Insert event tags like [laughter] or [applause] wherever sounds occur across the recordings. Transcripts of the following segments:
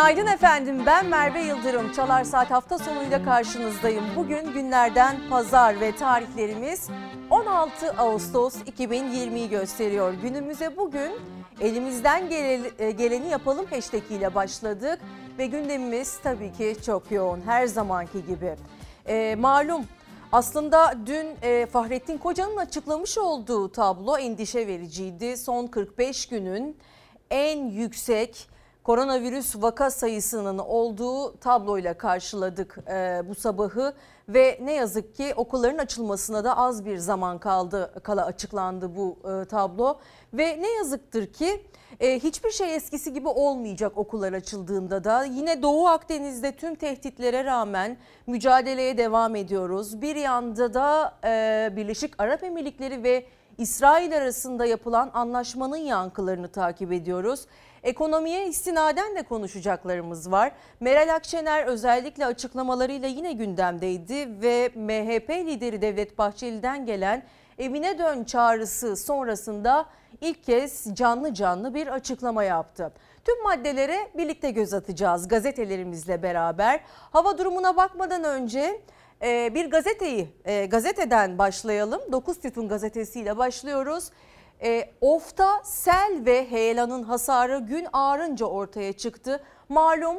Günaydın efendim ben Merve Yıldırım. Çalar Saat hafta sonuyla karşınızdayım. Bugün günlerden pazar ve tarihlerimiz 16 Ağustos 2020'yi gösteriyor. Günümüze bugün elimizden e, geleni yapalım hashtag ile başladık. Ve gündemimiz tabii ki çok yoğun her zamanki gibi. E, malum aslında dün e, Fahrettin Koca'nın açıklamış olduğu tablo endişe vericiydi. Son 45 günün en yüksek koronavirüs vaka sayısının olduğu tabloyla karşıladık e, bu sabahı ve ne yazık ki okulların açılmasına da az bir zaman kaldı kala açıklandı bu e, tablo ve ne yazıktır ki e, hiçbir şey eskisi gibi olmayacak okullar açıldığında da yine Doğu Akdeniz'de tüm tehditlere rağmen mücadeleye devam ediyoruz. Bir yanda da e, Birleşik Arap Emirlikleri ve İsrail arasında yapılan anlaşmanın yankılarını takip ediyoruz. Ekonomiye istinaden de konuşacaklarımız var. Meral Akşener özellikle açıklamalarıyla yine gündemdeydi ve MHP lideri Devlet Bahçeli'den gelen evine dön çağrısı sonrasında ilk kez canlı canlı bir açıklama yaptı. Tüm maddelere birlikte göz atacağız gazetelerimizle beraber. Hava durumuna bakmadan önce e, bir gazeteyi e, gazeteden başlayalım. 9 Tütün gazetesiyle başlıyoruz. E, Of'ta sel ve heyelanın hasarı gün ağrınca ortaya çıktı. Malum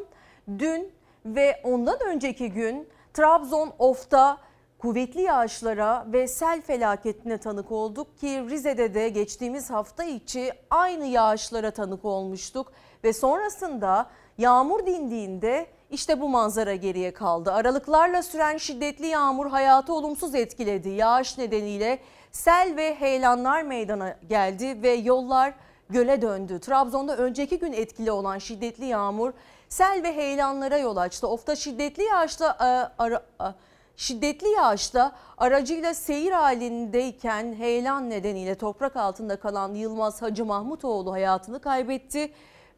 dün ve ondan önceki gün Trabzon Of'ta kuvvetli yağışlara ve sel felaketine tanık olduk ki Rize'de de geçtiğimiz hafta içi aynı yağışlara tanık olmuştuk ve sonrasında yağmur dindiğinde işte bu manzara geriye kaldı. Aralıklarla süren şiddetli yağmur hayatı olumsuz etkiledi. Yağış nedeniyle sel ve heyelanlar meydana geldi ve yollar göle döndü. Trabzon'da önceki gün etkili olan şiddetli yağmur sel ve heyelanlara yol açtı. Ofta şiddetli yağışta e, ara, e, şiddetli yağışta aracıyla seyir halindeyken heyelan nedeniyle toprak altında kalan Yılmaz Hacı Mahmutoğlu hayatını kaybetti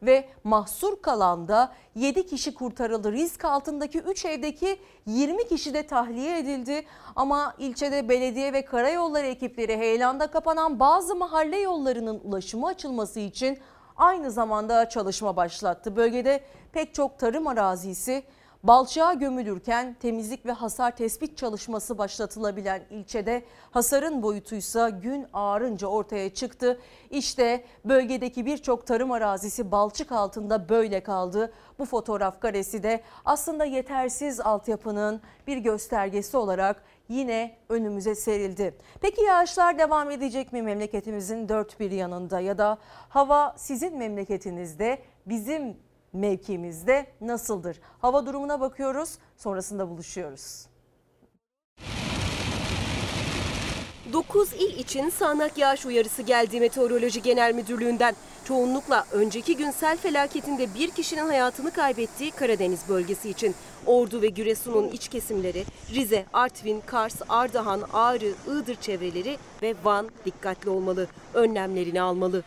ve mahsur kalan da 7 kişi kurtarıldı. Risk altındaki 3 evdeki 20 kişi de tahliye edildi. Ama ilçede belediye ve karayolları ekipleri heyelanda kapanan bazı mahalle yollarının ulaşımı açılması için aynı zamanda çalışma başlattı. Bölgede pek çok tarım arazisi Balçığa gömülürken temizlik ve hasar tespit çalışması başlatılabilen ilçede hasarın boyutuysa gün ağarınca ortaya çıktı. İşte bölgedeki birçok tarım arazisi balçık altında böyle kaldı. Bu fotoğraf karesi de aslında yetersiz altyapının bir göstergesi olarak yine önümüze serildi. Peki yağışlar devam edecek mi memleketimizin dört bir yanında ya da hava sizin memleketinizde bizim mevkimizde nasıldır? Hava durumuna bakıyoruz sonrasında buluşuyoruz. 9 il için sağanak yağış uyarısı geldi Meteoroloji Genel Müdürlüğü'nden. Çoğunlukla önceki gün sel felaketinde bir kişinin hayatını kaybettiği Karadeniz bölgesi için. Ordu ve Giresun'un iç kesimleri, Rize, Artvin, Kars, Ardahan, Ağrı, Iğdır çevreleri ve Van dikkatli olmalı, önlemlerini almalı.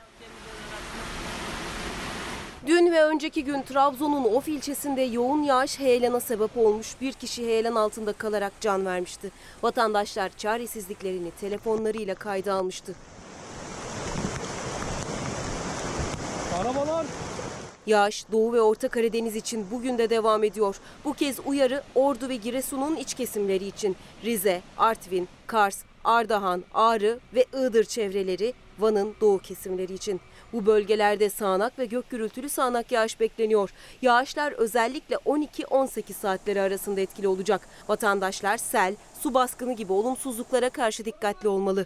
Dün ve önceki gün Trabzon'un Of ilçesinde yoğun yağış heyelana sebep olmuş. Bir kişi heyelan altında kalarak can vermişti. Vatandaşlar çaresizliklerini telefonlarıyla kayda almıştı. Arabalar Yağış Doğu ve Orta Karadeniz için bugün de devam ediyor. Bu kez uyarı Ordu ve Giresun'un iç kesimleri için Rize, Artvin, Kars, Ardahan, Ağrı ve Iğdır çevreleri, Van'ın doğu kesimleri için. Bu bölgelerde sağanak ve gök gürültülü sağanak yağış bekleniyor. Yağışlar özellikle 12-18 saatleri arasında etkili olacak. Vatandaşlar sel, su baskını gibi olumsuzluklara karşı dikkatli olmalı.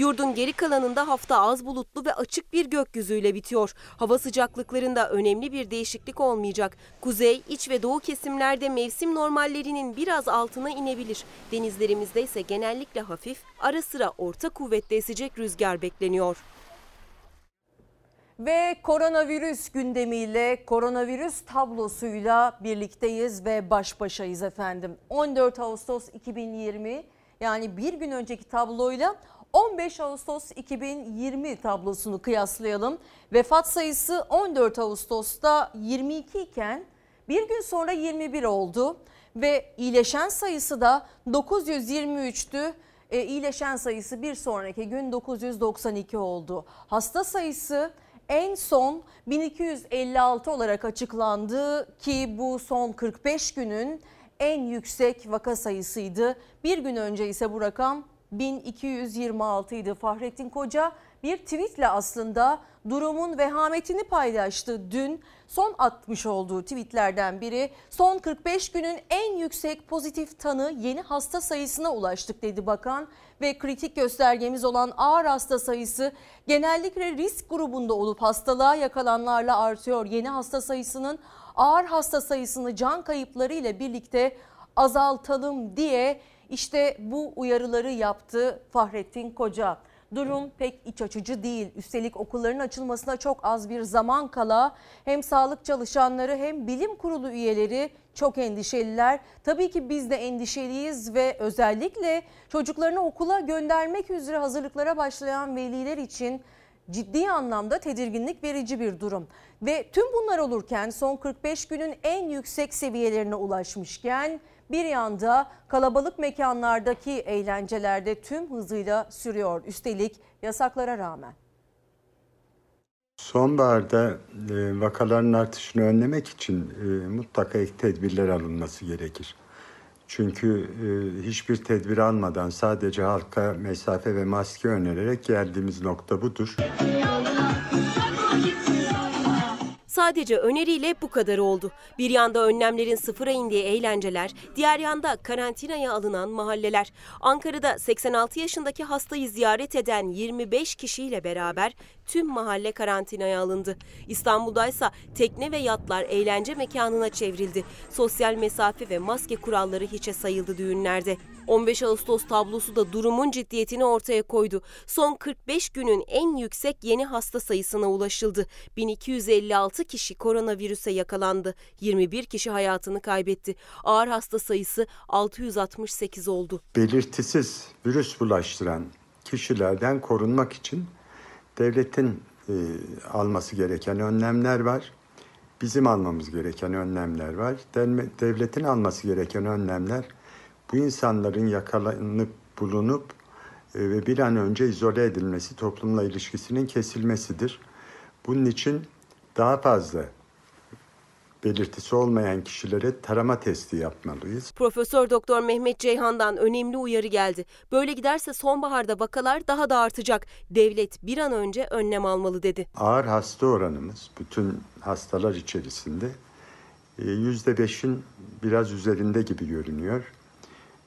Yurdun geri kalanında hafta az bulutlu ve açık bir gökyüzüyle bitiyor. Hava sıcaklıklarında önemli bir değişiklik olmayacak. Kuzey, iç ve doğu kesimlerde mevsim normallerinin biraz altına inebilir. Denizlerimizde ise genellikle hafif, ara sıra orta kuvvetli esecek rüzgar bekleniyor. Ve koronavirüs gündemiyle, koronavirüs tablosuyla birlikteyiz ve baş başayız efendim. 14 Ağustos 2020 yani bir gün önceki tabloyla 15 Ağustos 2020 tablosunu kıyaslayalım. Vefat sayısı 14 Ağustos'ta 22 iken bir gün sonra 21 oldu ve iyileşen sayısı da 923'tü. E, iyileşen sayısı bir sonraki gün 992 oldu. Hasta sayısı en son 1256 olarak açıklandı ki bu son 45 günün en yüksek vaka sayısıydı. Bir gün önce ise bu rakam 1226 idi. Fahrettin Koca bir tweetle aslında durumun vehametini paylaştı. Dün son atmış olduğu tweetlerden biri son 45 günün en yüksek pozitif tanı yeni hasta sayısına ulaştık dedi bakan ve kritik göstergemiz olan ağır hasta sayısı genellikle risk grubunda olup hastalığa yakalanlarla artıyor. Yeni hasta sayısının ağır hasta sayısını can kayıpları ile birlikte azaltalım diye işte bu uyarıları yaptı Fahrettin Koca. Durum pek iç açıcı değil. Üstelik okulların açılmasına çok az bir zaman kala hem sağlık çalışanları hem bilim kurulu üyeleri çok endişeliler. Tabii ki biz de endişeliyiz ve özellikle çocuklarını okula göndermek üzere hazırlıklara başlayan veliler için ciddi anlamda tedirginlik verici bir durum. Ve tüm bunlar olurken son 45 günün en yüksek seviyelerine ulaşmışken bir yanda kalabalık mekanlardaki eğlencelerde tüm hızıyla sürüyor. Üstelik yasaklara rağmen. Sonbaharda e, vakaların artışını önlemek için e, mutlaka ek tedbirler alınması gerekir. Çünkü e, hiçbir tedbir almadan sadece halka mesafe ve maske önererek geldiğimiz nokta budur. Sadece öneriyle bu kadar oldu. Bir yanda önlemlerin sıfıra indiği eğlenceler, diğer yanda karantinaya alınan mahalleler. Ankara'da 86 yaşındaki hastayı ziyaret eden 25 kişiyle beraber tüm mahalle karantinaya alındı. İstanbul'daysa tekne ve yatlar eğlence mekanına çevrildi. Sosyal mesafe ve maske kuralları hiçe sayıldı düğünlerde. 15 Ağustos tablosu da durumun ciddiyetini ortaya koydu. Son 45 günün en yüksek yeni hasta sayısına ulaşıldı. 1256 kişi koronavirüse yakalandı. 21 kişi hayatını kaybetti. Ağır hasta sayısı 668 oldu. Belirtisiz virüs bulaştıran kişilerden korunmak için devletin e, alması gereken önlemler var. Bizim almamız gereken önlemler var. Devletin alması gereken önlemler bu insanların yakalanıp bulunup e, ve bir an önce izole edilmesi, toplumla ilişkisinin kesilmesidir. Bunun için daha fazla belirtisi olmayan kişilere tarama testi yapmalıyız. Profesör Doktor Mehmet Ceyhan'dan önemli uyarı geldi. Böyle giderse sonbaharda vakalar daha da artacak. Devlet bir an önce önlem almalı dedi. Ağır hasta oranımız bütün hastalar içerisinde %5'in e, biraz üzerinde gibi görünüyor.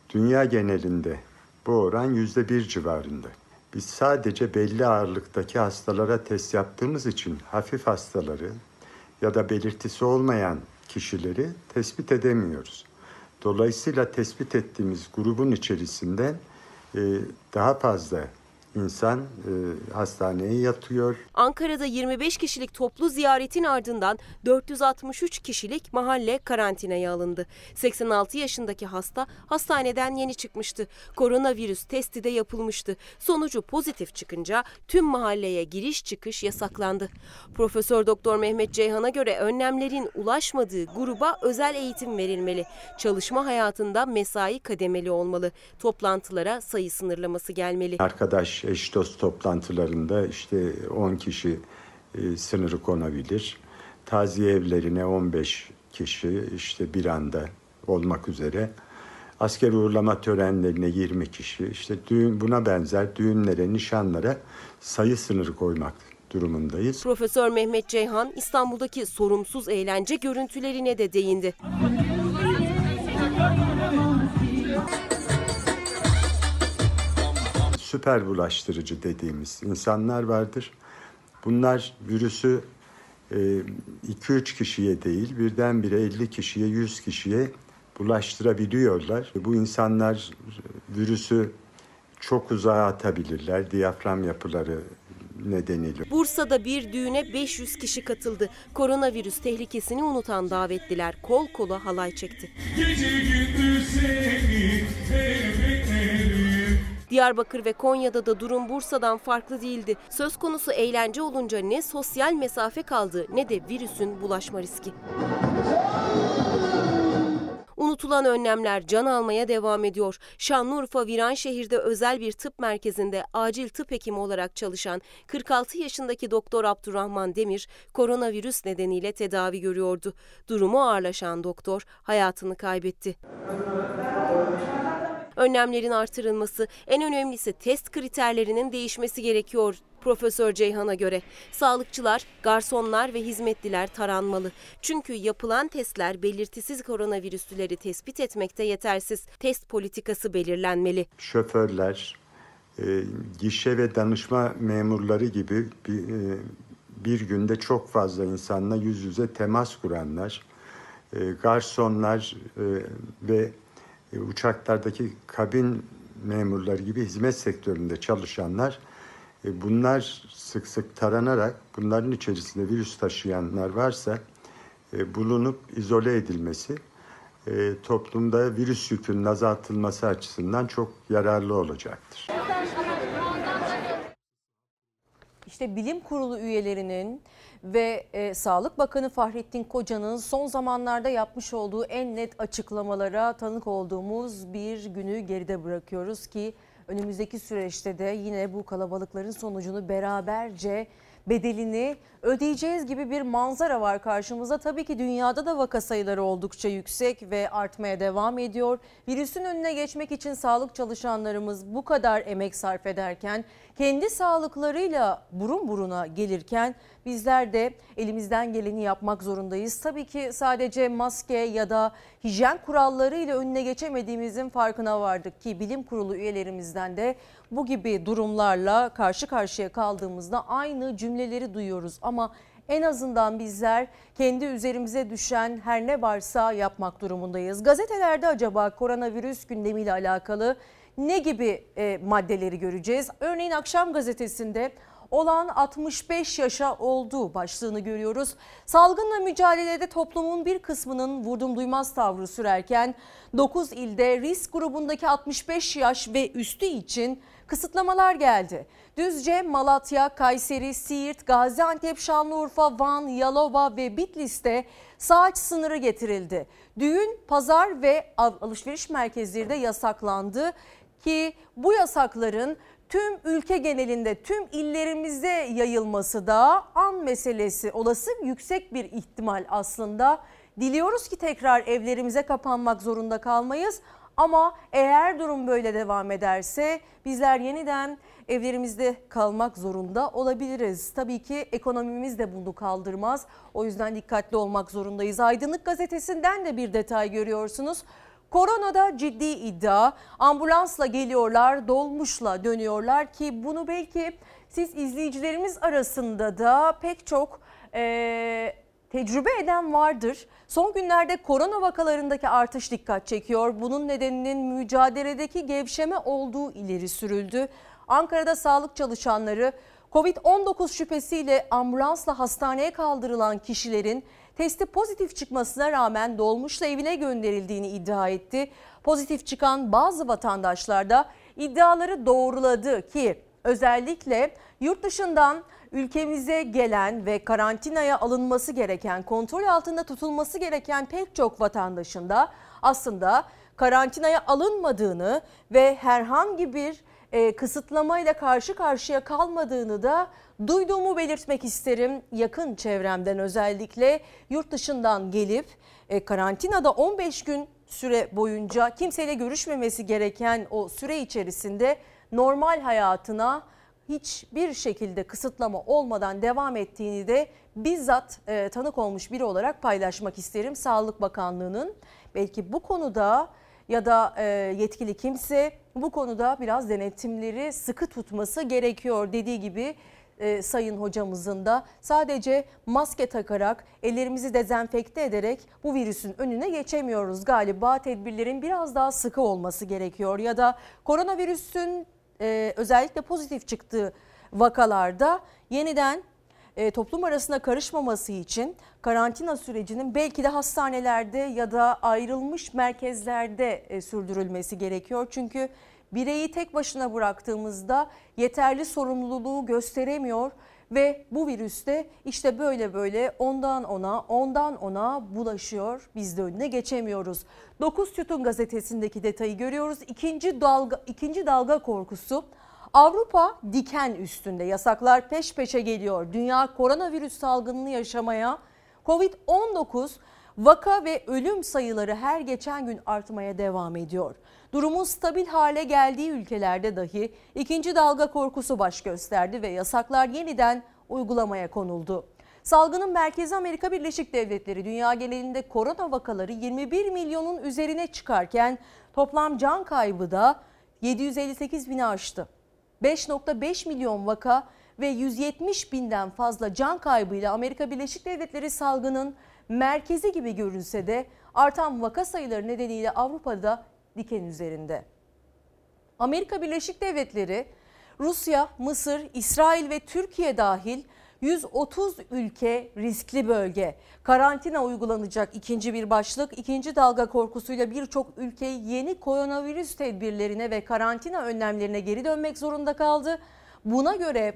Dünya genelinde bu oran yüzde bir civarında. Biz sadece belli ağırlıktaki hastalara test yaptığımız için hafif hastaları ya da belirtisi olmayan kişileri tespit edemiyoruz. Dolayısıyla tespit ettiğimiz grubun içerisinde daha fazla insan e, hastaneye yatıyor. Ankara'da 25 kişilik toplu ziyaretin ardından 463 kişilik mahalle karantinaya alındı. 86 yaşındaki hasta hastaneden yeni çıkmıştı. Koronavirüs testi de yapılmıştı. Sonucu pozitif çıkınca tüm mahalleye giriş çıkış yasaklandı. Profesör Doktor Mehmet Ceyhan'a göre önlemlerin ulaşmadığı gruba özel eğitim verilmeli. Çalışma hayatında mesai kademeli olmalı. Toplantılara sayı sınırlaması gelmeli. Arkadaş eş dost toplantılarında işte 10 kişi e, sınırı konabilir. Taziye evlerine 15 kişi işte bir anda olmak üzere. Asker uğurlama törenlerine 20 kişi, işte düğün, buna benzer düğünlere, nişanlara sayı sınırı koymak durumundayız. Profesör Mehmet Ceyhan İstanbul'daki sorumsuz eğlence görüntülerine de değindi. Süper bulaştırıcı dediğimiz insanlar vardır. Bunlar virüsü 2-3 e, kişiye değil birdenbire 50 kişiye 100 kişiye bulaştırabiliyorlar. Bu insanlar virüsü çok uzağa atabilirler. Diyafram yapıları nedeniyle. Bursa'da bir düğüne 500 kişi katıldı. Koronavirüs tehlikesini unutan davetliler kol kola halay çekti. Gece gündüz seni, Diyarbakır ve Konya'da da durum Bursa'dan farklı değildi. Söz konusu eğlence olunca ne sosyal mesafe kaldı ne de virüsün bulaşma riski. Unutulan önlemler can almaya devam ediyor. Şanlıurfa Viranşehir'de özel bir tıp merkezinde acil tıp hekimi olarak çalışan 46 yaşındaki Doktor Abdurrahman Demir koronavirüs nedeniyle tedavi görüyordu. Durumu ağırlaşan doktor hayatını kaybetti. Önlemlerin artırılması, en önemlisi test kriterlerinin değişmesi gerekiyor Profesör Ceyhan'a göre sağlıkçılar, garsonlar ve hizmetliler taranmalı. Çünkü yapılan testler belirtisiz koronavirüsleri tespit etmekte yetersiz. Test politikası belirlenmeli. Şoförler, e, gişe ve danışma memurları gibi bir, e, bir günde çok fazla insanla yüz yüze temas kuranlar, e, garsonlar e, ve e, uçaklardaki kabin memurları gibi hizmet sektöründe çalışanlar e, bunlar sık sık taranarak bunların içerisinde virüs taşıyanlar varsa e, bulunup izole edilmesi toplumda virüs yükünün azaltılması açısından çok yararlı olacaktır. İşte bilim kurulu üyelerinin ve e, Sağlık Bakanı Fahrettin Koca'nın son zamanlarda yapmış olduğu en net açıklamalara tanık olduğumuz bir günü geride bırakıyoruz ki önümüzdeki süreçte de yine bu kalabalıkların sonucunu beraberce bedelini ödeyeceğiz gibi bir manzara var karşımızda. Tabii ki dünyada da vaka sayıları oldukça yüksek ve artmaya devam ediyor. Virüsün önüne geçmek için sağlık çalışanlarımız bu kadar emek sarf ederken kendi sağlıklarıyla burun buruna gelirken bizler de elimizden geleni yapmak zorundayız. Tabii ki sadece maske ya da hijyen kuralları ile önüne geçemediğimizin farkına vardık ki bilim kurulu üyelerimizden de bu gibi durumlarla karşı karşıya kaldığımızda aynı cümleleri duyuyoruz. Ama en azından bizler kendi üzerimize düşen her ne varsa yapmak durumundayız. Gazetelerde acaba koronavirüs gündemiyle alakalı ne gibi e, maddeleri göreceğiz? Örneğin akşam gazetesinde olan 65 yaşa olduğu başlığını görüyoruz. Salgınla mücadelede toplumun bir kısmının vurdum duymaz tavrı sürerken 9 ilde risk grubundaki 65 yaş ve üstü için kısıtlamalar geldi. Düzce, Malatya, Kayseri, Siirt, Gaziantep, Şanlıurfa, Van, Yalova ve Bitlis'te saat sınırı getirildi. Düğün, pazar ve alışveriş merkezleri de yasaklandı ki bu yasakların tüm ülke genelinde tüm illerimize yayılması da an meselesi olası yüksek bir ihtimal aslında. Diliyoruz ki tekrar evlerimize kapanmak zorunda kalmayız ama eğer durum böyle devam ederse bizler yeniden evlerimizde kalmak zorunda olabiliriz. Tabii ki ekonomimiz de bunu kaldırmaz. O yüzden dikkatli olmak zorundayız. Aydınlık gazetesinden de bir detay görüyorsunuz. Koronada ciddi iddia. Ambulansla geliyorlar, dolmuşla dönüyorlar ki bunu belki siz izleyicilerimiz arasında da pek çok e, tecrübe eden vardır. Son günlerde korona vakalarındaki artış dikkat çekiyor. Bunun nedeninin mücadeledeki gevşeme olduğu ileri sürüldü. Ankara'da sağlık çalışanları Covid-19 şüphesiyle ambulansla hastaneye kaldırılan kişilerin testi pozitif çıkmasına rağmen dolmuşla evine gönderildiğini iddia etti. Pozitif çıkan bazı vatandaşlar da iddiaları doğruladı ki özellikle yurt dışından ülkemize gelen ve karantinaya alınması gereken, kontrol altında tutulması gereken pek çok vatandaşın da aslında karantinaya alınmadığını ve herhangi bir e, kısıtlamayla karşı karşıya kalmadığını da duyduğumu belirtmek isterim. Yakın çevremden özellikle yurt dışından gelip e, karantinada 15 gün süre boyunca kimseyle görüşmemesi gereken o süre içerisinde normal hayatına hiçbir şekilde kısıtlama olmadan devam ettiğini de bizzat e, tanık olmuş biri olarak paylaşmak isterim. Sağlık Bakanlığı'nın belki bu konuda ya da e, yetkili kimse bu konuda biraz denetimleri sıkı tutması gerekiyor dediği gibi e, sayın hocamızın da sadece maske takarak ellerimizi dezenfekte ederek bu virüsün önüne geçemiyoruz. Galiba tedbirlerin biraz daha sıkı olması gerekiyor ya da koronavirüsün e, özellikle pozitif çıktığı vakalarda yeniden e, toplum arasında karışmaması için karantina sürecinin belki de hastanelerde ya da ayrılmış merkezlerde e, sürdürülmesi gerekiyor. Çünkü bireyi tek başına bıraktığımızda yeterli sorumluluğu gösteremiyor Ve bu virüs de işte böyle böyle ondan ona ondan ona bulaşıyor. Biz de önüne geçemiyoruz. 9 Sütun gazetesindeki detayı görüyoruz. İkinci dalga, ikinci dalga korkusu Avrupa diken üstünde yasaklar peş peşe geliyor. Dünya koronavirüs salgınını yaşamaya Covid-19 vaka ve ölüm sayıları her geçen gün artmaya devam ediyor. Durumun stabil hale geldiği ülkelerde dahi ikinci dalga korkusu baş gösterdi ve yasaklar yeniden uygulamaya konuldu. Salgının merkezi Amerika Birleşik Devletleri dünya genelinde korona vakaları 21 milyonun üzerine çıkarken toplam can kaybı da 758 bini aştı. 5.5 milyon vaka ve 170 binden fazla can kaybıyla Amerika Birleşik Devletleri salgının merkezi gibi görünse de artan vaka sayıları nedeniyle Avrupa'da diken üzerinde. Amerika Birleşik Devletleri, Rusya, Mısır, İsrail ve Türkiye dahil 130 ülke riskli bölge. Karantina uygulanacak ikinci bir başlık. ikinci dalga korkusuyla birçok ülke yeni koronavirüs tedbirlerine ve karantina önlemlerine geri dönmek zorunda kaldı. Buna göre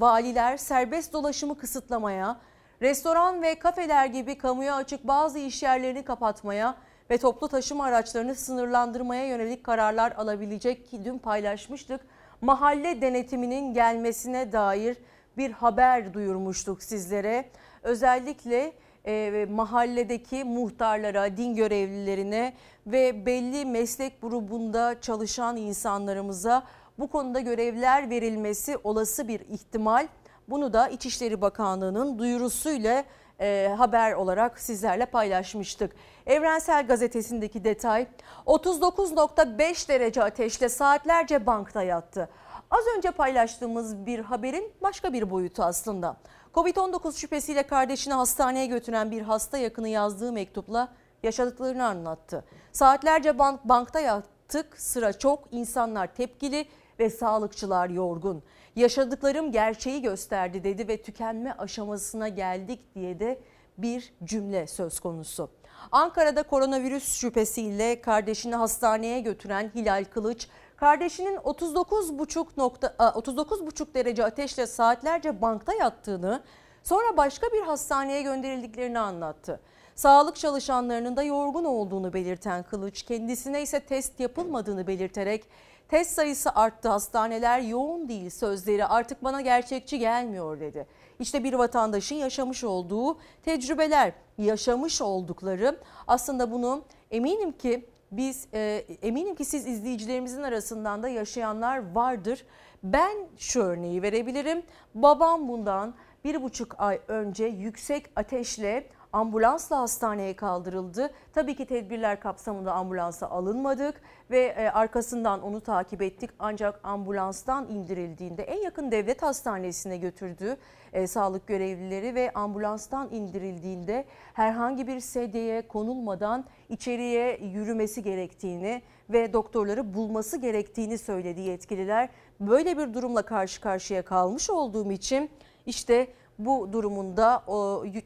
valiler serbest dolaşımı kısıtlamaya, restoran ve kafeler gibi kamuya açık bazı iş yerlerini kapatmaya ve toplu taşıma araçlarını sınırlandırmaya yönelik kararlar alabilecek ki dün paylaşmıştık. Mahalle denetiminin gelmesine dair bir haber duyurmuştuk sizlere. Özellikle e, mahalledeki muhtarlara, din görevlilerine ve belli meslek grubunda çalışan insanlarımıza bu konuda görevler verilmesi olası bir ihtimal. Bunu da İçişleri Bakanlığı'nın duyurusuyla e, haber olarak sizlerle paylaşmıştık. Evrensel Gazetesi'ndeki detay 39.5 derece ateşle saatlerce bankta yattı. Az önce paylaştığımız bir haberin başka bir boyutu aslında. Covid-19 şüphesiyle kardeşini hastaneye götüren bir hasta yakını yazdığı mektupla yaşadıklarını anlattı. Saatlerce bank, bankta yattık, sıra çok, insanlar tepkili ve sağlıkçılar yorgun. Yaşadıklarım gerçeği gösterdi dedi ve tükenme aşamasına geldik diye de bir cümle söz konusu. Ankara'da koronavirüs şüphesiyle kardeşini hastaneye götüren Hilal Kılıç kardeşinin 39,5 nokta 39,5 derece ateşle saatlerce bankta yattığını, sonra başka bir hastaneye gönderildiklerini anlattı. Sağlık çalışanlarının da yorgun olduğunu belirten Kılıç, kendisine ise test yapılmadığını belirterek test sayısı arttı, hastaneler yoğun değil sözleri artık bana gerçekçi gelmiyor dedi. İşte bir vatandaşın yaşamış olduğu tecrübeler, yaşamış oldukları aslında bunu eminim ki biz e, eminim ki siz izleyicilerimizin arasından da yaşayanlar vardır. Ben şu örneği verebilirim. Babam bundan bir buçuk ay önce yüksek ateşle ambulansla hastaneye kaldırıldı. Tabii ki tedbirler kapsamında ambulansa alınmadık ve e, arkasından onu takip ettik. Ancak ambulanstan indirildiğinde en yakın devlet hastanesine götürdü e, sağlık görevlileri ve ambulanstan indirildiğinde herhangi bir sedyeye konulmadan içeriye yürümesi gerektiğini ve doktorları bulması gerektiğini söyledi yetkililer. Böyle bir durumla karşı karşıya kalmış olduğum için işte bu durumunda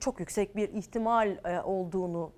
çok yüksek bir ihtimal e, olduğunu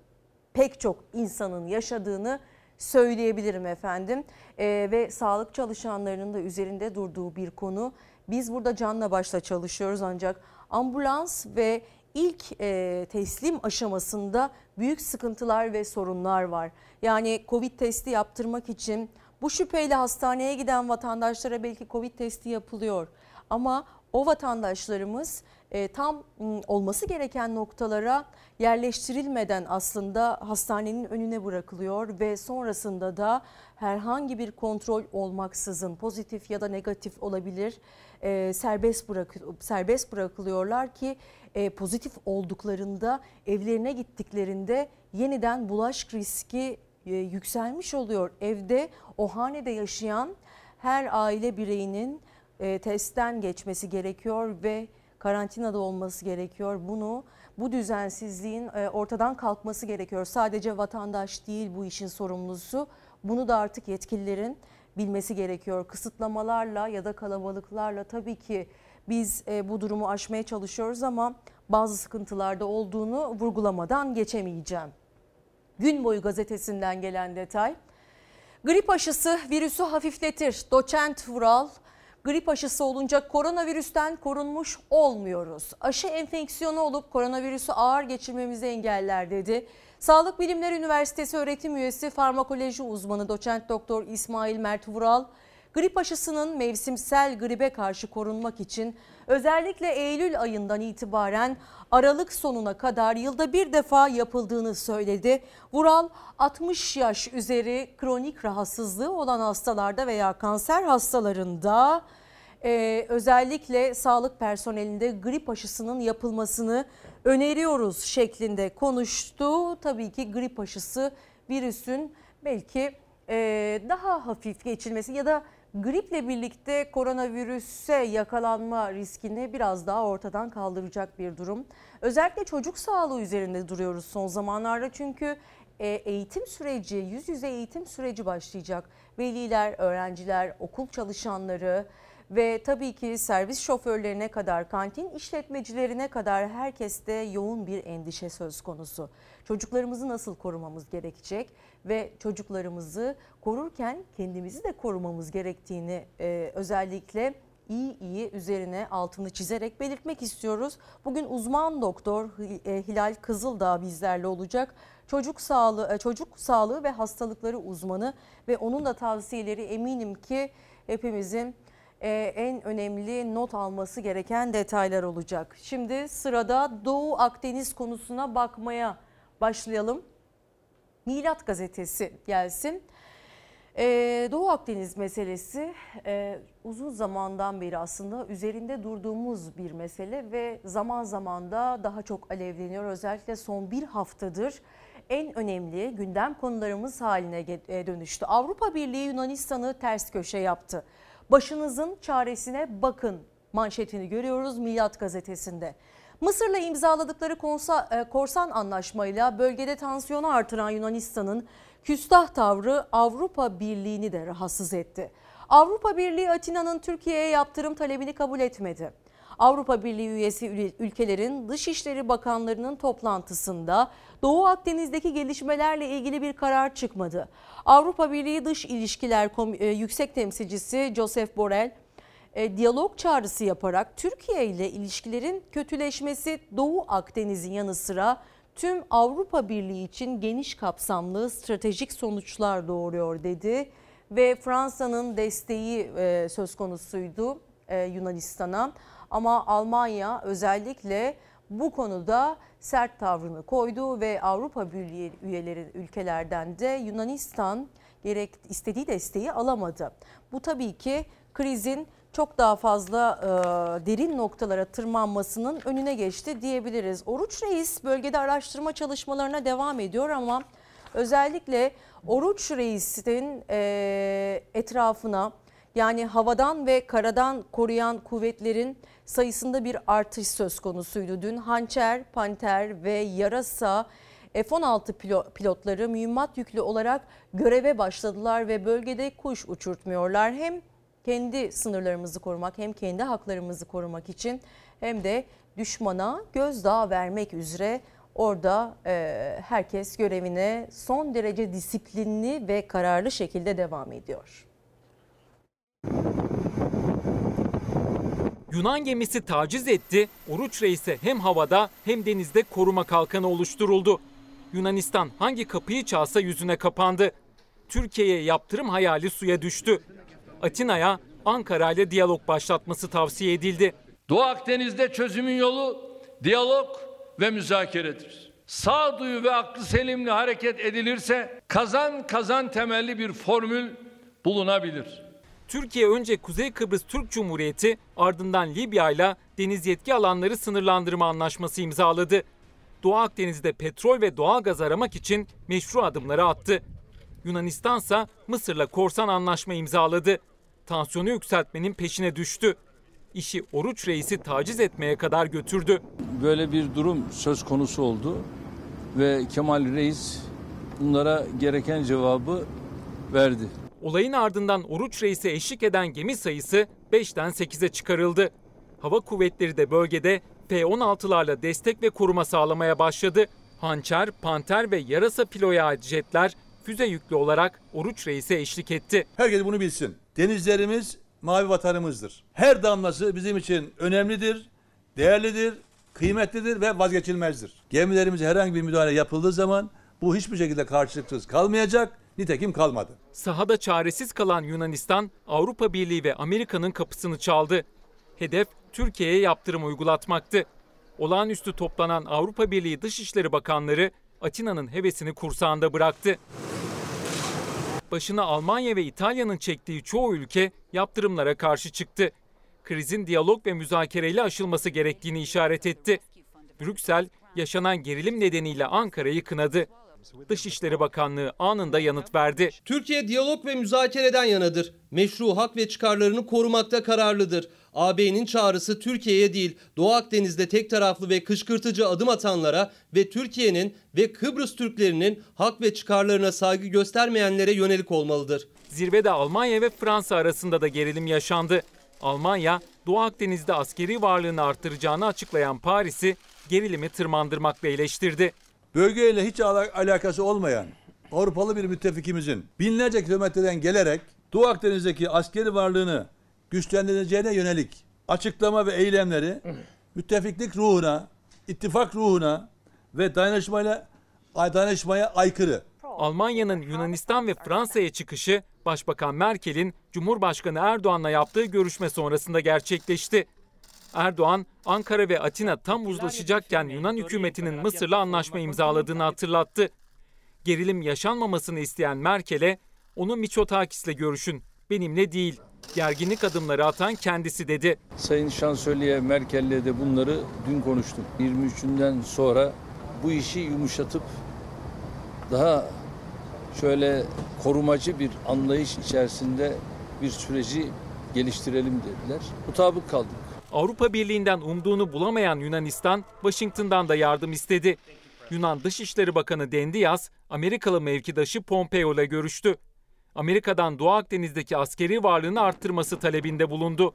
pek çok insanın yaşadığını söyleyebilirim efendim. E, ve sağlık çalışanlarının da üzerinde durduğu bir konu. Biz burada canla başla çalışıyoruz ancak ambulans ve ilk e, teslim aşamasında büyük sıkıntılar ve sorunlar var. Yani Covid testi yaptırmak için bu şüpheyle hastaneye giden vatandaşlara belki Covid testi yapılıyor. Ama o vatandaşlarımız e, tam olması gereken noktalara yerleştirilmeden aslında hastanenin önüne bırakılıyor ve sonrasında da herhangi bir kontrol olmaksızın pozitif ya da negatif olabilir e, serbest bırak serbest bırakılıyorlar ki e, pozitif olduklarında evlerine gittiklerinde yeniden bulaş riski e, yükselmiş oluyor. Evde o hanede yaşayan her aile bireyinin e, testten geçmesi gerekiyor ve karantinada olması gerekiyor. Bunu bu düzensizliğin e, ortadan kalkması gerekiyor. Sadece vatandaş değil bu işin sorumlusu. Bunu da artık yetkililerin bilmesi gerekiyor. Kısıtlamalarla ya da kalabalıklarla tabii ki biz e, bu durumu aşmaya çalışıyoruz ama bazı sıkıntılarda olduğunu vurgulamadan geçemeyeceğim. Gün boyu gazetesinden gelen detay. Grip aşısı virüsü hafifletir. Doçent Vural grip aşısı olunca koronavirüsten korunmuş olmuyoruz. Aşı enfeksiyonu olup koronavirüsü ağır geçirmemizi engeller dedi. Sağlık Bilimler Üniversitesi öğretim üyesi farmakoloji uzmanı doçent doktor İsmail Mert Vural, grip aşısının mevsimsel gribe karşı korunmak için özellikle Eylül ayından itibaren Aralık sonuna kadar yılda bir defa yapıldığını söyledi. Vural 60 yaş üzeri kronik rahatsızlığı olan hastalarda veya kanser hastalarında e, özellikle sağlık personelinde grip aşısının yapılmasını öneriyoruz şeklinde konuştu. Tabii ki grip aşısı virüsün belki e, daha hafif geçilmesi ya da griple birlikte koronavirüse yakalanma riskini biraz daha ortadan kaldıracak bir durum. Özellikle çocuk sağlığı üzerinde duruyoruz son zamanlarda çünkü e, eğitim süreci, yüz yüze eğitim süreci başlayacak. Veliler, öğrenciler, okul çalışanları ve tabii ki servis şoförlerine kadar, kantin işletmecilerine kadar herkeste yoğun bir endişe söz konusu. Çocuklarımızı nasıl korumamız gerekecek ve çocuklarımızı korurken kendimizi de korumamız gerektiğini e, özellikle iyi iyi üzerine altını çizerek belirtmek istiyoruz. Bugün uzman doktor e, Hilal Kızıldağ bizlerle olacak. Çocuk sağlığı, e, çocuk sağlığı ve hastalıkları uzmanı ve onun da tavsiyeleri eminim ki hepimizin e, en önemli not alması gereken detaylar olacak. Şimdi sırada Doğu Akdeniz konusuna bakmaya başlayalım. Milat gazetesi gelsin. Ee, Doğu Akdeniz meselesi e, uzun zamandan beri aslında üzerinde durduğumuz bir mesele ve zaman zaman da daha çok alevleniyor. Özellikle son bir haftadır en önemli gündem konularımız haline e, dönüştü. Avrupa Birliği Yunanistan'ı ters köşe yaptı. Başınızın çaresine bakın manşetini görüyoruz Milat gazetesinde. Mısır'la imzaladıkları konsa, e, korsan anlaşmayla bölgede tansiyonu artıran Yunanistan'ın küstah tavrı Avrupa Birliği'ni de rahatsız etti. Avrupa Birliği Atina'nın Türkiye'ye yaptırım talebini kabul etmedi. Avrupa Birliği üyesi ülkelerin Dışişleri Bakanlarının toplantısında Doğu Akdeniz'deki gelişmelerle ilgili bir karar çıkmadı. Avrupa Birliği Dış İlişkiler e, Yüksek Temsilcisi Joseph Borrell e, diyalog çağrısı yaparak Türkiye ile ilişkilerin kötüleşmesi Doğu Akdeniz'in yanı sıra tüm Avrupa Birliği için geniş kapsamlı stratejik sonuçlar doğuruyor dedi ve Fransa'nın desteği e, söz konusuydu e, Yunanistan'a ama Almanya özellikle bu konuda sert tavrını koydu ve Avrupa Birliği üyeleri ülkelerden de Yunanistan gerek istediği desteği alamadı. Bu tabii ki krizin çok daha fazla e, derin noktalara tırmanmasının önüne geçti diyebiliriz. Oruç Reis bölgede araştırma çalışmalarına devam ediyor ama özellikle Oruç Reis'in e, etrafına yani havadan ve karadan koruyan kuvvetlerin sayısında bir artış söz konusuydu. Dün Hançer, Panter ve Yarasa F-16 pilotları mühimmat yüklü olarak göreve başladılar ve bölgede kuş uçurtmuyorlar. Hem kendi sınırlarımızı korumak hem kendi haklarımızı korumak için hem de düşmana gözdağı vermek üzere orada e, herkes görevine son derece disiplinli ve kararlı şekilde devam ediyor. Yunan gemisi taciz etti, Oruç Reis'e hem havada hem denizde koruma kalkanı oluşturuldu. Yunanistan hangi kapıyı çalsa yüzüne kapandı. Türkiye'ye yaptırım hayali suya düştü. Atina'ya Ankara ile diyalog başlatması tavsiye edildi. Doğu Akdeniz'de çözümün yolu diyalog ve müzakeredir. Sağduyu ve aklı selimle hareket edilirse kazan kazan temelli bir formül bulunabilir. Türkiye önce Kuzey Kıbrıs Türk Cumhuriyeti ardından Libya ile deniz yetki alanları sınırlandırma anlaşması imzaladı. Doğu Akdeniz'de petrol ve doğal gaz aramak için meşru adımları attı. Yunanistan ise Mısır'la korsan anlaşma imzaladı. Tansiyonu yükseltmenin peşine düştü. İşi Oruç Reis'i taciz etmeye kadar götürdü. Böyle bir durum söz konusu oldu ve Kemal Reis bunlara gereken cevabı verdi. Olayın ardından Oruç Reis'e eşlik eden gemi sayısı 5'ten 8'e çıkarıldı. Hava kuvvetleri de bölgede F-16'larla destek ve koruma sağlamaya başladı. Hançer, Panter ve Yarasa Pilo'ya ait jetler füze yüklü olarak Oruç Reis'e eşlik etti. Herkes bunu bilsin. Denizlerimiz mavi vatanımızdır. Her damlası bizim için önemlidir, değerlidir, kıymetlidir ve vazgeçilmezdir. Gemilerimize herhangi bir müdahale yapıldığı zaman bu hiçbir şekilde karşılıksız kalmayacak. Nitekim kalmadı. Sahada çaresiz kalan Yunanistan, Avrupa Birliği ve Amerika'nın kapısını çaldı. Hedef Türkiye'ye yaptırım uygulatmaktı. Olağanüstü toplanan Avrupa Birliği Dışişleri Bakanları Atina'nın hevesini kursağında bıraktı. Başına Almanya ve İtalya'nın çektiği çoğu ülke yaptırımlara karşı çıktı. Krizin diyalog ve müzakereyle aşılması gerektiğini işaret etti. Brüksel yaşanan gerilim nedeniyle Ankara'yı kınadı. Dışişleri Bakanlığı anında yanıt verdi. Türkiye diyalog ve müzakereden yanadır. Meşru hak ve çıkarlarını korumakta kararlıdır. AB'nin çağrısı Türkiye'ye değil, Doğu Akdeniz'de tek taraflı ve kışkırtıcı adım atanlara ve Türkiye'nin ve Kıbrıs Türklerinin hak ve çıkarlarına saygı göstermeyenlere yönelik olmalıdır. Zirvede Almanya ve Fransa arasında da gerilim yaşandı. Almanya, Doğu Akdeniz'de askeri varlığını artıracağını açıklayan Paris'i gerilimi tırmandırmakla eleştirdi. Bölgeyle hiç ala- alakası olmayan Avrupalı bir müttefikimizin binlerce kilometreden gelerek Doğu Akdeniz'deki askeri varlığını güçlendireceğine yönelik açıklama ve eylemleri müttefiklik ruhuna, ittifak ruhuna ve dayanışmayla dayanışmaya aykırı. Almanya'nın Yunanistan ve Fransa'ya çıkışı Başbakan Merkel'in Cumhurbaşkanı Erdoğan'la yaptığı görüşme sonrasında gerçekleşti. Erdoğan, Ankara ve Atina tam uzlaşacakken Yunan hükümetinin Mısır'la anlaşma imzaladığını hatırlattı. Gerilim yaşanmamasını isteyen Merkel'e onu Miçotakis'le görüşün, benimle değil. Gerginlik adımları atan kendisi dedi. Sayın Şansölye Merkel'le de bunları dün konuştum. 23'ünden sonra bu işi yumuşatıp daha şöyle korumacı bir anlayış içerisinde bir süreci geliştirelim dediler. Mutabık kaldık. Avrupa Birliği'nden umduğunu bulamayan Yunanistan, Washington'dan da yardım istedi. Yunan Dışişleri Bakanı Dendias, Amerikalı mevkidaşı Pompeo ile görüştü. Amerika'dan Doğu Akdeniz'deki askeri varlığını arttırması talebinde bulundu.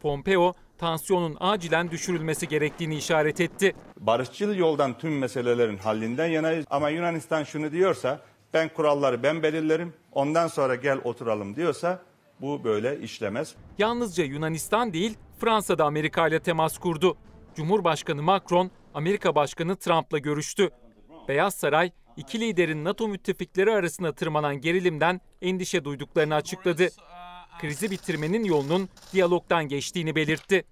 Pompeo, tansiyonun acilen düşürülmesi gerektiğini işaret etti. barışçıl yoldan tüm meselelerin hallinden yanayız. Ama Yunanistan şunu diyorsa ben kuralları ben belirlerim ondan sonra gel oturalım diyorsa bu böyle işlemez. Yalnızca Yunanistan değil, Fransa da Amerika ile temas kurdu. Cumhurbaşkanı Macron, Amerika Başkanı Trump'la görüştü. Beyaz Saray, iki liderin NATO müttefikleri arasında tırmanan gerilimden endişe duyduklarını açıkladı. Krizi bitirmenin yolunun diyalogdan geçtiğini belirtti.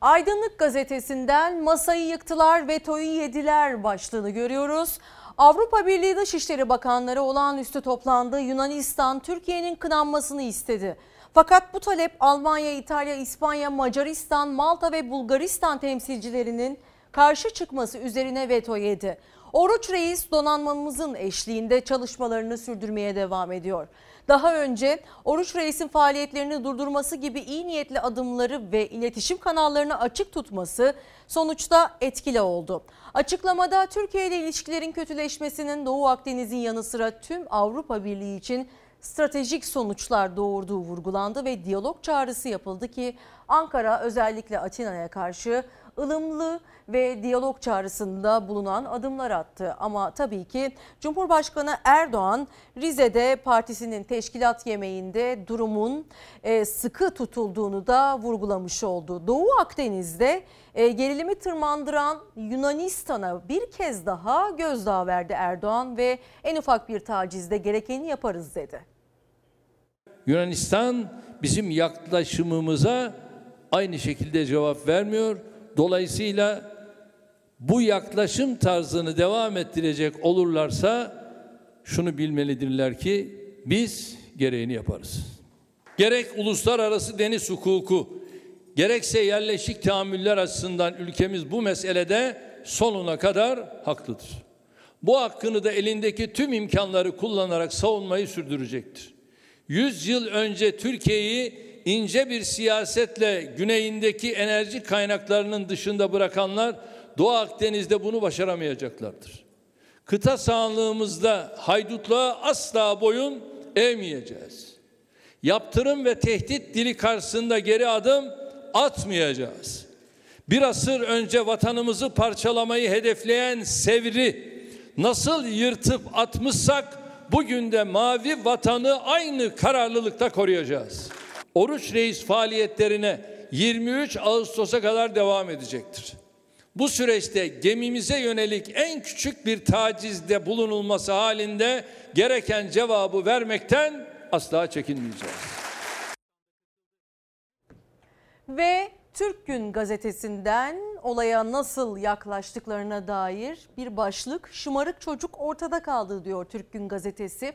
Aydınlık gazetesinden masayı yıktılar, vetoyu yediler başlığını görüyoruz. Avrupa Birliği Dışişleri Bakanları olağanüstü toplandı. Yunanistan Türkiye'nin kınanmasını istedi. Fakat bu talep Almanya, İtalya, İspanya, Macaristan, Malta ve Bulgaristan temsilcilerinin karşı çıkması üzerine veto yedi. Oruç Reis donanmamızın eşliğinde çalışmalarını sürdürmeye devam ediyor. Daha önce Oruç Reis'in faaliyetlerini durdurması gibi iyi niyetli adımları ve iletişim kanallarını açık tutması sonuçta etkili oldu. Açıklamada Türkiye ile ilişkilerin kötüleşmesinin Doğu Akdeniz'in yanı sıra tüm Avrupa Birliği için stratejik sonuçlar doğurduğu vurgulandı ve diyalog çağrısı yapıldı ki Ankara özellikle Atina'ya karşı ılımlı ve diyalog çağrısında bulunan adımlar attı. Ama tabii ki Cumhurbaşkanı Erdoğan Rize'de partisinin teşkilat yemeğinde durumun e, sıkı tutulduğunu da vurgulamış oldu. Doğu Akdeniz'de e, gerilimi tırmandıran Yunanistan'a bir kez daha gözdağı verdi Erdoğan ve en ufak bir tacizde gerekeni yaparız dedi. Yunanistan bizim yaklaşımımıza aynı şekilde cevap vermiyor. Dolayısıyla bu yaklaşım tarzını devam ettirecek olurlarsa şunu bilmelidirler ki biz gereğini yaparız. Gerek uluslararası deniz hukuku, gerekse yerleşik tahammüller açısından ülkemiz bu meselede sonuna kadar haklıdır. Bu hakkını da elindeki tüm imkanları kullanarak savunmayı sürdürecektir. 100 yıl önce Türkiye'yi ince bir siyasetle güneyindeki enerji kaynaklarının dışında bırakanlar Doğu Akdeniz'de bunu başaramayacaklardır. Kıta sahanlığımızda haydutluğa asla boyun eğmeyeceğiz. Yaptırım ve tehdit dili karşısında geri adım atmayacağız. Bir asır önce vatanımızı parçalamayı hedefleyen Sevr'i nasıl yırtıp atmışsak bugün de mavi vatanı aynı kararlılıkta koruyacağız. Oruç Reis faaliyetlerine 23 Ağustos'a kadar devam edecektir. Bu süreçte gemimize yönelik en küçük bir tacizde bulunulması halinde gereken cevabı vermekten asla çekinmeyeceğiz. Ve Türk Gün gazetesinden olaya nasıl yaklaştıklarına dair bir başlık şımarık çocuk ortada kaldı diyor Türk Gün gazetesi.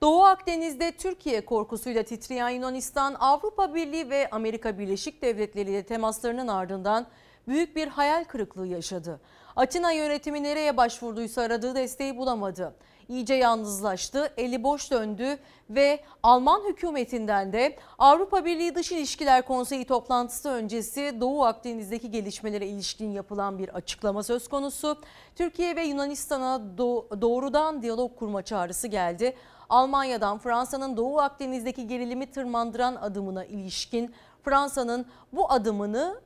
Doğu Akdeniz'de Türkiye korkusuyla titreyen Yunanistan Avrupa Birliği ve Amerika Birleşik Devletleri ile temaslarının ardından büyük bir hayal kırıklığı yaşadı. Atina yönetimi nereye başvurduysa aradığı desteği bulamadı. İyice yalnızlaştı, eli boş döndü ve Alman hükümetinden de Avrupa Birliği Dış İlişkiler Konseyi toplantısı öncesi Doğu Akdeniz'deki gelişmelere ilişkin yapılan bir açıklama söz konusu. Türkiye ve Yunanistan'a do- doğrudan diyalog kurma çağrısı geldi. Almanya'dan Fransa'nın Doğu Akdeniz'deki gerilimi tırmandıran adımına ilişkin Fransa'nın bu adımını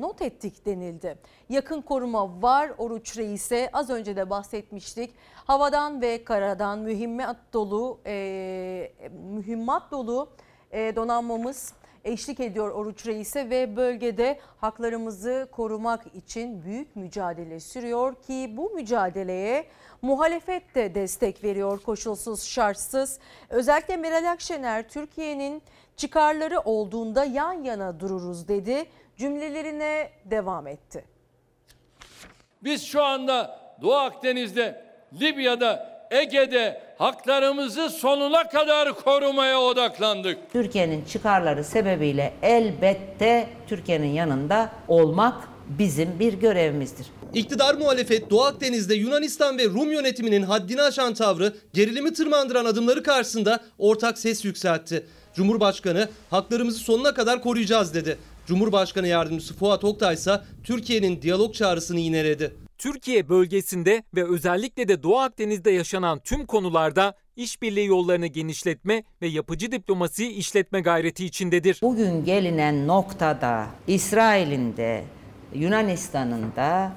not ettik denildi. Yakın koruma var Oruç Reis'e az önce de bahsetmiştik. Havadan ve karadan mühimmat dolu e, mühimmat dolu e, donanmamız eşlik ediyor Oruç Reis'e ve bölgede haklarımızı korumak için büyük mücadele sürüyor ki bu mücadeleye muhalefet de destek veriyor koşulsuz şartsız. Özellikle Meral Akşener Türkiye'nin çıkarları olduğunda yan yana dururuz dedi cümlelerine devam etti. Biz şu anda Doğu Akdeniz'de, Libya'da, Ege'de haklarımızı sonuna kadar korumaya odaklandık. Türkiye'nin çıkarları sebebiyle elbette Türkiye'nin yanında olmak bizim bir görevimizdir. İktidar muhalefet Doğu Akdeniz'de Yunanistan ve Rum yönetiminin haddini aşan tavrı, gerilimi tırmandıran adımları karşısında ortak ses yükseltti. Cumhurbaşkanı haklarımızı sonuna kadar koruyacağız dedi. Cumhurbaşkanı yardımcısı Fuat Oktay ise Türkiye'nin diyalog çağrısını yineledi. Türkiye bölgesinde ve özellikle de Doğu Akdeniz'de yaşanan tüm konularda işbirliği yollarını genişletme ve yapıcı diplomasiyi işletme gayreti içindedir. Bugün gelinen noktada İsrail'in de Yunanistan'ın da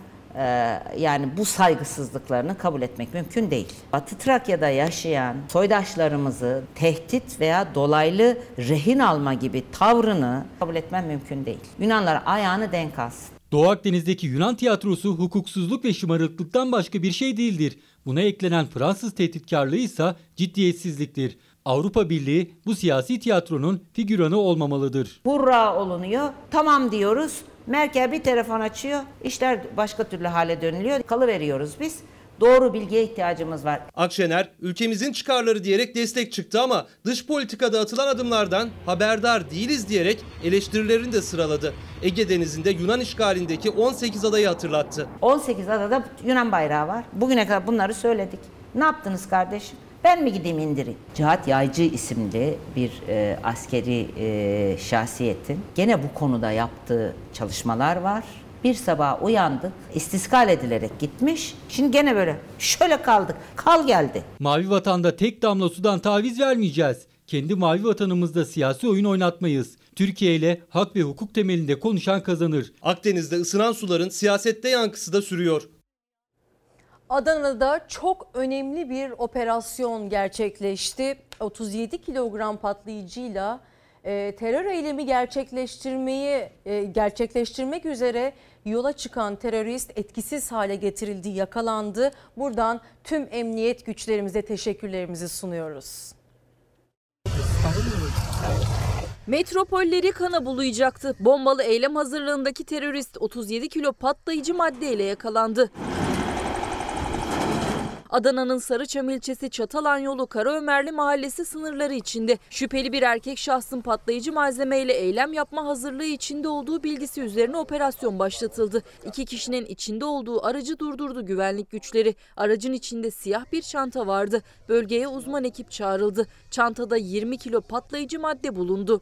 yani bu saygısızlıklarını kabul etmek mümkün değil. Batı Trakya'da yaşayan soydaşlarımızı tehdit veya dolaylı rehin alma gibi tavrını kabul etmem mümkün değil. Yunanlar ayağını denk alsın. Doğu Akdeniz'deki Yunan tiyatrosu hukuksuzluk ve şımarıklıktan başka bir şey değildir. Buna eklenen Fransız tehditkarlığı ise ciddiyetsizliktir. Avrupa Birliği bu siyasi tiyatronun figüranı olmamalıdır. Hurra olunuyor. Tamam diyoruz. Merkel bir telefon açıyor. İşler başka türlü hale dönülüyor. Kalıveriyoruz biz. Doğru bilgiye ihtiyacımız var. Akşener ülkemizin çıkarları diyerek destek çıktı ama dış politikada atılan adımlardan haberdar değiliz diyerek eleştirilerini de sıraladı. Ege Denizi'nde Yunan işgalindeki 18 adayı hatırlattı. 18 adada Yunan bayrağı var. Bugüne kadar bunları söyledik. Ne yaptınız kardeşim? Ben mi gideyim indireyim? Cihat Yaycı isimli bir e, askeri e, şahsiyetin gene bu konuda yaptığı çalışmalar var. Bir sabah uyandık, istiskal edilerek gitmiş. Şimdi gene böyle şöyle kaldık, kal geldi. Mavi vatanda tek damla sudan taviz vermeyeceğiz. Kendi mavi vatanımızda siyasi oyun oynatmayız. Türkiye ile hak ve hukuk temelinde konuşan kazanır. Akdeniz'de ısınan suların siyasette yankısı da sürüyor. Adana'da çok önemli bir operasyon gerçekleşti. 37 kilogram patlayıcıyla e, terör eylemi gerçekleştirmeyi e, gerçekleştirmek üzere yola çıkan terörist etkisiz hale getirildi, yakalandı. Buradan tüm emniyet güçlerimize teşekkürlerimizi sunuyoruz. Metropolleri kana bulayacaktı. Bombalı eylem hazırlığındaki terörist 37 kilo patlayıcı maddeyle yakalandı. Adana'nın Sarıçam ilçesi Çatalan yolu Karaömerli mahallesi sınırları içinde şüpheli bir erkek şahsın patlayıcı malzemeyle eylem yapma hazırlığı içinde olduğu bilgisi üzerine operasyon başlatıldı. İki kişinin içinde olduğu aracı durdurdu güvenlik güçleri. Aracın içinde siyah bir çanta vardı. Bölgeye uzman ekip çağrıldı. Çantada 20 kilo patlayıcı madde bulundu.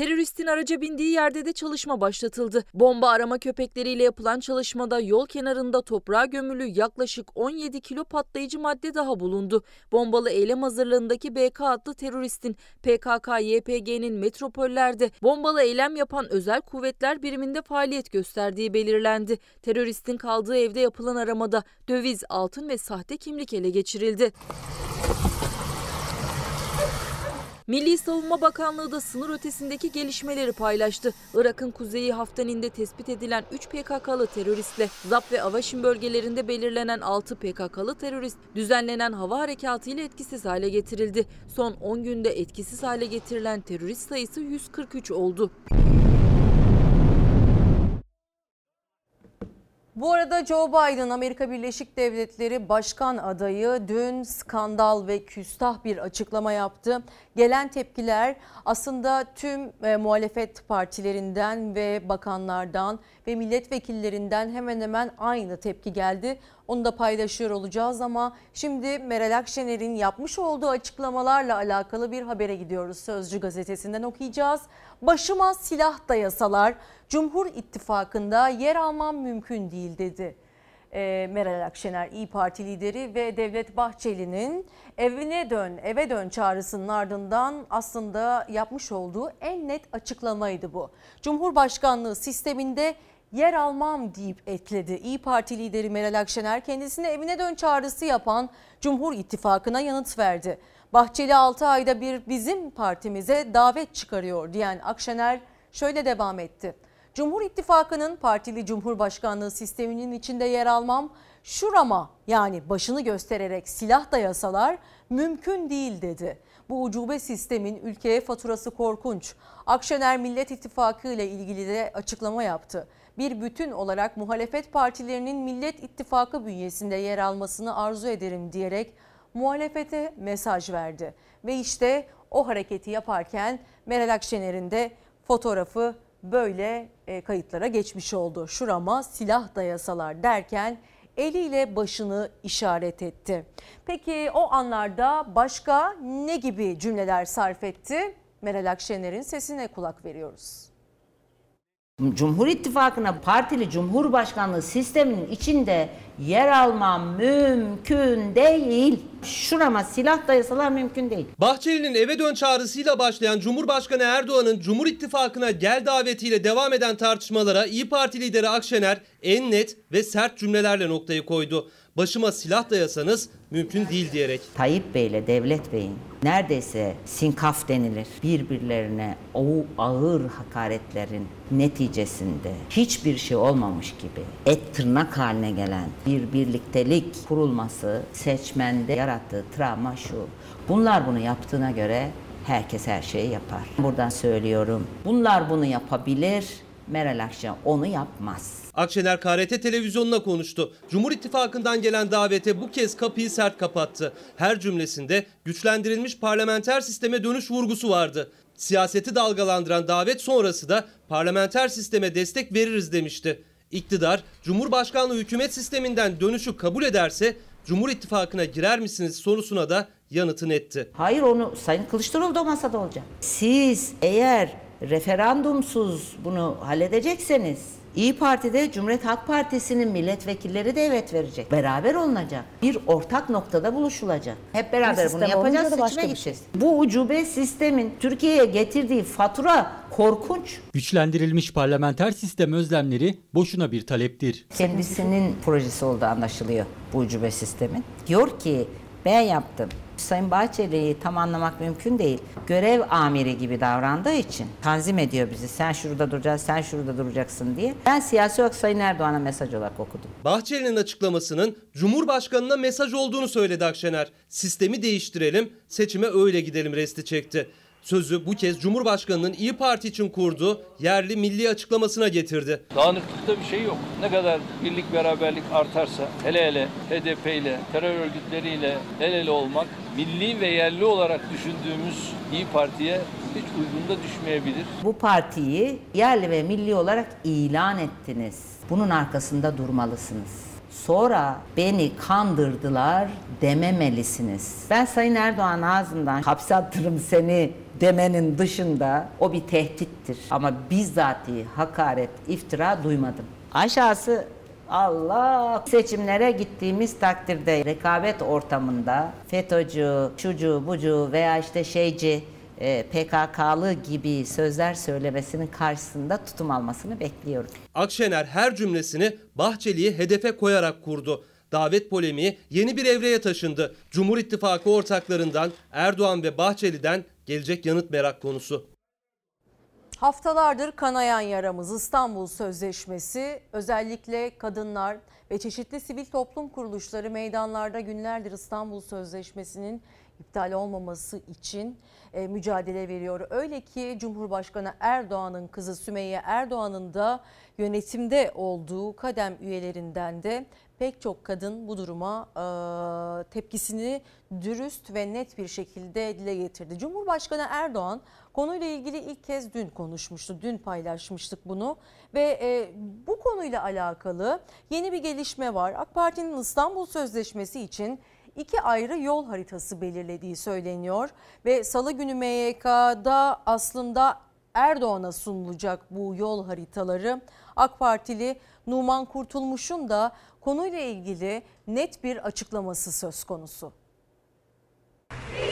Teröristin araca bindiği yerde de çalışma başlatıldı. Bomba arama köpekleriyle yapılan çalışmada yol kenarında toprağa gömülü yaklaşık 17 kilo patlayıcı madde daha bulundu. Bombalı eylem hazırlığındaki BK adlı teröristin PKK-YPG'nin metropollerde bombalı eylem yapan özel kuvvetler biriminde faaliyet gösterdiği belirlendi. Teröristin kaldığı evde yapılan aramada döviz, altın ve sahte kimlik ele geçirildi. Milli Savunma Bakanlığı da sınır ötesindeki gelişmeleri paylaştı. Irak'ın kuzeyi Haftanin'de tespit edilen 3 PKK'lı teröristle Zap ve Avaşin bölgelerinde belirlenen 6 PKK'lı terörist düzenlenen hava harekatı ile etkisiz hale getirildi. Son 10 günde etkisiz hale getirilen terörist sayısı 143 oldu. Bu arada Joe Biden Amerika Birleşik Devletleri Başkan adayı dün skandal ve küstah bir açıklama yaptı. Gelen tepkiler aslında tüm e, muhalefet partilerinden ve bakanlardan ve milletvekillerinden hemen hemen aynı tepki geldi. Onu da paylaşıyor olacağız ama şimdi Meral Akşener'in yapmış olduğu açıklamalarla alakalı bir habere gidiyoruz. Sözcü gazetesinden okuyacağız. Başıma silah dayasalar Cumhur İttifakı'nda yer almam mümkün değil dedi. E, Meral Akşener İyi Parti lideri ve Devlet Bahçeli'nin evine dön eve dön çağrısının ardından aslında yapmış olduğu en net açıklamaydı bu. Cumhurbaşkanlığı sisteminde yer almam deyip ekledi. İyi Parti lideri Meral Akşener kendisine evine dön çağrısı yapan Cumhur İttifakı'na yanıt verdi. Bahçeli 6 ayda bir bizim partimize davet çıkarıyor diyen Akşener şöyle devam etti. Cumhur İttifakı'nın partili cumhurbaşkanlığı sisteminin içinde yer almam şurama yani başını göstererek silah dayasalar mümkün değil dedi. Bu ucube sistemin ülkeye faturası korkunç. Akşener Millet İttifakı ile ilgili de açıklama yaptı. Bir bütün olarak muhalefet partilerinin Millet İttifakı bünyesinde yer almasını arzu ederim diyerek muhalefete mesaj verdi. Ve işte o hareketi yaparken Meral Akşener'in de fotoğrafı böyle e, kayıtlara geçmiş oldu. Şurama silah dayasalar derken eliyle başını işaret etti. Peki o anlarda başka ne gibi cümleler sarf etti? Meral Akşener'in sesine kulak veriyoruz. Cumhur İttifakı'na partili cumhurbaşkanlığı sisteminin içinde yer almam mümkün değil. Şurama silah dayasalar mümkün değil. Bahçeli'nin eve dön çağrısıyla başlayan Cumhurbaşkanı Erdoğan'ın Cumhur İttifakı'na gel davetiyle devam eden tartışmalara İyi Parti lideri Akşener en net ve sert cümlelerle noktayı koydu. Başıma silah dayasanız mümkün değil diyerek. Tayyip Bey ile Devlet Bey'in neredeyse sinkaf denilir birbirlerine o ağır hakaretlerin neticesinde hiçbir şey olmamış gibi et tırnak haline gelen bir birliktelik kurulması seçmende yarattığı travma şu. Bunlar bunu yaptığına göre herkes her şeyi yapar. Buradan söylüyorum. Bunlar bunu yapabilir. Meral Akşener onu yapmaz. Akşener KRT televizyonuna konuştu. Cumhur İttifakı'ndan gelen davete bu kez kapıyı sert kapattı. Her cümlesinde güçlendirilmiş parlamenter sisteme dönüş vurgusu vardı. Siyaseti dalgalandıran davet sonrası da parlamenter sisteme destek veririz demişti. İktidar, Cumhurbaşkanlığı hükümet sisteminden dönüşü kabul ederse Cumhur İttifakı'na girer misiniz sorusuna da yanıtını etti. Hayır onu Sayın Kılıçdaroğlu da masada olacak. Siz eğer referandumsuz bunu halledecekseniz İyi Parti'de Cumhuriyet Halk Partisi'nin milletvekilleri de evet verecek. Beraber olunacak. Bir ortak noktada buluşulacak. Hep beraber bunu yapacağız, seçime gideceğiz. Bu ucube sistemin Türkiye'ye getirdiği fatura korkunç. Güçlendirilmiş parlamenter sistem özlemleri boşuna bir taleptir. Kendisinin projesi olduğu anlaşılıyor bu ucube sistemin. Diyor ki ben yaptım. Sayın Bahçeli'yi tam anlamak mümkün değil. Görev amiri gibi davrandığı için tanzim ediyor bizi. Sen şurada duracaksın, sen şurada duracaksın diye. Ben siyasi olarak Sayın Erdoğan'a mesaj olarak okudum. Bahçeli'nin açıklamasının Cumhurbaşkanı'na mesaj olduğunu söyledi Akşener. Sistemi değiştirelim, seçime öyle gidelim resti çekti. Sözü bu kez Cumhurbaşkanı'nın İyi Parti için kurduğu yerli milli açıklamasına getirdi. Dağınıklıkta bir şey yok. Ne kadar birlik beraberlik artarsa hele hele HDP ile terör örgütleriyle el ele olmak milli ve yerli olarak düşündüğümüz İyi Parti'ye hiç uygun da düşmeyebilir. Bu partiyi yerli ve milli olarak ilan ettiniz. Bunun arkasında durmalısınız. sonra beni kandırdılar dememelisiniz. Ben Sayın Erdoğan ağzından hapse attırım seni demenin dışında o bir tehdittir. Ama bizzati hakaret, iftira duymadım. Aşağısı Allah seçimlere gittiğimiz takdirde rekabet ortamında FETÖ'cü, şucu, bucu veya işte şeyci e, PKK'lı gibi sözler söylemesinin karşısında tutum almasını bekliyorum. Akşener her cümlesini Bahçeli'yi hedefe koyarak kurdu. Davet polemiği yeni bir evreye taşındı. Cumhur İttifakı ortaklarından Erdoğan ve Bahçeli'den gelecek yanıt merak konusu. Haftalardır kanayan yaramız İstanbul Sözleşmesi özellikle kadınlar ve çeşitli sivil toplum kuruluşları meydanlarda günlerdir İstanbul Sözleşmesi'nin iptal olmaması için e, mücadele veriyor. Öyle ki Cumhurbaşkanı Erdoğan'ın kızı Sümeyye Erdoğan'ın da yönetimde olduğu kadem üyelerinden de pek çok kadın bu duruma e, tepkisini dürüst ve net bir şekilde dile getirdi. Cumhurbaşkanı Erdoğan konuyla ilgili ilk kez dün konuşmuştu. Dün paylaşmıştık bunu ve e, bu konuyla alakalı yeni bir gelişme var. AK Parti'nin İstanbul Sözleşmesi için iki ayrı yol haritası belirlediği söyleniyor ve salı günü MYK'da aslında Erdoğan'a sunulacak bu yol haritaları. AK Partili Numan Kurtulmuş'un da konuyla ilgili net bir açıklaması söz konusu.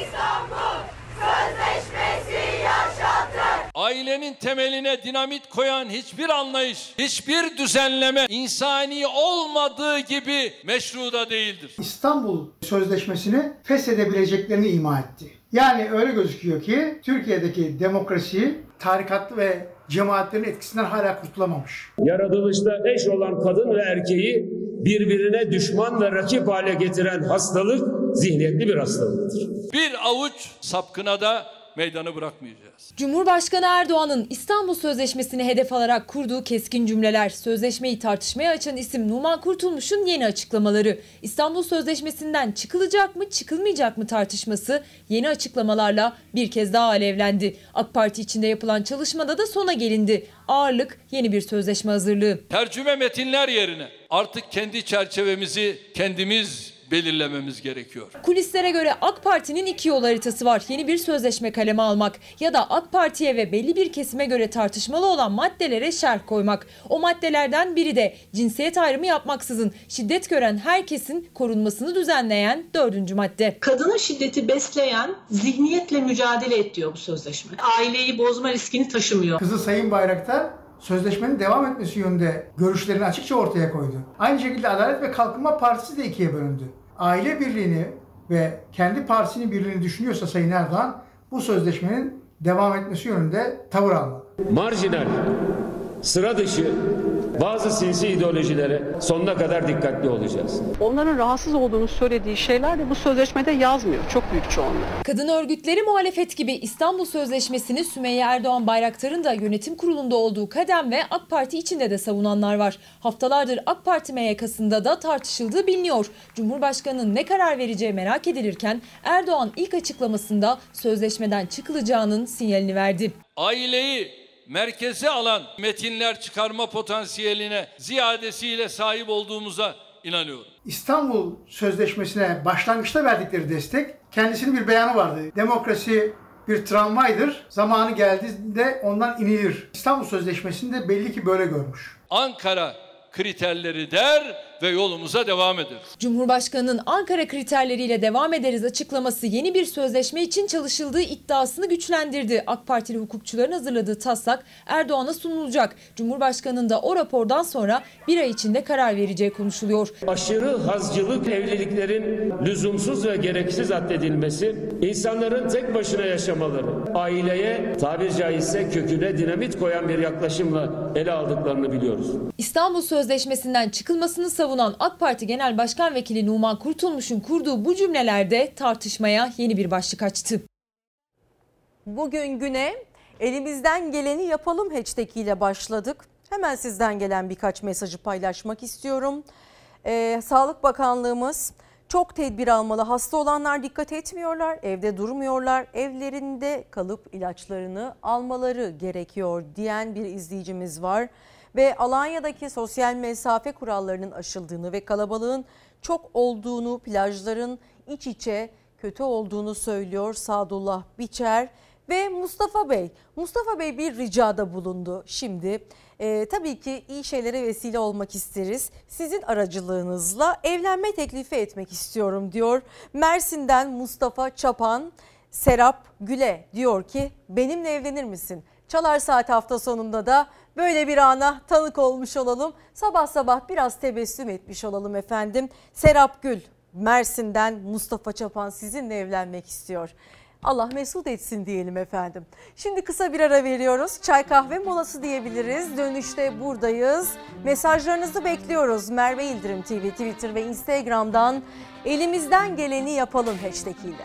İstanbul Sözleşmesi yaşatır. Ailenin temeline dinamit koyan hiçbir anlayış, hiçbir düzenleme insani olmadığı gibi meşru da değildir. İstanbul Sözleşmesi'ni feshedebileceklerini ima etti. Yani öyle gözüküyor ki Türkiye'deki demokrasi tarikatlı ve cemaatlerin etkisinden hala kurtulamamış. Yaratılışta eş olan kadın ve erkeği birbirine düşman ve rakip hale getiren hastalık zihniyetli bir hastalıktır. Bir avuç sapkına da meydanı bırakmayacağız. Cumhurbaşkanı Erdoğan'ın İstanbul Sözleşmesi'ni hedef alarak kurduğu keskin cümleler, sözleşmeyi tartışmaya açan isim Numan Kurtulmuş'un yeni açıklamaları, İstanbul Sözleşmesi'nden çıkılacak mı çıkılmayacak mı tartışması yeni açıklamalarla bir kez daha alevlendi. AK Parti içinde yapılan çalışmada da sona gelindi. Ağırlık yeni bir sözleşme hazırlığı. Tercüme metinler yerine artık kendi çerçevemizi kendimiz belirlememiz gerekiyor. Kulislere göre AK Parti'nin iki yol haritası var. Yeni bir sözleşme kaleme almak ya da AK Parti'ye ve belli bir kesime göre tartışmalı olan maddelere şerh koymak. O maddelerden biri de cinsiyet ayrımı yapmaksızın şiddet gören herkesin korunmasını düzenleyen dördüncü madde. Kadına şiddeti besleyen zihniyetle mücadele et diyor bu sözleşme. Aileyi bozma riskini taşımıyor. Kızı Sayın Bayraktar sözleşmenin devam etmesi yönünde görüşlerini açıkça ortaya koydu. Aynı şekilde Adalet ve Kalkınma Partisi de ikiye bölündü. Aile birliğini ve kendi partisinin birliğini düşünüyorsa Sayın Erdoğan bu sözleşmenin devam etmesi yönünde tavır almalı. Marjinal, sıra dışı bazı sinsi ideolojilere sonuna kadar dikkatli olacağız. Onların rahatsız olduğunu söylediği şeyler de bu sözleşmede yazmıyor. Çok büyük çoğunluğu. Kadın örgütleri muhalefet gibi İstanbul Sözleşmesi'ni Sümeyye Erdoğan Bayraktar'ın da yönetim kurulunda olduğu kadem ve AK Parti içinde de savunanlar var. Haftalardır AK Parti MYK'sında da tartışıldığı biliniyor. Cumhurbaşkanının ne karar vereceği merak edilirken Erdoğan ilk açıklamasında sözleşmeden çıkılacağının sinyalini verdi. Aileyi merkeze alan metinler çıkarma potansiyeline ziyadesiyle sahip olduğumuza inanıyorum. İstanbul Sözleşmesi'ne başlangıçta verdikleri destek kendisinin bir beyanı vardı. Demokrasi bir tramvaydır. Zamanı geldiğinde ondan inilir. İstanbul Sözleşmesi'nde belli ki böyle görmüş. Ankara kriterleri der ve yolumuza devam ederiz. Cumhurbaşkanının Ankara kriterleriyle devam ederiz açıklaması yeni bir sözleşme için çalışıldığı iddiasını güçlendirdi. AK Partili hukukçuların hazırladığı taslak Erdoğan'a sunulacak. Cumhurbaşkanının da o rapordan sonra bir ay içinde karar vereceği konuşuluyor. Aşırı hazcılık evliliklerin lüzumsuz ve gereksiz addedilmesi, insanların tek başına yaşamaları, aileye tabir caizse köküne dinamit koyan bir yaklaşımla ele aldıklarını biliyoruz. İstanbul Sözleşmesi'nden çıkılmasını savunan AK Parti Genel Başkan Vekili Numan Kurtulmuş'un kurduğu bu cümlelerde tartışmaya yeni bir başlık açtı. Bugün güne elimizden geleni yapalım hashtag ile başladık. Hemen sizden gelen birkaç mesajı paylaşmak istiyorum. Ee, Sağlık Bakanlığımız çok tedbir almalı. Hasta olanlar dikkat etmiyorlar, evde durmuyorlar. Evlerinde kalıp ilaçlarını almaları gerekiyor diyen bir izleyicimiz var. Ve Alanya'daki sosyal mesafe kurallarının aşıldığını ve kalabalığın çok olduğunu, plajların iç içe kötü olduğunu söylüyor Sadullah Biçer ve Mustafa Bey. Mustafa Bey bir ricada bulundu şimdi. Ee, tabii ki iyi şeylere vesile olmak isteriz. Sizin aracılığınızla evlenme teklifi etmek istiyorum diyor. Mersin'den Mustafa Çapan, Serap Güle diyor ki benimle evlenir misin? Çalar Saat hafta sonunda da böyle bir ana tanık olmuş olalım. Sabah sabah biraz tebessüm etmiş olalım efendim. Serap Gül Mersin'den Mustafa Çapan sizinle evlenmek istiyor. Allah mesut etsin diyelim efendim. Şimdi kısa bir ara veriyoruz. Çay kahve molası diyebiliriz. Dönüşte buradayız. Mesajlarınızı bekliyoruz. Merve İldirim TV, Twitter ve Instagram'dan elimizden geleni yapalım hashtag ile.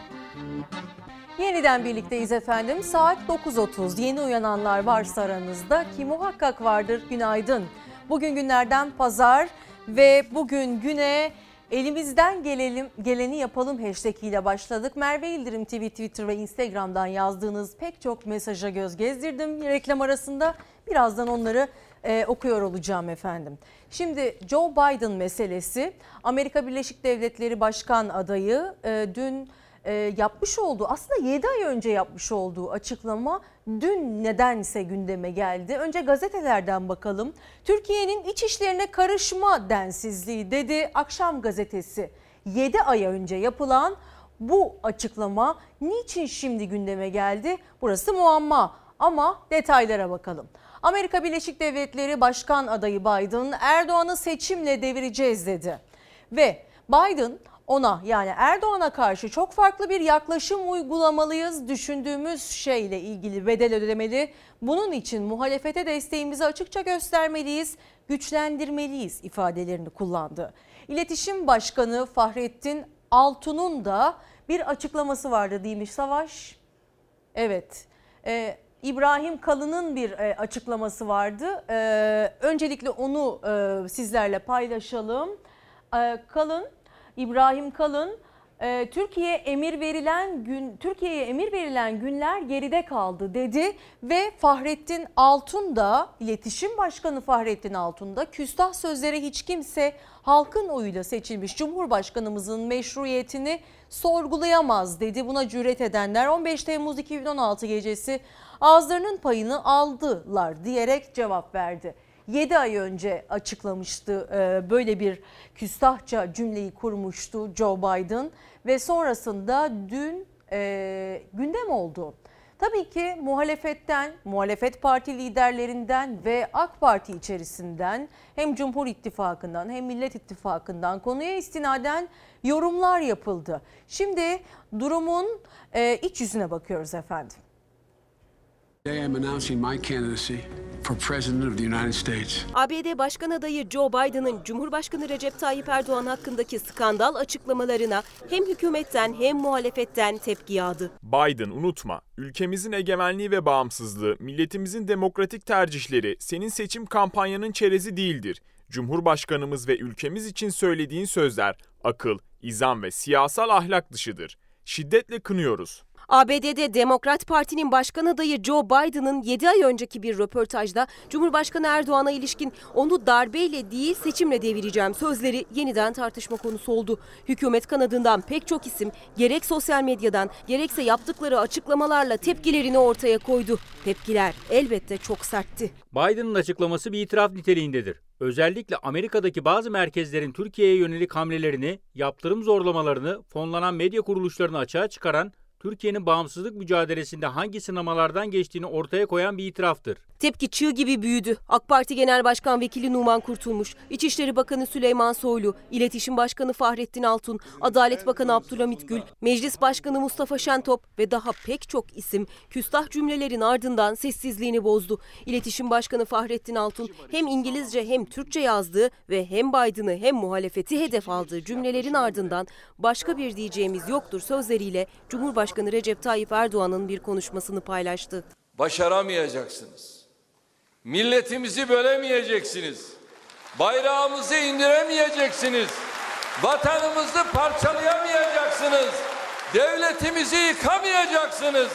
Yeniden birlikteyiz efendim. Saat 9.30. Yeni uyananlar varsa aranızda ki muhakkak vardır. Günaydın. Bugün günlerden pazar ve bugün güne elimizden gelelim, geleni yapalım hashtag ile başladık. Merve İldirim TV, Twitter ve Instagram'dan yazdığınız pek çok mesaja göz gezdirdim. Reklam arasında birazdan onları e, okuyor olacağım efendim. Şimdi Joe Biden meselesi Amerika Birleşik Devletleri Başkan adayı e, dün e, yapmış olduğu aslında 7 ay önce yapmış olduğu açıklama dün nedense gündeme geldi. Önce gazetelerden bakalım. Türkiye'nin iç işlerine karışma densizliği dedi Akşam gazetesi. 7 ay önce yapılan bu açıklama niçin şimdi gündeme geldi? Burası muamma ama detaylara bakalım. Amerika Birleşik Devletleri Başkan adayı Biden Erdoğan'ı seçimle devireceğiz dedi. Ve Biden ona yani Erdoğan'a karşı çok farklı bir yaklaşım uygulamalıyız. Düşündüğümüz şeyle ilgili bedel ödemeli. Bunun için muhalefete desteğimizi açıkça göstermeliyiz, güçlendirmeliyiz ifadelerini kullandı. İletişim Başkanı Fahrettin Altun'un da bir açıklaması vardı değilmiş Savaş? Evet. Ee, İbrahim Kalın'ın bir e, açıklaması vardı. Ee, öncelikle onu e, sizlerle paylaşalım. Ee, Kalın İbrahim Kalın e, Türkiye emir verilen gün Türkiye'ye emir verilen günler geride kaldı dedi ve Fahrettin Altun da iletişim başkanı Fahrettin Altun da küstah sözlere hiç kimse halkın oyuyla seçilmiş Cumhurbaşkanımızın meşruiyetini sorgulayamaz dedi. Buna cüret edenler 15 Temmuz 2016 gecesi ağızlarının payını aldılar diyerek cevap verdi. 7 ay önce açıklamıştı e, böyle bir küstahça cümleyi kurmuştu Joe Biden ve sonrasında dün e, gündem oldu. Tabii ki muhalefetten, muhalefet parti liderlerinden ve AK Parti içerisinden hem Cumhur İttifakı'ndan hem Millet İttifakı'ndan konuya istinaden yorumlar yapıldı. Şimdi durumun e, iç yüzüne bakıyoruz efendim. Today I'm announcing my candidacy for President of the United States. ABD Başkan adayı Joe Biden'ın Cumhurbaşkanı Recep Tayyip Erdoğan hakkındaki skandal açıklamalarına hem hükümetten hem muhalefetten tepki yağdı. Biden unutma, ülkemizin egemenliği ve bağımsızlığı, milletimizin demokratik tercihleri senin seçim kampanyanın çerezi değildir. Cumhurbaşkanımız ve ülkemiz için söylediğin sözler akıl, izan ve siyasal ahlak dışıdır. Şiddetle kınıyoruz. ABD'de Demokrat Parti'nin başkan adayı Joe Biden'ın 7 ay önceki bir röportajda Cumhurbaşkanı Erdoğan'a ilişkin onu darbeyle değil seçimle devireceğim sözleri yeniden tartışma konusu oldu. Hükümet kanadından pek çok isim gerek sosyal medyadan gerekse yaptıkları açıklamalarla tepkilerini ortaya koydu. Tepkiler elbette çok sertti. Biden'ın açıklaması bir itiraf niteliğindedir. Özellikle Amerika'daki bazı merkezlerin Türkiye'ye yönelik hamlelerini, yaptırım zorlamalarını, fonlanan medya kuruluşlarını açığa çıkaran Türkiye'nin bağımsızlık mücadelesinde hangi sınamalardan geçtiğini ortaya koyan bir itiraftır. Tepki çığ gibi büyüdü. AK Parti Genel Başkan Vekili Numan Kurtulmuş, İçişleri Bakanı Süleyman Soylu, İletişim Başkanı Fahrettin Altun, Adalet Bakanı Abdülhamit Gül, Meclis Başkanı Mustafa Şentop ve daha pek çok isim küstah cümlelerin ardından sessizliğini bozdu. İletişim Başkanı Fahrettin Altun hem İngilizce hem Türkçe yazdığı ve hem Biden'ı hem muhalefeti hedef aldığı cümlelerin ardından başka bir diyeceğimiz yoktur sözleriyle Cumhurbaşkanı Recep Tayyip Erdoğan'ın bir konuşmasını paylaştı. Başaramayacaksınız. Milletimizi bölemeyeceksiniz. Bayrağımızı indiremeyeceksiniz. Vatanımızı parçalayamayacaksınız. Devletimizi yıkamayacaksınız.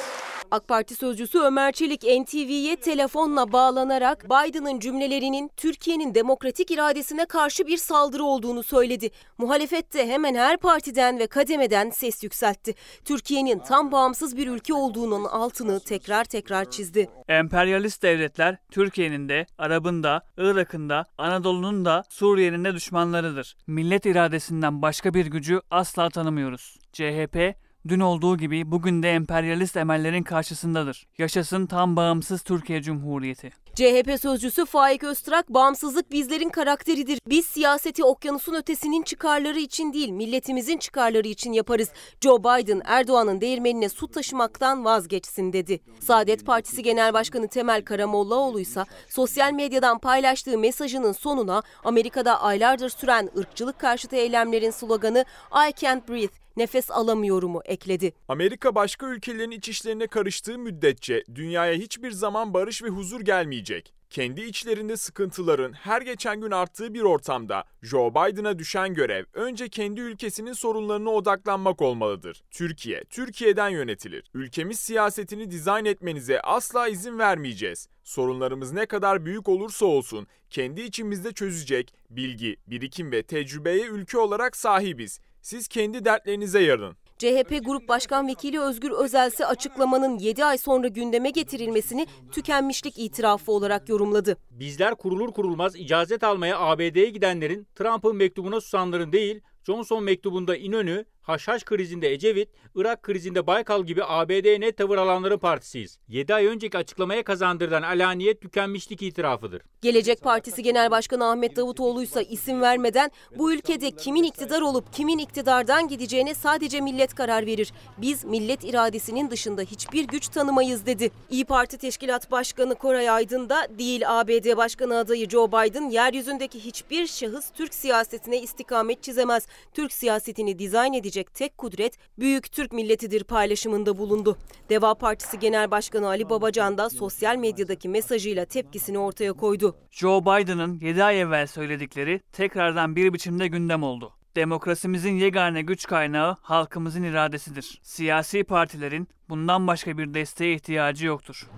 AK Parti sözcüsü Ömer Çelik NTV'ye telefonla bağlanarak Biden'ın cümlelerinin Türkiye'nin demokratik iradesine karşı bir saldırı olduğunu söyledi. Muhalefet de hemen her partiden ve kademeden ses yükseltti. Türkiye'nin tam bağımsız bir ülke olduğunun altını tekrar tekrar çizdi. Emperyalist devletler Türkiye'nin de, Arap'ın da, Irak'ın da, Anadolu'nun da, Suriye'nin de düşmanlarıdır. Millet iradesinden başka bir gücü asla tanımıyoruz. CHP dün olduğu gibi bugün de emperyalist emellerin karşısındadır. Yaşasın tam bağımsız Türkiye Cumhuriyeti. CHP sözcüsü Faik Öztrak, bağımsızlık bizlerin karakteridir. Biz siyaseti okyanusun ötesinin çıkarları için değil, milletimizin çıkarları için yaparız. Joe Biden, Erdoğan'ın değirmenine su taşımaktan vazgeçsin dedi. Saadet Partisi Genel Başkanı Temel Karamollaoğlu ise sosyal medyadan paylaştığı mesajının sonuna Amerika'da aylardır süren ırkçılık karşıtı eylemlerin sloganı I can't breathe, nefes alamıyorumu ekledi. Amerika başka ülkelerin iç işlerine karıştığı müddetçe dünyaya hiçbir zaman barış ve huzur gelmeyecek. Kendi içlerinde sıkıntıların her geçen gün arttığı bir ortamda Joe Biden'a düşen görev önce kendi ülkesinin sorunlarına odaklanmak olmalıdır. Türkiye, Türkiye'den yönetilir. Ülkemiz siyasetini dizayn etmenize asla izin vermeyeceğiz. Sorunlarımız ne kadar büyük olursa olsun kendi içimizde çözecek bilgi, birikim ve tecrübeye ülke olarak sahibiz. Siz kendi dertlerinize yarın. CHP Grup Başkan Vekili Özgür Özelsi açıklamanın 7 ay sonra gündeme getirilmesini tükenmişlik itirafı olarak yorumladı. Bizler kurulur kurulmaz icazet almaya ABD'ye gidenlerin Trump'ın mektubuna susanların değil, Johnson mektubunda İnönü, Haşhaş krizinde Ecevit, Irak krizinde Baykal gibi ABD'ye net tavır alanların partisiyiz. 7 ay önceki açıklamaya kazandırılan alaniyet tükenmişlik itirafıdır. Gelecek Partisi Genel Başkanı Ahmet Davutoğlu ise isim vermeden bu ülkede kimin iktidar olup kimin iktidardan gideceğine sadece millet karar verir. Biz millet iradesinin dışında hiçbir güç tanımayız dedi. İyi Parti Teşkilat Başkanı Koray Aydın da değil ABD Başkanı adayı Joe Biden yeryüzündeki hiçbir şahıs Türk siyasetine istikamet çizemez. Türk siyasetini dizayn edecek tek kudret büyük Türk milletidir paylaşımında bulundu. Deva Partisi Genel Başkanı Ali Babacan da sosyal medyadaki mesajıyla tepkisini ortaya koydu. Joe Biden'ın 7 ay evvel söyledikleri tekrardan bir biçimde gündem oldu. Demokrasimizin yegane güç kaynağı halkımızın iradesidir. Siyasi partilerin bundan başka bir desteğe ihtiyacı yoktur.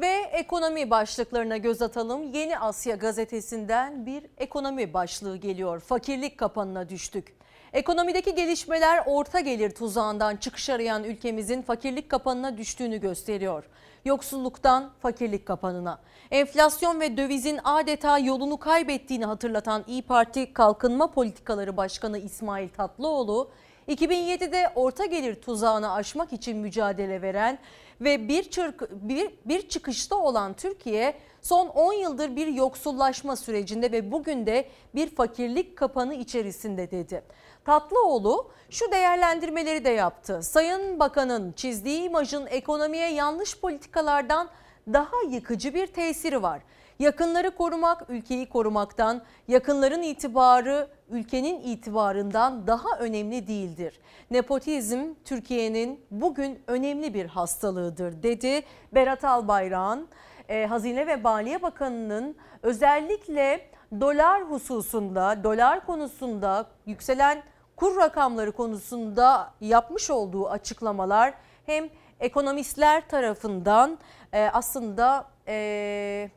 Ve ekonomi başlıklarına göz atalım. Yeni Asya gazetesinden bir ekonomi başlığı geliyor. Fakirlik kapanına düştük. Ekonomideki gelişmeler orta gelir tuzağından çıkış arayan ülkemizin fakirlik kapanına düştüğünü gösteriyor. Yoksulluktan fakirlik kapanına. Enflasyon ve dövizin adeta yolunu kaybettiğini hatırlatan İyi Parti Kalkınma Politikaları Başkanı İsmail Tatlıoğlu, 2007'de orta gelir tuzağını aşmak için mücadele veren ve bir, çırk, bir, bir çıkışta olan Türkiye son 10 yıldır bir yoksullaşma sürecinde ve bugün de bir fakirlik kapanı içerisinde dedi. Tatlıoğlu şu değerlendirmeleri de yaptı. Sayın Bakan'ın çizdiği imajın ekonomiye yanlış politikalardan daha yıkıcı bir tesiri var. Yakınları korumak ülkeyi korumaktan, yakınların itibarı ülkenin itibarından daha önemli değildir. Nepotizm Türkiye'nin bugün önemli bir hastalığıdır dedi Berat Albayrak'ın e, Hazine ve Maliye Bakanı'nın özellikle dolar hususunda, dolar konusunda yükselen kur rakamları konusunda yapmış olduğu açıklamalar hem ekonomistler tarafından e, aslında e,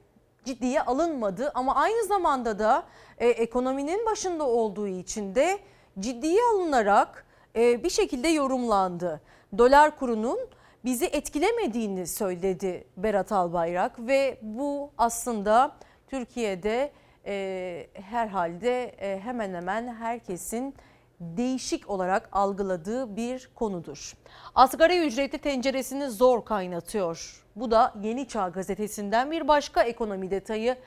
ciddiye alınmadı ama aynı zamanda da e, ekonominin başında olduğu için de ciddiye alınarak e, bir şekilde yorumlandı. Dolar kurunun bizi etkilemediğini söyledi Berat Albayrak ve bu aslında Türkiye'de e, herhalde e, hemen hemen herkesin değişik olarak algıladığı bir konudur. Asgari ücretli tenceresini zor kaynatıyor. Bu da Yeni Çağ gazetesinden bir başka ekonomi detayı.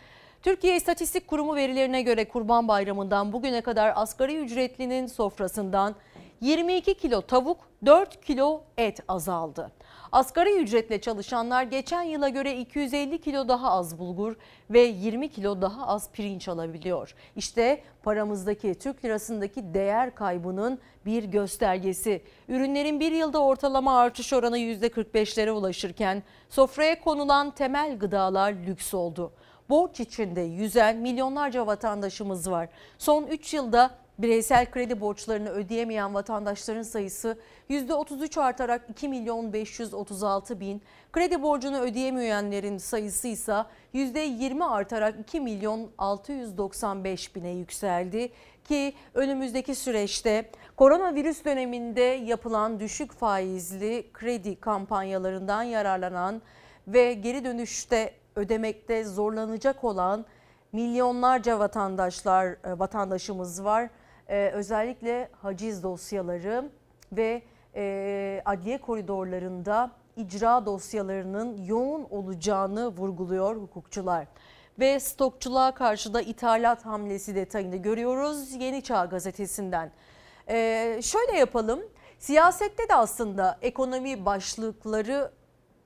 Türkiye İstatistik Kurumu verilerine göre Kurban Bayramı'ndan bugüne kadar asgari ücretlinin sofrasından 22 kilo tavuk, 4 kilo et azaldı. Asgari ücretle çalışanlar geçen yıla göre 250 kilo daha az bulgur ve 20 kilo daha az pirinç alabiliyor. İşte paramızdaki Türk lirasındaki değer kaybının bir göstergesi. Ürünlerin bir yılda ortalama artış oranı %45'lere ulaşırken sofraya konulan temel gıdalar lüks oldu borç içinde yüzen milyonlarca vatandaşımız var. Son 3 yılda Bireysel kredi borçlarını ödeyemeyen vatandaşların sayısı %33 artarak 2 milyon 536 bin. Kredi borcunu ödeyemeyenlerin sayısı ise %20 artarak 2 milyon 695 bine yükseldi. Ki önümüzdeki süreçte koronavirüs döneminde yapılan düşük faizli kredi kampanyalarından yararlanan ve geri dönüşte ödemekte zorlanacak olan milyonlarca vatandaşlar e, vatandaşımız var. Ee, özellikle haciz dosyaları ve e, adliye koridorlarında icra dosyalarının yoğun olacağını vurguluyor hukukçular. Ve stokçuluğa karşı da ithalat hamlesi detayını görüyoruz Yeni Çağ gazetesinden. Ee, şöyle yapalım, siyasette de aslında ekonomi başlıkları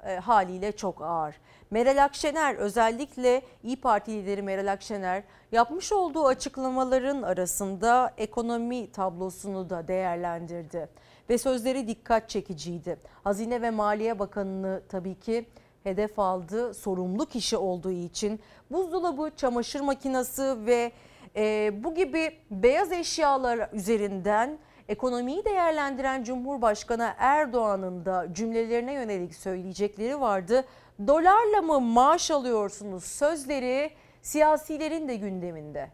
e, haliyle çok ağır. Meral Akşener özellikle İyi Parti lideri Meral Akşener yapmış olduğu açıklamaların arasında ekonomi tablosunu da değerlendirdi. Ve sözleri dikkat çekiciydi. Hazine ve Maliye Bakanı'nı tabii ki hedef aldı sorumlu kişi olduğu için. Buzdolabı, çamaşır makinesi ve e, bu gibi beyaz eşyalar üzerinden ekonomiyi değerlendiren Cumhurbaşkanı Erdoğan'ın da cümlelerine yönelik söyleyecekleri vardı. Dolarla mı maaş alıyorsunuz sözleri siyasilerin de gündeminde.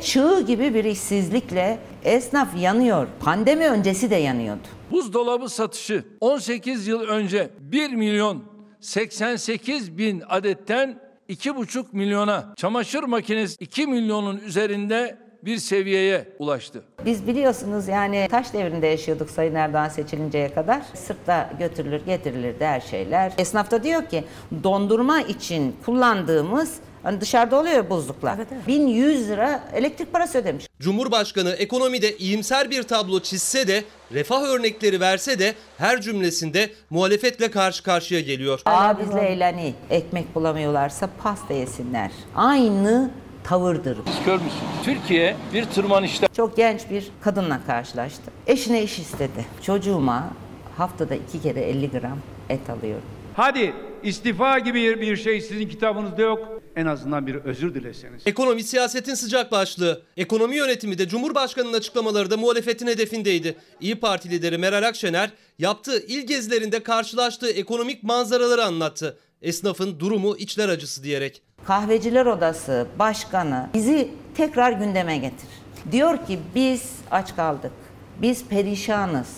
Çığ gibi bir işsizlikle esnaf yanıyor. Pandemi öncesi de yanıyordu. Buzdolabı satışı 18 yıl önce 1 milyon 88 bin adetten 2,5 milyona, çamaşır makinesi 2 milyonun üzerinde bir seviyeye ulaştı. Biz biliyorsunuz yani taş devrinde yaşıyorduk Sayın Erdoğan seçilinceye kadar. Sırtta götürülür getirilirdi her şeyler. Esnaf da diyor ki dondurma için kullandığımız Hani dışarıda oluyor ya buzluklar. Evet, evet. 1100 lira elektrik parası ödemiş. Cumhurbaşkanı ekonomide iyimser bir tablo çizse de refah örnekleri verse de her cümlesinde muhalefetle karşı karşıya geliyor. Aa biz Leylani ekmek bulamıyorlarsa pasta yesinler. Aynı tavırdır. Siz kör müsün? Türkiye bir tırmanışta. Çok genç bir kadınla karşılaştı. Eşine iş istedi. Çocuğuma haftada iki kere 50 gram et alıyorum. Hadi istifa gibi bir şey sizin kitabınızda yok. En azından bir özür dileseniz. Ekonomi siyasetin sıcak başlığı. Ekonomi yönetimi de Cumhurbaşkanı'nın açıklamaları da muhalefetin hedefindeydi. İyi Parti lideri Meral Akşener yaptığı il gezilerinde karşılaştığı ekonomik manzaraları anlattı. Esnafın durumu içler acısı diyerek. Kahveciler Odası Başkanı bizi tekrar gündeme getir. Diyor ki biz aç kaldık. Biz perişanız.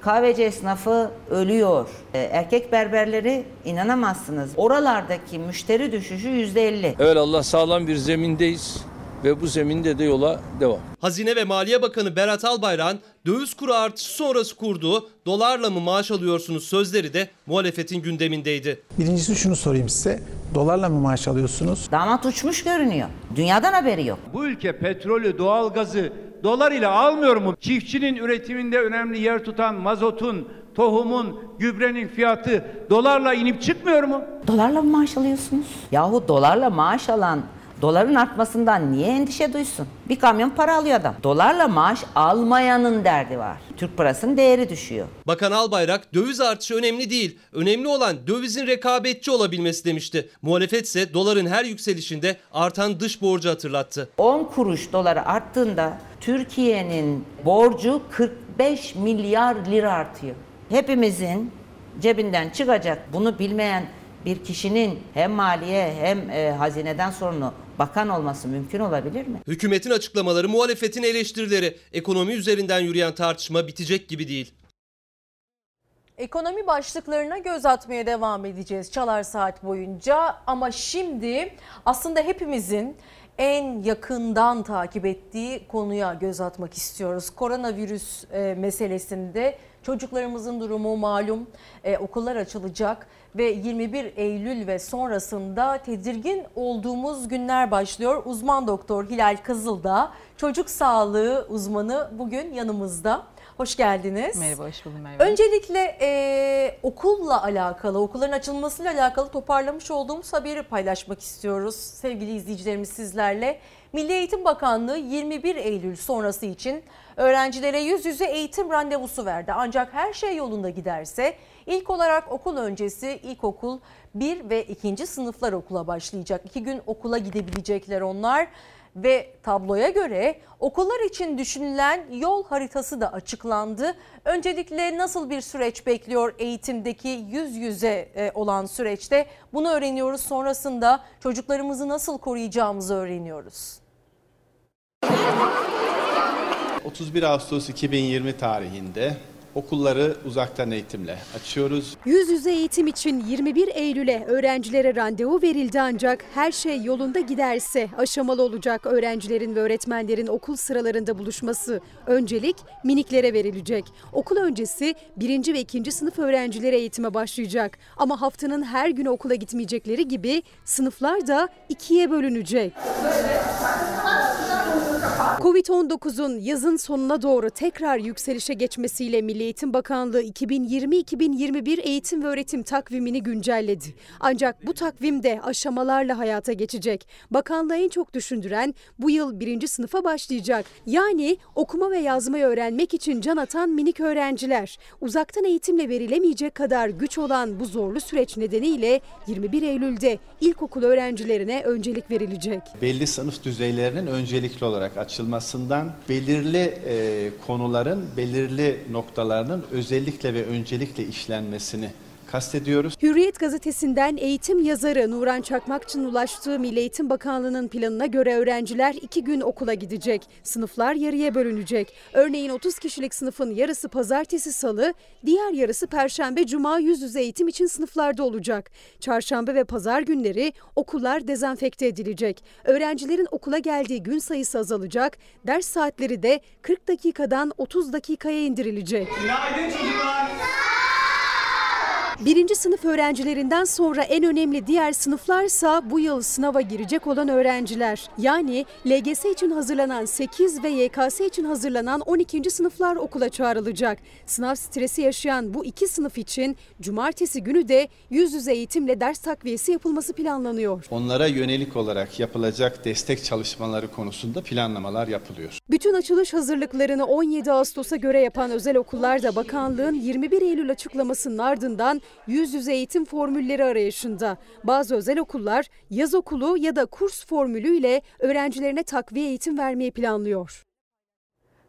Kahveci esnafı ölüyor. E, erkek berberleri inanamazsınız. Oralardaki müşteri düşüşü yüzde elli. Evet Allah sağlam bir zemindeyiz ve bu zeminde de yola devam. Hazine ve Maliye Bakanı Berat Albayrak'ın döviz kuru artışı sonrası kurduğu dolarla mı maaş alıyorsunuz sözleri de muhalefetin gündemindeydi. Birincisi şunu sorayım size. Dolarla mı maaş alıyorsunuz? Damat uçmuş görünüyor. Dünyadan haberi yok. Bu ülke petrolü, doğalgazı dolar ile almıyor mu? Çiftçinin üretiminde önemli yer tutan mazotun, tohumun, gübrenin fiyatı dolarla inip çıkmıyor mu? Dolarla mı maaş alıyorsunuz? Yahu dolarla maaş alan Doların artmasından niye endişe duysun? Bir kamyon para alıyor adam. Dolarla maaş almayanın derdi var. Türk parasının değeri düşüyor. Bakan Albayrak döviz artışı önemli değil. Önemli olan dövizin rekabetçi olabilmesi demişti. Muhalefet ise doların her yükselişinde artan dış borcu hatırlattı. 10 kuruş doları arttığında Türkiye'nin borcu 45 milyar lira artıyor. Hepimizin cebinden çıkacak bunu bilmeyen bir kişinin hem maliye hem e, hazineden sorunu bakan olması mümkün olabilir mi? Hükümetin açıklamaları, muhalefetin eleştirileri, ekonomi üzerinden yürüyen tartışma bitecek gibi değil. Ekonomi başlıklarına göz atmaya devam edeceğiz Çalar Saat boyunca ama şimdi aslında hepimizin en yakından takip ettiği konuya göz atmak istiyoruz. Koronavirüs e, meselesinde çocuklarımızın durumu malum e, okullar açılacak ve 21 Eylül ve sonrasında tedirgin olduğumuz günler başlıyor. Uzman doktor Hilal Kızıldağ, çocuk sağlığı uzmanı bugün yanımızda. Hoş geldiniz. Merhaba, hoş buldum Merve. Öncelikle e, okulla alakalı, okulların açılmasıyla alakalı toparlamış olduğumuz haberi paylaşmak istiyoruz. Sevgili izleyicilerimiz sizlerle. Milli Eğitim Bakanlığı 21 Eylül sonrası için öğrencilere yüz yüze eğitim randevusu verdi. Ancak her şey yolunda giderse ilk olarak okul öncesi ilkokul 1 ve 2. sınıflar okula başlayacak. İki gün okula gidebilecekler onlar Ve tabloya göre okullar için düşünülen yol haritası da açıklandı. Öncelikle nasıl bir süreç bekliyor eğitimdeki yüz yüze e, olan süreçte bunu öğreniyoruz. Sonrasında çocuklarımızı nasıl koruyacağımızı öğreniyoruz. 31 Ağustos 2020 tarihinde okulları uzaktan eğitimle açıyoruz. Yüz yüze eğitim için 21 Eylül'e öğrencilere randevu verildi ancak her şey yolunda giderse aşamalı olacak öğrencilerin ve öğretmenlerin okul sıralarında buluşması. Öncelik miniklere verilecek. Okul öncesi birinci ve ikinci sınıf öğrencileri eğitime başlayacak. Ama haftanın her günü okula gitmeyecekleri gibi sınıflar da ikiye bölünecek. Covid-19'un yazın sonuna doğru tekrar yükselişe geçmesiyle Milli Eğitim Bakanlığı 2020-2021 eğitim ve öğretim takvimini güncelledi. Ancak bu takvim de aşamalarla hayata geçecek. Bakanlığı en çok düşündüren bu yıl birinci sınıfa başlayacak. Yani okuma ve yazmayı öğrenmek için can atan minik öğrenciler. Uzaktan eğitimle verilemeyecek kadar güç olan bu zorlu süreç nedeniyle 21 Eylül'de ilkokul öğrencilerine öncelik verilecek. Belli sınıf düzeylerinin öncelikli olarak açılmasından belirli e, konuların belirli noktalarının özellikle ve öncelikle işlenmesini kastediyoruz. Hürriyet gazetesinden eğitim yazarı Nuran Çakmakçı'nın ulaştığı Milli Eğitim Bakanlığı'nın planına göre öğrenciler iki gün okula gidecek. Sınıflar yarıya bölünecek. Örneğin 30 kişilik sınıfın yarısı pazartesi salı, diğer yarısı perşembe cuma yüz yüze eğitim için sınıflarda olacak. Çarşamba ve pazar günleri okullar dezenfekte edilecek. Öğrencilerin okula geldiği gün sayısı azalacak. Ders saatleri de 40 dakikadan 30 dakikaya indirilecek. Günaydın çocuklar. Birinci sınıf öğrencilerinden sonra en önemli diğer sınıflarsa bu yıl sınava girecek olan öğrenciler. Yani LGS için hazırlanan 8 ve YKS için hazırlanan 12. sınıflar okula çağrılacak. Sınav stresi yaşayan bu iki sınıf için cumartesi günü de yüz yüze eğitimle ders takviyesi yapılması planlanıyor. Onlara yönelik olarak yapılacak destek çalışmaları konusunda planlamalar yapılıyor. Bütün açılış hazırlıklarını 17 Ağustos'a göre yapan özel okullar da bakanlığın 21 Eylül açıklamasının ardından yüz yüze eğitim formülleri arayışında. Bazı özel okullar yaz okulu ya da kurs formülüyle öğrencilerine takviye eğitim vermeyi planlıyor.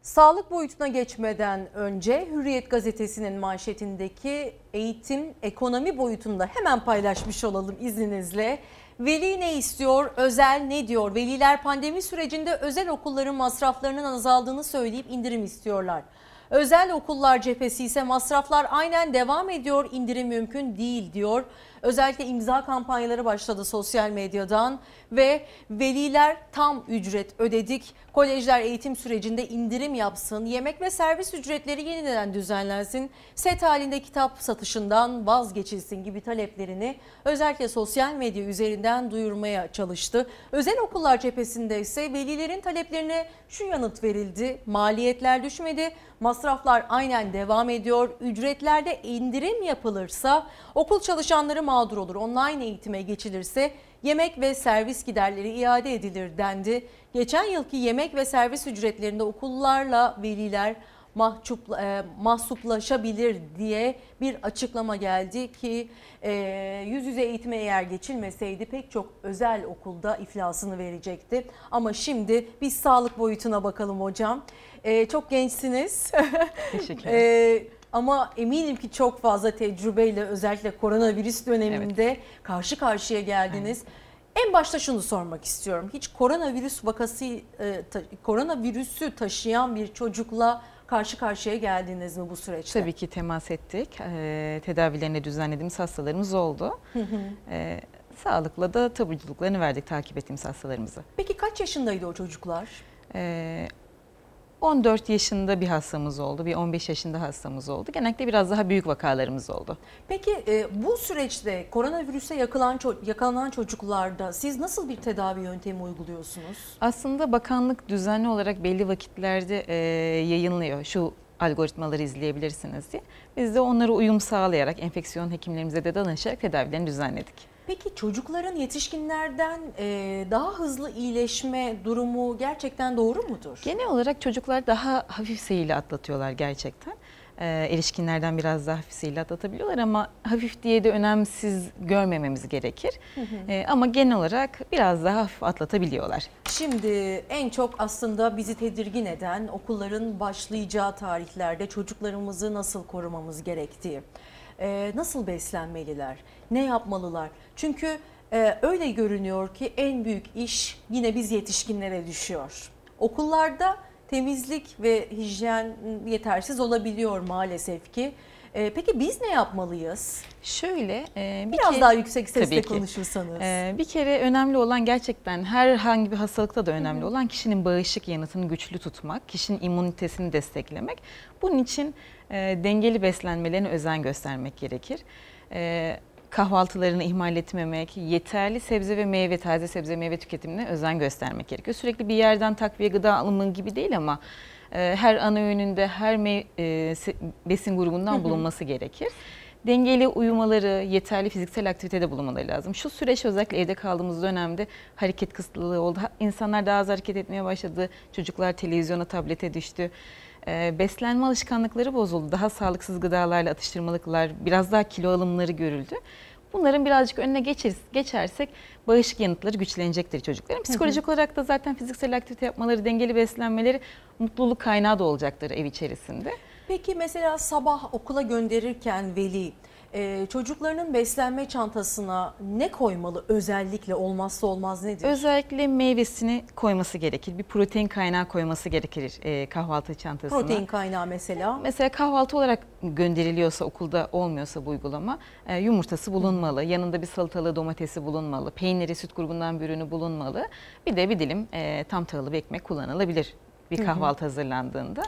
Sağlık boyutuna geçmeden önce Hürriyet gazetesinin manşetindeki eğitim ekonomi boyutunda hemen paylaşmış olalım izninizle. Veli ne istiyor, özel ne diyor? Veliler pandemi sürecinde özel okulların masraflarının azaldığını söyleyip indirim istiyorlar. Özel okullar cephesi ise masraflar aynen devam ediyor, indirim mümkün değil diyor. Özellikle imza kampanyaları başladı sosyal medyadan ve veliler tam ücret ödedik. Kolejler eğitim sürecinde indirim yapsın, yemek ve servis ücretleri yeniden düzenlensin, set halinde kitap satışından vazgeçilsin gibi taleplerini özellikle sosyal medya üzerinden duyurmaya çalıştı. Özel okullar cephesinde ise velilerin taleplerine şu yanıt verildi. Maliyetler düşmedi, masraflar aynen devam ediyor. Ücretlerde indirim yapılırsa okul çalışanları mağdur olur. Online eğitime geçilirse yemek ve servis giderleri iade edilir dendi. Geçen yılki yemek ve servis ücretlerinde okullarla veliler mahcup, e, mahsuplaşabilir diye bir açıklama geldi ki e, yüz yüze eğitime eğer geçilmeseydi pek çok özel okulda iflasını verecekti. Ama şimdi biz sağlık boyutuna bakalım hocam. E, çok gençsiniz. [laughs] Teşekkür ederim. Ama eminim ki çok fazla tecrübeyle özellikle koronavirüs döneminde evet. karşı karşıya geldiniz. Evet. En başta şunu sormak istiyorum. Hiç koronavirüs vakası, e, ta, koronavirüsü taşıyan bir çocukla karşı karşıya geldiniz mi bu süreçte? Tabii ki temas ettik. E, tedavilerini düzenlediğimiz hastalarımız oldu. Hı hı. E, sağlıkla da taburculuklarını verdik takip ettiğimiz hastalarımızı. Peki kaç yaşındaydı o çocuklar? E, 14 yaşında bir hastamız oldu, bir 15 yaşında hastamız oldu. Genellikle biraz daha büyük vakalarımız oldu. Peki e, bu süreçte koronavirüse yakılan, yakalanan çocuklarda siz nasıl bir tedavi yöntemi uyguluyorsunuz? Aslında bakanlık düzenli olarak belli vakitlerde e, yayınlıyor. Şu algoritmaları izleyebilirsiniz diye. Biz de onlara uyum sağlayarak enfeksiyon hekimlerimize de danışarak tedavilerini düzenledik. Peki çocukların yetişkinlerden daha hızlı iyileşme durumu gerçekten doğru mudur? Genel olarak çocuklar daha hafif seyirle atlatıyorlar gerçekten. e, erişkinlerden biraz daha hafifsiyle atlatabiliyorlar ama hafif diye de önemsiz görmememiz gerekir. Hı hı. E, ama genel olarak biraz daha hafif atlatabiliyorlar. Şimdi en çok aslında bizi tedirgin eden okulların başlayacağı tarihlerde çocuklarımızı nasıl korumamız gerektiği. Nasıl beslenmeliler? Ne yapmalılar? Çünkü e, öyle görünüyor ki en büyük iş yine biz yetişkinlere düşüyor. Okullarda temizlik ve hijyen yetersiz olabiliyor maalesef ki. Ee, peki biz ne yapmalıyız? Şöyle e, bir Biraz kere- daha yüksek sesle konuşursanız. E, bir kere önemli olan gerçekten herhangi bir hastalıkta da önemli olan kişinin bağışıklık yanıtını güçlü tutmak, kişinin immünitesini desteklemek. Bunun için e, dengeli beslenmelerine özen göstermek gerekir. E, kahvaltılarını ihmal etmemek, yeterli sebze ve meyve, taze sebze meyve tüketimine özen göstermek gerekiyor. Sürekli bir yerden takviye gıda alımı gibi değil ama e, her ana öğününde her mey- e, besin grubundan bulunması gerekir. Dengeli uyumaları, yeterli fiziksel aktivitede bulunmaları lazım. Şu süreç özellikle evde kaldığımız dönemde hareket kısıtlılığı oldu. İnsanlar daha az hareket etmeye başladı. Çocuklar televizyona, tablete düştü. Ee, beslenme alışkanlıkları bozuldu. Daha sağlıksız gıdalarla atıştırmalıklar, biraz daha kilo alımları görüldü. Bunların birazcık önüne geçeriz, geçersek bağışıklık yanıtları güçlenecektir çocukların. Psikolojik olarak da zaten fiziksel aktivite yapmaları, dengeli beslenmeleri mutluluk kaynağı da olacaktır ev içerisinde. Peki mesela sabah okula gönderirken veli e, çocuklarının beslenme çantasına ne koymalı özellikle olmazsa olmaz nedir? Özellikle meyvesini koyması gerekir. Bir protein kaynağı koyması gerekir e, kahvaltı çantasına. Protein kaynağı mesela. Mesela kahvaltı olarak gönderiliyorsa okulda olmuyorsa bu uygulama e, yumurtası bulunmalı. Yanında bir salatalığı domatesi bulunmalı. Peyniri süt grubundan bir ürünü bulunmalı. Bir de bir dilim e, tam tahıllı bir ekmek kullanılabilir bir Hı hı. kahvaltı hazırlandığında.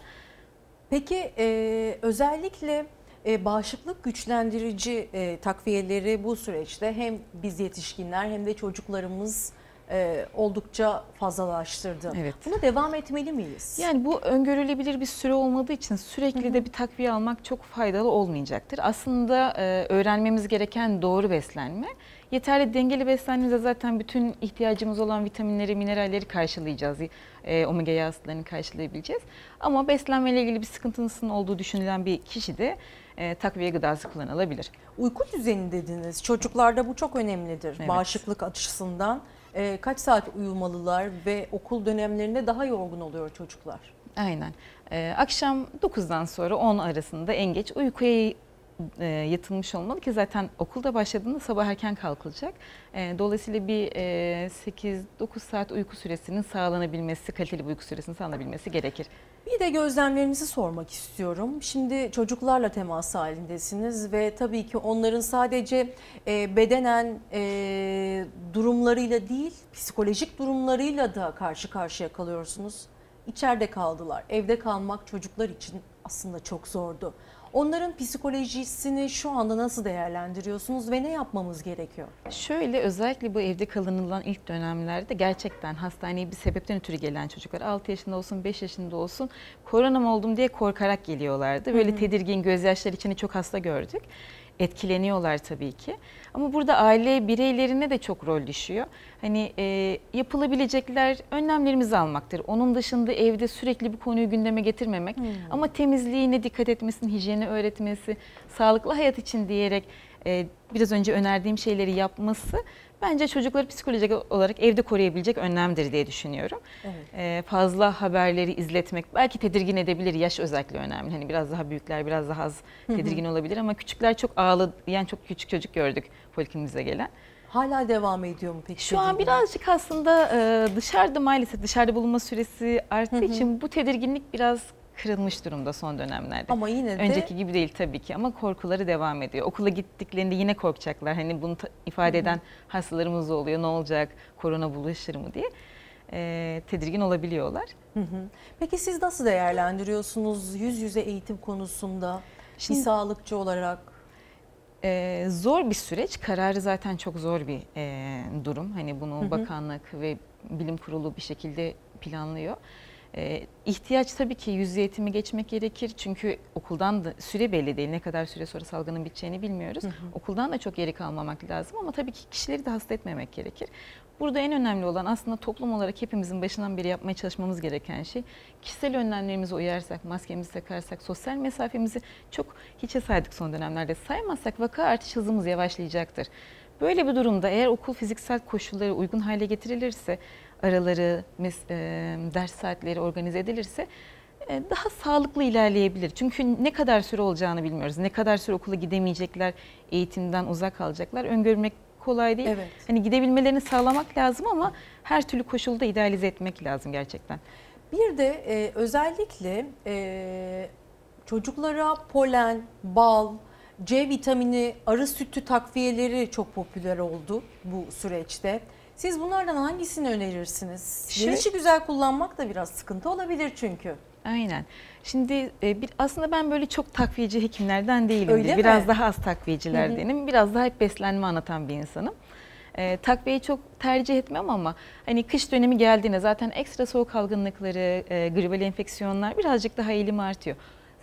Peki e, özellikle e, bağışıklık güçlendirici e, takviyeleri bu süreçte hem biz yetişkinler hem de çocuklarımız e, oldukça fazlalaştırdı. Evet. Buna devam etmeli miyiz? Yani bu öngörülebilir bir süre olmadığı için sürekli de bir takviye almak çok faydalı olmayacaktır. Aslında e, öğrenmemiz gereken doğru beslenme. Yeterli dengeli beslenmede zaten bütün ihtiyacımız olan vitaminleri, mineralleri karşılayacağız. E, omega yağ asitlerini karşılayabileceğiz. Ama beslenmeyle ilgili bir sıkıntısının olduğu düşünülen bir kişi de e, takviye gıdası kullanılabilir. Uyku düzeni dediniz. Çocuklarda bu çok önemlidir Evet. bağışıklık açısından. E, kaç saat uyumalılar ve okul dönemlerinde daha yorgun oluyor çocuklar? Aynen. Ee, akşam 9'dan sonra 10 arasında en geç uykuya e, yatılmış olmalı ki zaten okulda başladığında sabah erken kalkılacak. E, dolayısıyla bir e, 8-9 saat uyku süresinin sağlanabilmesi, kaliteli bir uyku süresinin sağlanabilmesi gerekir. Bir de gözlemlerinizi sormak istiyorum. Şimdi çocuklarla temas halindesiniz ve tabii ki onların sadece e, bedenen e, durumlarıyla değil, psikolojik durumlarıyla da karşı karşıya kalıyorsunuz. İçeride kaldılar. Evde kalmak çocuklar için aslında çok zordu. Onların psikolojisini şu anda nasıl değerlendiriyorsunuz ve ne yapmamız gerekiyor? Şöyle özellikle bu evde kalınılan ilk dönemlerde gerçekten hastaneye bir sebepten ötürü gelen çocuklar 6 yaşında olsun 5 yaşında olsun korona mı oldum diye korkarak geliyorlardı. Böyle Hı hı. tedirgin gözyaşları içinde çok hasta gördük. Etkileniyorlar tabii ki. Ama burada aile bireylerine de çok rol düşüyor. Hani e, yapılabilecekler önlemlerimizi almaktır. Onun dışında evde sürekli bir konuyu gündeme getirmemek. Ama temizliğine dikkat etmesini, hijyeni öğretmesi, sağlıklı hayat için diyerek e, biraz önce önerdiğim şeyleri yapması bence çocukları psikolojik olarak evde koruyabilecek önlemdir diye düşünüyorum. Evet. E, fazla haberleri izletmek belki tedirgin edebilir. Yaş özellikle önemli. Hani biraz daha büyükler biraz daha az Hı hı. tedirgin olabilir ama küçükler çok ağlayan çok küçük çocuk gördük polikliniğimize gelen. Hala devam ediyor mu peki? Şu an birazcık aslında e, dışarıda maalesef dışarıda bulunma süresi arttığı Hı hı. için bu tedirginlik biraz kırılmış durumda son dönemlerde. Ama yine de Önceki gibi değil tabii ki ama korkuları devam ediyor. Okula gittiklerinde yine korkacaklar. Hani bunu ifade Hı hı. eden hastalarımız oluyor. Ne olacak? Korona bulaşır mı diye. E, tedirgin olabiliyorlar. Hı hı. Peki siz nasıl değerlendiriyorsunuz yüz yüze eğitim konusunda Şimdi- bir sağlıkçı olarak? Ee, zor bir süreç. Kararı zaten çok zor bir e, durum. Hani bunu Hı hı. bakanlık ve bilim kurulu bir şekilde planlıyor. Ee, ihtiyaç tabii ki yüz eğitimi geçmek gerekir. Çünkü okuldan da süre belli değil. Ne kadar süre sonra salgının biteceğini bilmiyoruz. Hı hı. Okuldan da çok geri kalmamak lazım ama tabii ki kişileri de hasta etmemek gerekir. Burada en önemli olan aslında toplum olarak hepimizin başından beri yapmaya çalışmamız gereken şey kişisel önlemlerimize uyarsak, maskemizi takarsak, sosyal mesafemizi çok hiçe saydık son dönemlerde saymazsak vaka artış hızımız yavaşlayacaktır. Böyle bir durumda eğer okul fiziksel koşulları uygun hale getirilirse, araları, mes- e, ders saatleri organize edilirse e, daha sağlıklı ilerleyebilir. Çünkü ne kadar süre olacağını bilmiyoruz. Ne kadar süre okula gidemeyecekler, eğitimden uzak kalacaklar. Öngörmek kolay değil. Evet. Hani gidebilmelerini sağlamak lazım ama her türlü koşulda idealize etmek lazım gerçekten. Bir de e, özellikle e, çocuklara polen, bal, C vitamini, arı sütü takviyeleri çok popüler oldu bu süreçte. Siz bunlardan hangisini önerirsiniz? Şey- Gelişi güzel kullanmak da biraz sıkıntı olabilir çünkü. Aynen. Şimdi e, bir, aslında ben böyle çok takviyeci hekimlerden değilim. Öyle mi? Biraz daha az takviyecilerdenim. Biraz daha hep beslenme anlatan bir insanım. E, takviyeyi çok tercih etmem ama hani kış dönemi geldiğinde zaten ekstra soğuk algınlıkları, e, gribal enfeksiyonlar birazcık daha eğilim artıyor.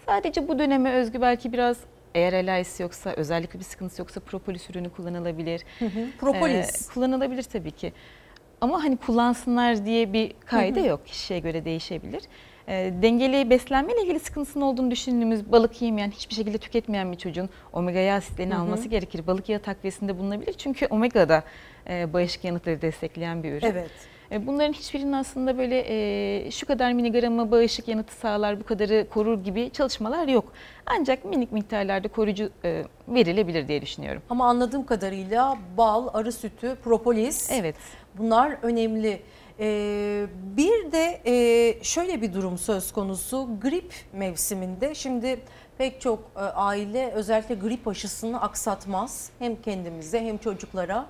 Sadece bu döneme özgü belki biraz eğer alerjisi yoksa, özellikle bir sıkıntısı yoksa propolis ürünü kullanılabilir. Propolis. E, kullanılabilir tabii ki. Ama hani kullansınlar diye bir kaide yok. Kişiye göre değişebilir. E, dengeli beslenmeyle ilgili sıkıntısının olduğunu düşündüğümüz balık yemeyen, hiçbir şekilde tüketmeyen bir çocuğun omega yağ asitlerini Hı hı. alması gerekir. Balık yağı takviyesinde bulunabilir. Çünkü omega da e, bağışıklık yanıtları destekleyen bir ürün. Evet. E, Bunların hiçbirinin aslında böyle e, şu kadar miligramı bağışık yanıtı sağlar, bu kadarı korur gibi çalışmalar yok. Ancak minik miktarlarda koruyucu e, verilebilir diye düşünüyorum. Ama anladığım kadarıyla bal, arı sütü, propolis Evet. bunlar önemli. Ee, bir de e, şöyle bir durum söz konusu grip mevsiminde şimdi pek çok e, aile özellikle grip aşısını aksatmaz hem kendimize hem çocuklara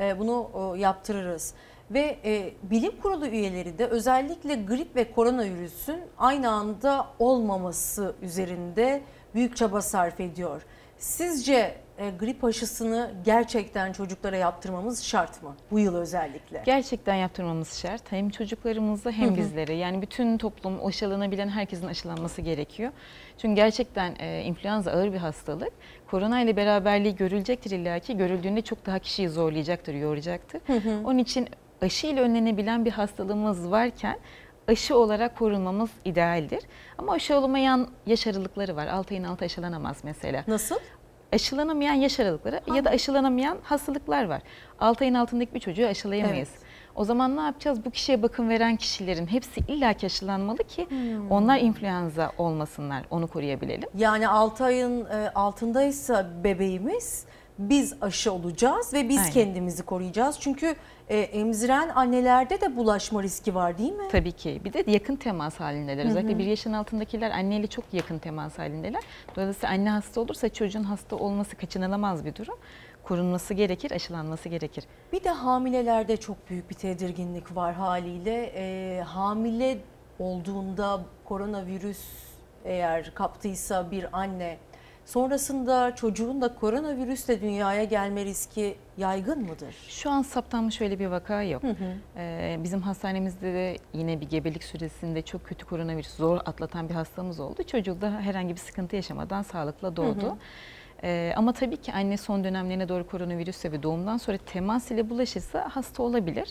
e, bunu e, yaptırırız. Ve e, bilim kurulu üyeleri de özellikle grip ve koronavirüsün aynı anda olmaması üzerinde büyük çaba sarf ediyor. Sizce e, grip aşısını gerçekten çocuklara yaptırmamız şart mı? Bu yıl özellikle. Gerçekten yaptırmamız şart. Hem çocuklarımızda hem Hı hı. bizlere. Yani bütün toplum aşılanabilen herkesin aşılanması gerekiyor. Çünkü gerçekten e, influenza ağır bir hastalık. Korona ile beraberliği görülecektir illaki. Görüldüğünde çok daha kişiyi zorlayacaktır, yoracaktır. Hı hı. Onun için aşı ile önlenebilen bir hastalığımız varken aşı olarak korunmamız idealdir. Ama aşı olamayan yaş aralıkları var. 6 ayın altı aşılanamaz mesela. Nasıl? Aşılanamayan yaş aralıkları ya da aşılanamayan hastalıklar var. 6 ayın altındaki bir çocuğu aşılayamayız. O zaman ne yapacağız? Bu kişiye bakım veren kişilerin hepsi illaki aşılanmalı ki Hmm. onlar influenza olmasınlar. Onu koruyabilelim. Yani 6 ayın e, altındaysa bebeğimiz biz aşı olacağız ve biz Aynen. kendimizi koruyacağız. Çünkü e, emziren annelerde de bulaşma riski var değil mi? Tabii ki. Bir de yakın temas halindeler. Hı hı. Özellikle bir yaşın altındakiler anneyle çok yakın temas halindeler. Dolayısıyla anne hasta olursa çocuğun hasta olması kaçınılamaz bir durum. Korunması gerekir, aşılanması gerekir. Bir de hamilelerde çok büyük bir tedirginlik var haliyle. E, hamile olduğunda koronavirüs eğer kaptıysa bir anne sonrasında çocuğun da koronavirüsle dünyaya gelme riski yaygın mıdır? Şu an saptanmış öyle bir vaka yok. Hı hı. Ee, bizim hastanemizde de yine bir gebelik süresinde çok kötü koronavirüs zor atlatan bir hastamız oldu. Çocuğu da herhangi bir sıkıntı yaşamadan sağlıkla doğdu. Hı hı. Ee, ama tabii ki anne son dönemlerine doğru koronavirüsle ve doğumdan sonra temas ile bulaşırsa hasta olabilir.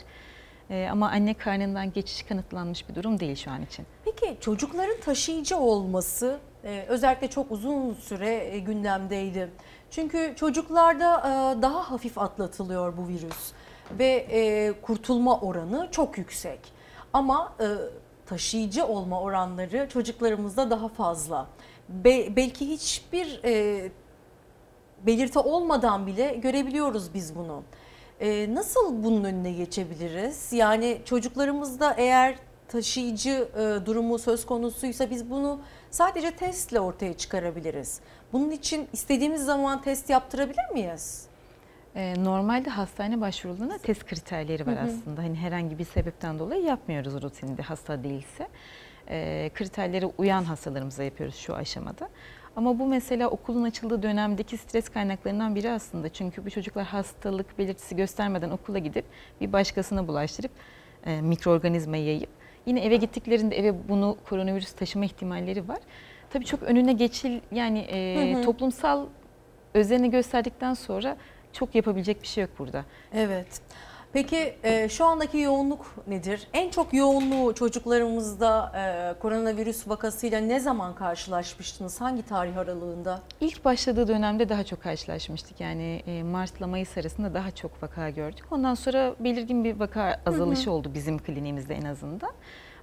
Ee, ama anne karnından geçiş kanıtlanmış bir durum değil şu an için. Peki çocukların taşıyıcı olması e, özellikle çok uzun süre e, gündemdeydi. Çünkü çocuklarda e, daha hafif atlatılıyor bu virüs ve kurtulma oranı çok yüksek. Ama taşıyıcı olma oranları çocuklarımızda daha fazla. Be- belki hiçbir e, belirti olmadan bile görebiliyoruz biz bunu. Ee, nasıl bunun önüne geçebiliriz? Yani çocuklarımızda eğer taşıyıcı e, durumu söz konusuysa biz bunu sadece testle ortaya çıkarabiliriz. Bunun için istediğimiz zaman test yaptırabilir miyiz? Ee, normalde hastane başvurularında test kriterleri var Hı hı. aslında. Hani herhangi bir sebepten dolayı yapmıyoruz rutinde hasta değilse. Ee, kriterlere uyan hastalarımıza yapıyoruz şu aşamada. Ama bu mesela okulun açıldığı dönemdeki stres kaynaklarından biri aslında. Çünkü bu çocuklar hastalık belirtisi göstermeden okula gidip bir başkasına bulaştırıp e, mikroorganizma yayıp Yine eve gittiklerinde eve bunu koronavirüs taşıma ihtimalleri var. Tabii çok önüne geçil yani e, Hı hı. toplumsal özenini gösterdikten sonra çok yapabilecek bir şey yok burada. Evet. Peki e, şu andaki yoğunluk nedir? En çok yoğunluğu çocuklarımızda e, koronavirüs vakasıyla ne zaman karşılaşmıştınız? Hangi tarih aralığında? İlk başladığı dönemde daha çok karşılaşmıştık. Yani e, Mart'la Mayıs arasında daha çok vaka gördük. Ondan sonra belirgin bir vaka azalışı oldu bizim kliniğimizde en azından.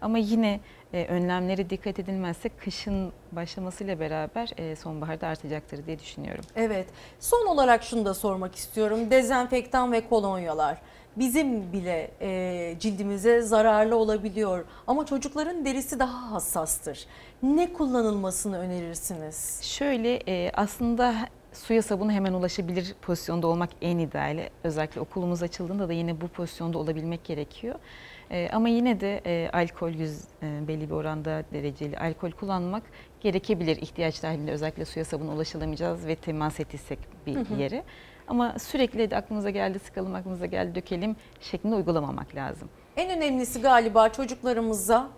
Ama yine e, önlemlere dikkat edilmezse kışın başlamasıyla beraber e, sonbaharda artacaktır diye düşünüyorum. Evet. Son olarak şunu da sormak istiyorum. Dezenfektan ve kolonyalar bizim bile e, cildimize zararlı olabiliyor. Ama çocukların derisi daha hassastır. Ne kullanılmasını önerirsiniz? Şöyle e, aslında suya sabunu hemen ulaşabilir pozisyonda olmak en ideali. Özellikle okulumuz açıldığında da yine bu pozisyonda olabilmek gerekiyor. E, ama yine de e, alkol yüz e, belli bir oranda dereceli alkol kullanmak gerekebilir ihtiyaç dahilinde özellikle suya sabun ulaşılamayacağız ve temas ettiysek bir Hı hı. yere. Ama sürekli de aklımıza geldi sıkalım aklımıza geldi dökelim şeklinde uygulamamak lazım. En önemlisi galiba çocuklarımıza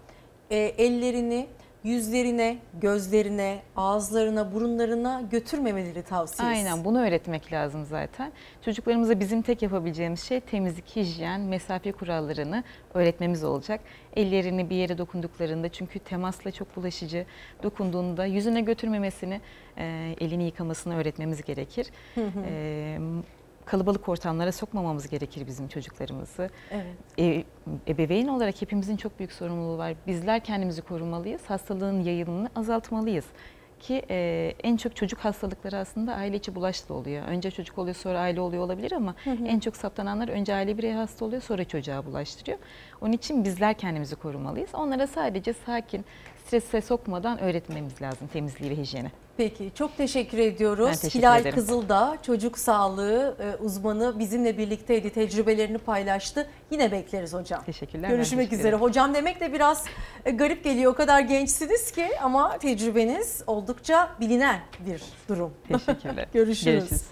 e, ellerini yüzlerine, gözlerine, ağızlarına, burunlarına götürmemeleri tavsiye Aynen bunu öğretmek lazım zaten. Çocuklarımıza bizim tek yapabileceğimiz şey temizlik, hijyen, mesafe kurallarını öğretmemiz olacak. Ellerini bir yere dokunduklarında çünkü temasla çok bulaşıcı dokunduğunda yüzüne götürmemesini, elini yıkamasını öğretmemiz gerekir. Hı hı. E, kalabalık ortamlara sokmamamız gerekir bizim çocuklarımızı. Evet. E, ebeveyn olarak hepimizin çok büyük sorumluluğu var. Bizler kendimizi korumalıyız, hastalığın yayılımını azaltmalıyız. Ki e, en çok çocuk hastalıkları aslında aile içi bulaşlı oluyor. Önce çocuk oluyor sonra aile oluyor olabilir ama Hı hı. en çok saptananlar önce aile bireyi hasta oluyor sonra çocuğa bulaştırıyor. Onun için bizler kendimizi korumalıyız. Onlara sadece sakin, strese sokmadan öğretmemiz lazım temizliği ve hijyeni. Peki çok teşekkür ediyoruz. Ben teşekkür Hilal ederim. Kızıldağ çocuk sağlığı e, uzmanı bizimle birlikteydi. Tecrübelerini paylaştı. Yine bekleriz hocam. Teşekkürler. Görüşmek teşekkür üzere. Hocam demek de biraz e, garip geliyor. O kadar gençsiniz ki ama tecrübeniz oldukça bilinen bir durum. [laughs] Teşekkürler. Görüşürüz. Görüşürüz.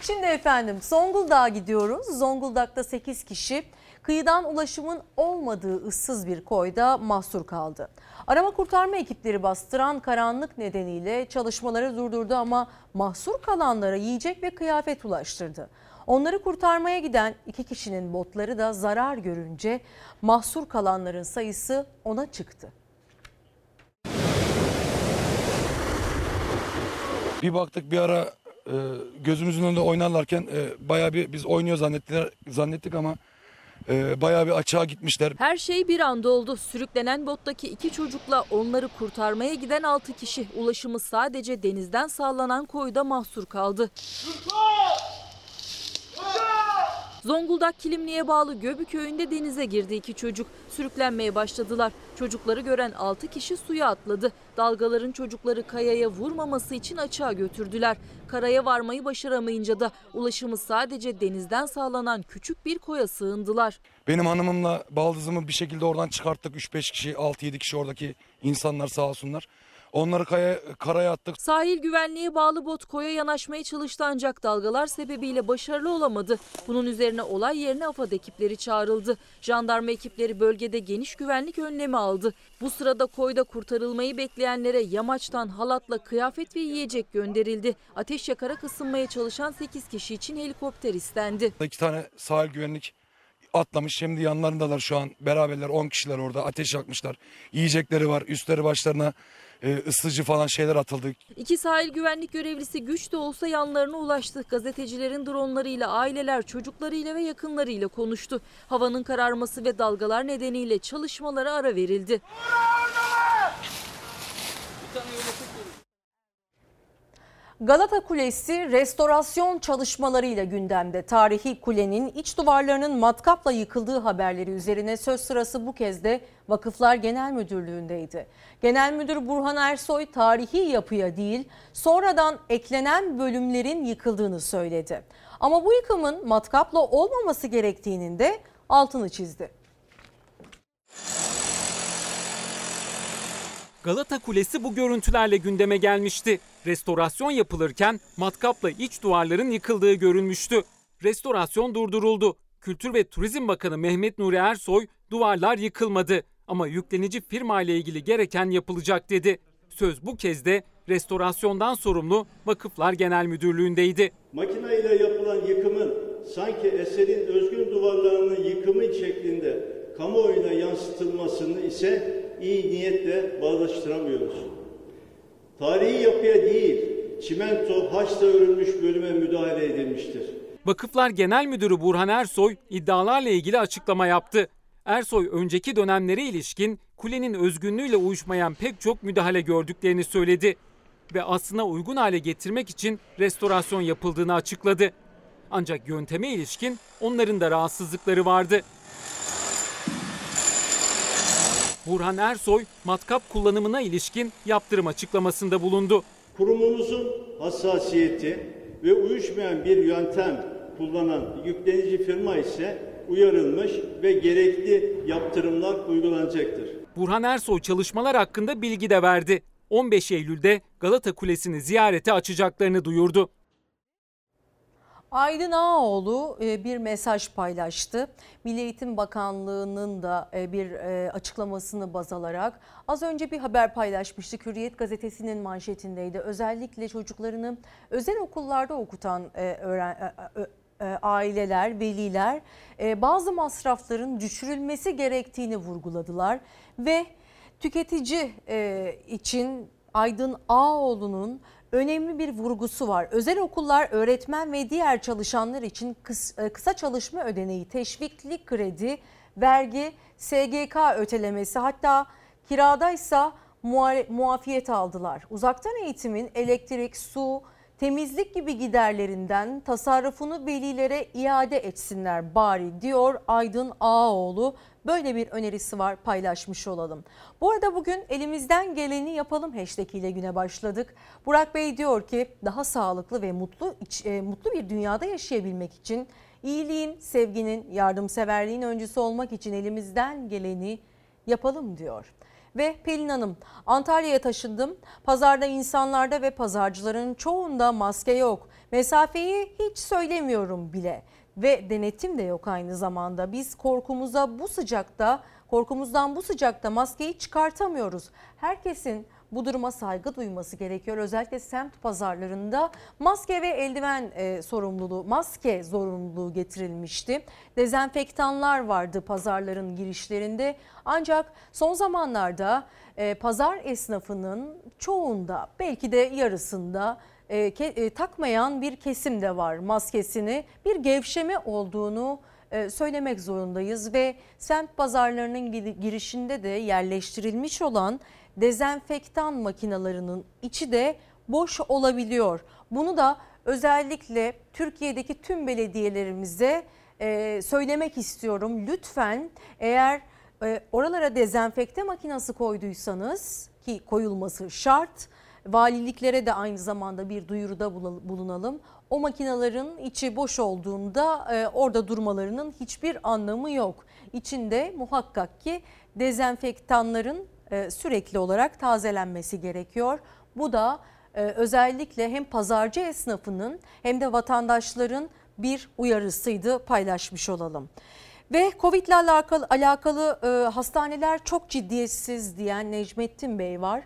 Şimdi efendim Zonguldak'a gidiyoruz. Zonguldak'ta 8 kişi kıyıdan ulaşımın olmadığı ıssız bir koyda mahsur kaldı. Arama kurtarma ekipleri bastıran karanlık nedeniyle çalışmaları durdurdu ama mahsur kalanlara yiyecek ve kıyafet ulaştırdı. Onları kurtarmaya giden iki kişinin botları da zarar görünce mahsur kalanların sayısı ona çıktı. Bir baktık bir ara e, gözümüzün önünde oynarlarken e, bayağı bir biz oynuyor zannettiler zannettik ama e, bayağı bir açığa gitmişler. Her şey bir anda oldu. Sürüklenen bottaki iki çocukla onları kurtarmaya giden 6 kişi ulaşımı sadece denizden sağlanan koyda mahsur kaldı. Zonguldak Kilimli'ye bağlı Göbü köyünde denize girdi iki çocuk. Sürüklenmeye başladılar. Çocukları gören 6 kişi suya atladı. Dalgaların çocukları kayaya vurmaması için açığa götürdüler. Karaya varmayı başaramayınca da ulaşımı sadece denizden sağlanan küçük bir koya sığındılar. Benim hanımımla baldızımı bir şekilde oradan çıkarttık. 3-5 kişi 6-7 kişi oradaki insanlar sağ olsunlar. Onları kaya, karaya attık. Sahil güvenliğe bağlı bot koya yanaşmaya çalıştı ancak dalgalar sebebiyle başarılı olamadı. Bunun üzerine olay yerine AFAD ekipleri çağrıldı. Jandarma ekipleri bölgede geniş güvenlik önlemi aldı. Bu sırada koyda kurtarılmayı bekleyenlere yamaçtan halatla kıyafet ve yiyecek gönderildi. Ateş yakarak ısınmaya çalışan 8 kişi için helikopter istendi. İki tane sahil güvenlik atlamış. Şimdi yanlarındalar şu an. Beraberler 10 kişiler orada. Ateş yakmışlar. Yiyecekleri var. Üstleri başlarına e, ısıtıcı falan şeyler atıldı. İki sahil güvenlik görevlisi güç de olsa yanlarına ulaştı. Gazetecilerin dronlarıyla aileler çocuklarıyla ve yakınlarıyla konuştu. Havanın kararması ve dalgalar nedeniyle çalışmalara ara verildi. Galata Kulesi restorasyon çalışmalarıyla gündemde. Tarihi kulenin iç duvarlarının matkapla yıkıldığı haberleri üzerine söz sırası bu kez de Vakıflar Genel Müdürlüğü'ndeydi. Genel Müdür Burhan Ersoy tarihi yapıya değil sonradan eklenen bölümlerin yıkıldığını söyledi. Ama bu yıkımın matkapla olmaması gerektiğinin de altını çizdi. Galata Kulesi bu görüntülerle gündeme gelmişti. Restorasyon yapılırken matkapla iç duvarların yıkıldığı görülmüştü. Restorasyon durduruldu. Kültür ve Turizm Bakanı Mehmet Nuri Ersoy duvarlar yıkılmadı. Ama yüklenici firma ile ilgili gereken yapılacak dedi. Söz bu kez de restorasyondan sorumlu Vakıflar Genel Müdürlüğü'ndeydi. Makine ile yapılan yıkımın sanki eserin özgün duvarlarının yıkımı şeklinde kamuoyuna yansıtılmasını ise iyi niyetle bağdaştıramıyoruz. Tarihi yapıya değil, çimento haçla örülmüş bölüme müdahale edilmiştir. Vakıflar Genel Müdürü Burhan Ersoy iddialarla ilgili açıklama yaptı. Ersoy önceki dönemlere ilişkin kulenin özgünlüğüyle uyuşmayan pek çok müdahale gördüklerini söyledi ve aslına uygun hale getirmek için restorasyon yapıldığını açıkladı. Ancak yönteme ilişkin onların da rahatsızlıkları vardı. Burhan Ersoy matkap kullanımına ilişkin yaptırım açıklamasında bulundu. Kurumumuzun hassasiyeti ve uyuşmayan bir yöntem kullanan yüklenici firma ise uyarılmış ve gerekli yaptırımlar uygulanacaktır. Burhan Ersoy çalışmalar hakkında bilgi de verdi. 15 Eylül'de Galata Kulesi'ni ziyarete açacaklarını duyurdu. Aydın Ağoğlu e, bir mesaj paylaştı. Milli Eğitim Bakanlığı'nın da e, bir e, açıklamasını baz alarak az önce bir haber paylaşmıştık. Hürriyet gazetesinin manşetindeydi. Özellikle çocuklarını özel okullarda okutan öğren aileler, veliler bazı masrafların düşürülmesi gerektiğini vurguladılar ve tüketici için Aydın Ağoğlu'nun önemli bir vurgusu var. Özel okullar öğretmen ve diğer çalışanlar için e, kısa çalışma ödeneği, teşvikli kredi, vergi, SGK ötelemesi hatta kiradaysa muafiyet aldılar. Uzaktan eğitimin elektrik, su, temizlik gibi giderlerinden tasarrufunu velilere iade etsinler bari diyor Aydın Ağaoğlu. Böyle bir önerisi var paylaşmış olalım. Bu arada bugün elimizden geleni yapalım hashtag ile güne başladık. Burak Bey diyor ki daha sağlıklı ve mutlu e, mutlu bir dünyada yaşayabilmek için iyiliğin, sevginin, yardımseverliğin öncüsü olmak için elimizden geleni yapalım diyor ve Pelin Hanım Antalya'ya taşındım. Pazarda insanlarda ve pazarcıların çoğunda maske yok. Mesafeyi hiç söylemiyorum bile ve denetim de yok aynı zamanda. Biz korkumuza bu sıcakta, korkumuzdan bu sıcakta maskeyi çıkartamıyoruz. Herkesin bu duruma saygı duyması gerekiyor. Özellikle semt pazarlarında maske ve eldiven e, sorumluluğu, maske zorunluluğu getirilmişti. Dezenfektanlar vardı pazarların girişlerinde. Ancak son zamanlarda e, pazar esnafının çoğunda belki de yarısında e, ke, e, takmayan bir kesim de var maskesini. Bir gevşeme olduğunu e, söylemek zorundayız ve semt pazarlarının girişinde de yerleştirilmiş olan dezenfektan makinalarının içi de boş olabiliyor. Bunu da özellikle Türkiye'deki tüm belediyelerimize e, söylemek istiyorum. Lütfen eğer e, oralara dezenfekte makinesi koyduysanız ki koyulması şart. Valiliklere de aynı zamanda bir duyuruda bulunalım. O makinelerin içi boş olduğunda e, orada durmalarının hiçbir anlamı yok. İçinde muhakkak ki dezenfektanların sürekli olarak tazelenmesi gerekiyor. Bu da e, özellikle hem pazarcı esnafının hem de vatandaşların bir uyarısıydı paylaşmış olalım. Ve Covid ile alakalı, alakalı e, hastaneler çok ciddiyetsiz diyen Necmettin Bey var.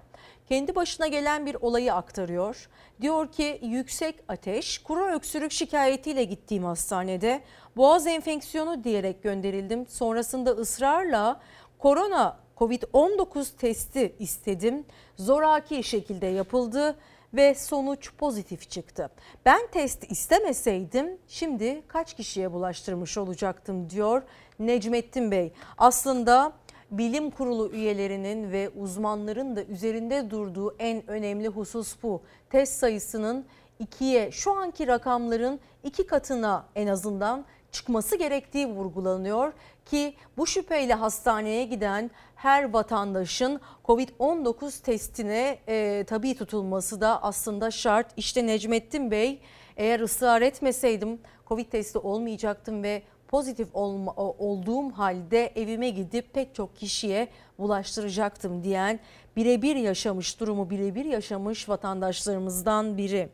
Kendi başına gelen bir olayı aktarıyor. Diyor ki yüksek ateş, kuru öksürük şikayetiyle gittiğim hastanede boğaz enfeksiyonu diyerek gönderildim. Sonrasında ısrarla korona Covid-19 testi istedim. Zoraki şekilde yapıldı ve sonuç pozitif çıktı. Ben test istemeseydim şimdi kaç kişiye bulaştırmış olacaktım diyor Necmettin Bey. Aslında bilim kurulu üyelerinin ve uzmanların da üzerinde durduğu en önemli husus bu. Test sayısının ikiye şu anki rakamların iki katına en azından çıkması gerektiği vurgulanıyor ki bu şüpheyle hastaneye giden her vatandaşın Covid-19 testine e, tabi tutulması da aslında şart. İşte Necmettin Bey eğer ısrar etmeseydim Covid testi olmayacaktım ve pozitif olma, olduğum halde evime gidip pek çok kişiye bulaştıracaktım diyen birebir yaşamış durumu birebir yaşamış vatandaşlarımızdan biri.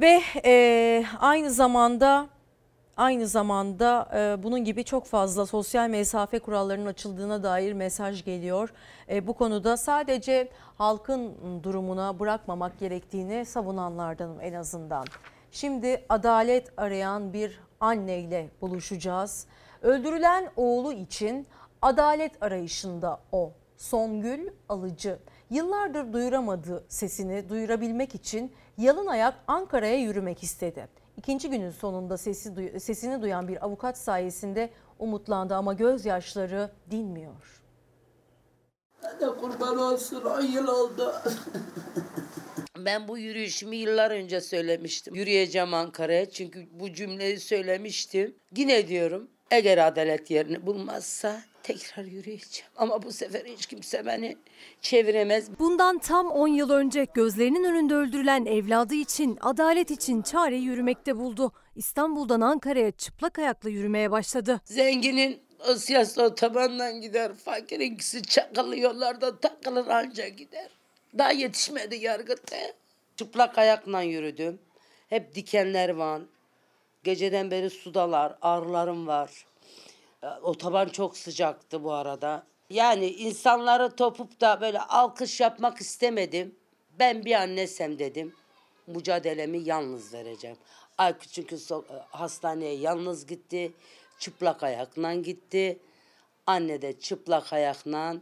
Ve e, aynı zamanda aynı zamanda e, bunun gibi çok fazla sosyal mesafe kurallarının açıldığına dair mesaj geliyor. E, bu konuda sadece halkın durumuna bırakmamak gerektiğini savunanlardanım en azından. Şimdi adalet arayan bir anneyle buluşacağız. Öldürülen oğlu için adalet arayışında o. Songül Alıcı yıllardır duyuramadığı sesini duyurabilmek için yalın ayak Ankara'ya yürümek istedi. İkinci günün sonunda sesi, sesini duyan bir avukat sayesinde umutlandı ama gözyaşları dinmiyor. Hadi kurban olsun 10 yıl oldu. [laughs] Ben bu yürüyüşümü yıllar önce söylemiştim. Yürüyeceğim Ankara'ya çünkü bu cümleyi söylemiştim. Yine diyorum eğer adalet yerini bulmazsa tekrar yürüyeceğim. Ama bu sefer hiç kimse beni çeviremez. Bundan tam 10 yıl önce gözlerinin önünde öldürülen evladı için, adalet için çare yürümekte buldu. İstanbul'dan Ankara'ya çıplak ayakla yürümeye başladı. Zenginin o siyasi otobandan gider. Fakirinkisi çakılı yollarda takılır anca gider. Daha yetişmedi yargıta. Çıplak ayakla yürüdüm. Hep dikenler var. Geceden beri sudalar, ağrılarım var. Otoban çok sıcaktı bu arada. Yani insanları topup da böyle alkış yapmak istemedim. Ben bir annesem dedim. Mücadelemi yalnız vereceğim. Aykut çünkü so- hastaneye yalnız gitti. Çıplak ayakla gitti. Anne de çıplak ayakla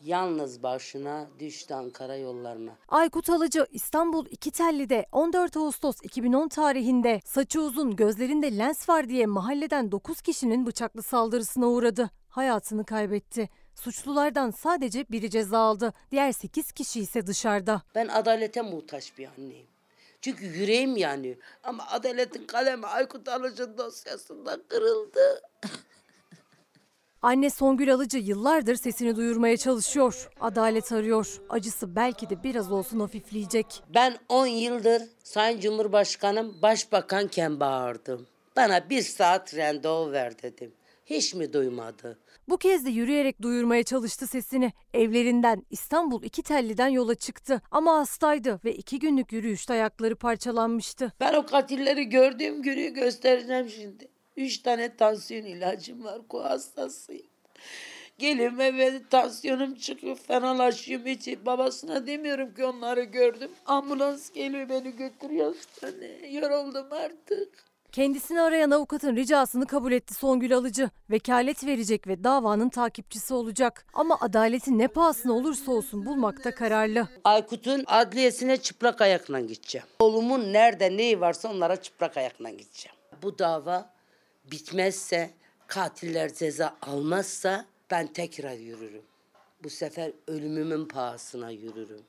yalnız başına düştü Ankara yollarına. Aykut Alıcı İstanbul İkitelli'de 14 Ağustos 2010 tarihinde saçı uzun gözlerinde lens var diye mahalleden 9 kişinin bıçaklı saldırısına uğradı. Hayatını kaybetti. Suçlulardan sadece biri ceza aldı. Diğer 8 kişi ise dışarıda. Ben adalete muhtaç bir anneyim. Çünkü yüreğim yanıyor. Ama adaletin kalemi Aykut Alıcı'nın dosyasında kırıldı. [laughs] Anne Songül Alıcı yıllardır sesini duyurmaya çalışıyor. Adalet arıyor. Acısı belki de biraz olsun hafifleyecek. Ben 10 yıldır Sayın Cumhurbaşkanım başbakanken bağırdım. Bana bir saat randevu ver dedim. Hiç mi duymadı? Bu kez de yürüyerek duyurmaya çalıştı sesini. Evlerinden İstanbul iki telliden yola çıktı ama hastaydı ve iki günlük yürüyüşte ayakları parçalanmıştı. Ben o katilleri gördüğüm günü göstereceğim şimdi. Üç tane tansiyon ilacım var. Ko hastasıyım. Gelin eve tansiyonum çıkıyor, fenalaşıyorum hiç. Babasına demiyorum ki onları gördüm. Ambulans geliyor beni götürüyor hastaneye. Yoruldum artık. Kendisini arayan avukatın ricasını kabul etti Songül Alıcı. Vekalet verecek ve davanın takipçisi olacak. Ama adaletin ne pahasına olursa olsun bulmakta kararlı. Aykut'un adliyesine çıplak ayakla gideceğim. Oğlumun nerede neyi varsa onlara çıplak ayakla gideceğim. Bu dava bitmezse, katiller ceza almazsa ben tekrar yürürüm. Bu sefer ölümümün pahasına yürürüm.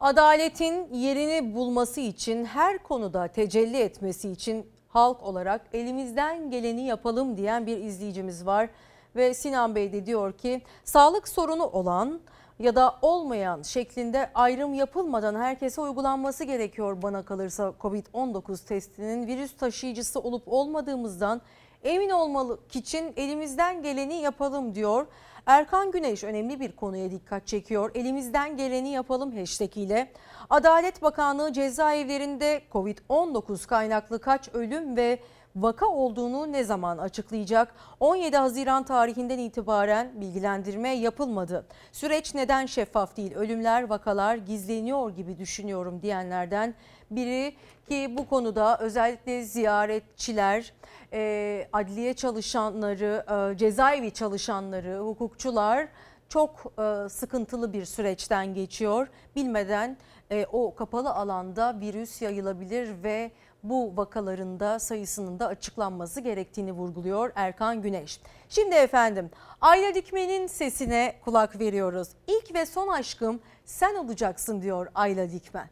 Adaletin yerini bulması için her konuda tecelli etmesi için halk olarak elimizden geleni yapalım diyen bir izleyicimiz var. Ve Sinan Bey de diyor ki sağlık sorunu olan ya da olmayan şeklinde ayrım yapılmadan herkese uygulanması gerekiyor bana kalırsa Covid-19 testinin virüs taşıyıcısı olup olmadığımızdan emin olmak için elimizden geleni yapalım diyor. Erkan Güneş önemli bir konuya dikkat çekiyor. Elimizden geleni yapalım hashtag ile. Adalet Bakanlığı cezaevlerinde Covid-19 kaynaklı kaç ölüm ve vaka olduğunu ne zaman açıklayacak? 17 Haziran tarihinden itibaren bilgilendirme yapılmadı. Süreç neden şeffaf değil? Ölümler, vakalar gizleniyor gibi düşünüyorum diyenlerden biri ki bu konuda özellikle ziyaretçiler, e, adliye çalışanları, e, cezaevi çalışanları, hukukçular çok e, sıkıntılı bir süreçten geçiyor. Bilmeden e, o kapalı alanda virüs yayılabilir ve bu vakalarında sayısının da açıklanması gerektiğini vurguluyor Erkan Güneş. Şimdi efendim Ayla Dikmen'in sesine kulak veriyoruz. İlk ve son aşkım sen olacaksın diyor Ayla Dikmen.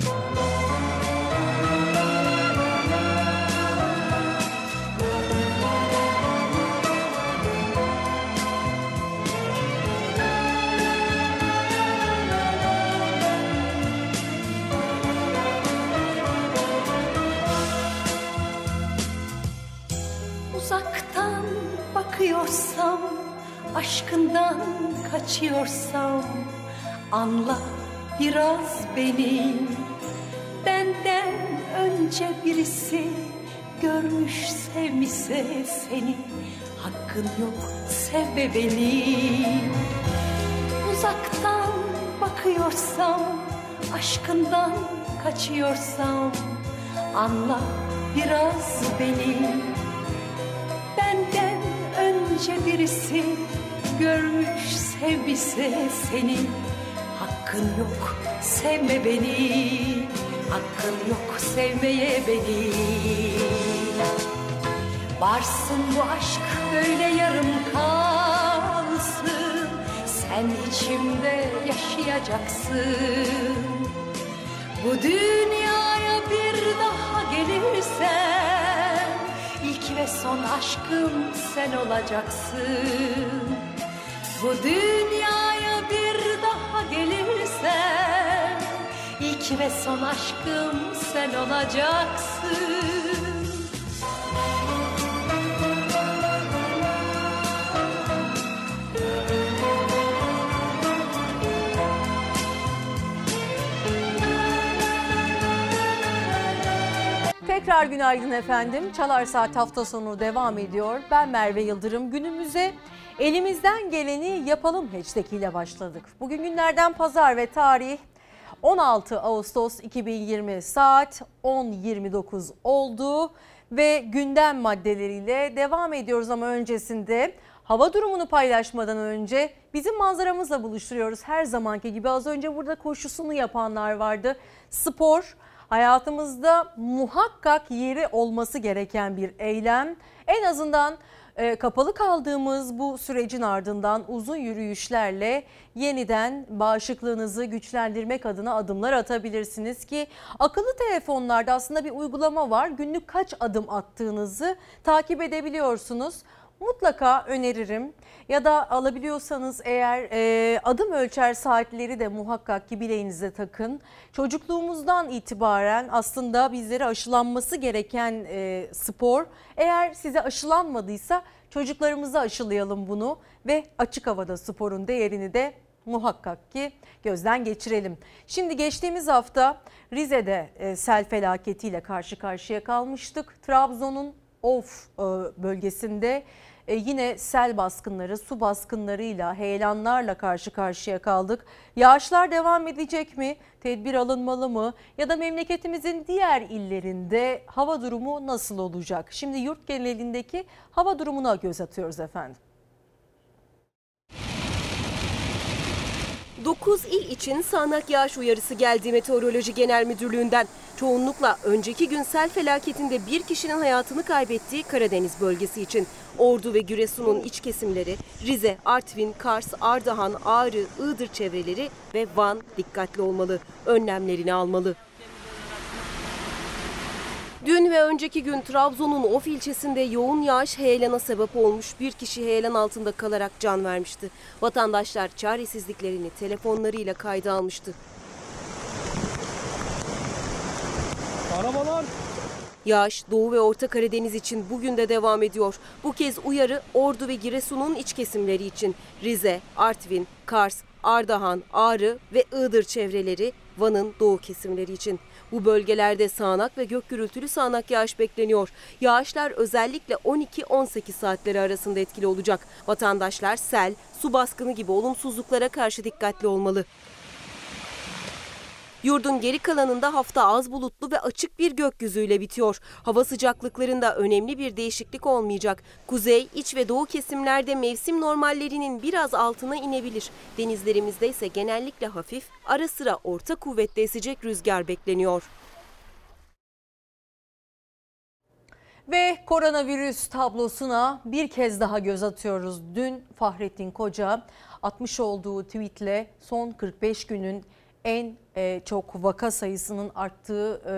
Uzaktan bakıyorsam, aşkından kaçıyorsam anla biraz beni. Benden önce birisi görmüş sevmişse seni Hakkın yok sevme beni Uzaktan bakıyorsam Aşkından kaçıyorsam Anla biraz beni Benden önce birisi Görmüş sevmişse seni. Hakkın yok sevme beni. Hakkın yok sevmeye beni. Varsın bu aşk böyle yarım kalsın. Sen içimde yaşayacaksın. Bu dünyaya bir daha gelirsen ilk ve son aşkım sen olacaksın. Bu dünyaya bir daha gelirsen ilk ve son aşkım sen olacaksın Tekrar günaydın efendim. Çalar Saat hafta sonu devam ediyor. Ben Merve Yıldırım. Günümüze elimizden geleni yapalım hashtag ile başladık. Bugün günlerden pazar ve tarih 16 Ağustos 2020 saat 10.29 oldu ve gündem maddeleriyle devam ediyoruz ama öncesinde hava durumunu paylaşmadan önce bizim manzaramızla buluşturuyoruz. Her zamanki gibi az önce burada koşusunu yapanlar vardı. Spor hayatımızda muhakkak yeri olması gereken bir eylem. En azından e, kapalı kaldığımız bu sürecin ardından uzun yürüyüşlerle yeniden bağışıklığınızı güçlendirmek adına adımlar atabilirsiniz ki akıllı telefonlarda aslında bir uygulama var. Günlük kaç adım attığınızı takip edebiliyorsunuz mutlaka öneririm. Ya da alabiliyorsanız eğer e, adım ölçer saatleri de muhakkak ki bileğinize takın. Çocukluğumuzdan itibaren aslında bizlere aşılanması gereken e, spor. Eğer size aşılanmadıysa çocuklarımıza aşılayalım bunu ve açık havada sporun değerini de muhakkak ki gözden geçirelim. Şimdi geçtiğimiz hafta Rize'de e, sel felaketiyle karşı karşıya kalmıştık. Trabzon'un Of e, bölgesinde e, yine sel baskınları, su baskınlarıyla, heyelanlarla karşı karşıya kaldık. Yağışlar devam edecek mi? Tedbir alınmalı mı? Ya da memleketimizin diğer illerinde hava durumu nasıl olacak? Şimdi yurt genelindeki hava durumuna göz atıyoruz efendim. 9 il için sağanak yağış uyarısı geldi Meteoroloji Genel Müdürlüğü'nden. Çoğunlukla önceki gün sel felaketinde bir kişinin hayatını kaybettiği Karadeniz bölgesi için. Ordu ve Giresun'un iç kesimleri, Rize, Artvin, Kars, Ardahan, Ağrı, Iğdır çevreleri ve Van dikkatli olmalı, önlemlerini almalı. Dün ve önceki gün Trabzon'un Of ilçesinde yoğun yağış heyelana sebep olmuş. Bir kişi heyelan altında kalarak can vermişti. Vatandaşlar çaresizliklerini telefonlarıyla kayda almıştı. Arabalar Yağış Doğu ve Orta Karadeniz için bugün de devam ediyor. Bu kez uyarı Ordu ve Giresun'un iç kesimleri için Rize, Artvin, Kars, Ardahan, Ağrı ve Iğdır çevreleri, Van'ın doğu kesimleri için. Bu bölgelerde sağanak ve gök gürültülü sağanak yağış bekleniyor. Yağışlar özellikle 12-18 saatleri arasında etkili olacak. Vatandaşlar sel, su baskını gibi olumsuzluklara karşı dikkatli olmalı. Yurdun geri kalanında hafta az bulutlu ve açık bir gökyüzüyle bitiyor. Hava sıcaklıklarında önemli bir değişiklik olmayacak. Kuzey, iç ve doğu kesimlerde mevsim normallerinin biraz altına inebilir. Denizlerimizde ise genellikle hafif, ara sıra orta kuvvetli esecek rüzgar bekleniyor. Ve koronavirüs tablosuna bir kez daha göz atıyoruz. Dün Fahrettin Koca atmış olduğu tweetle son 45 günün en e, çok vaka sayısının arttığı e,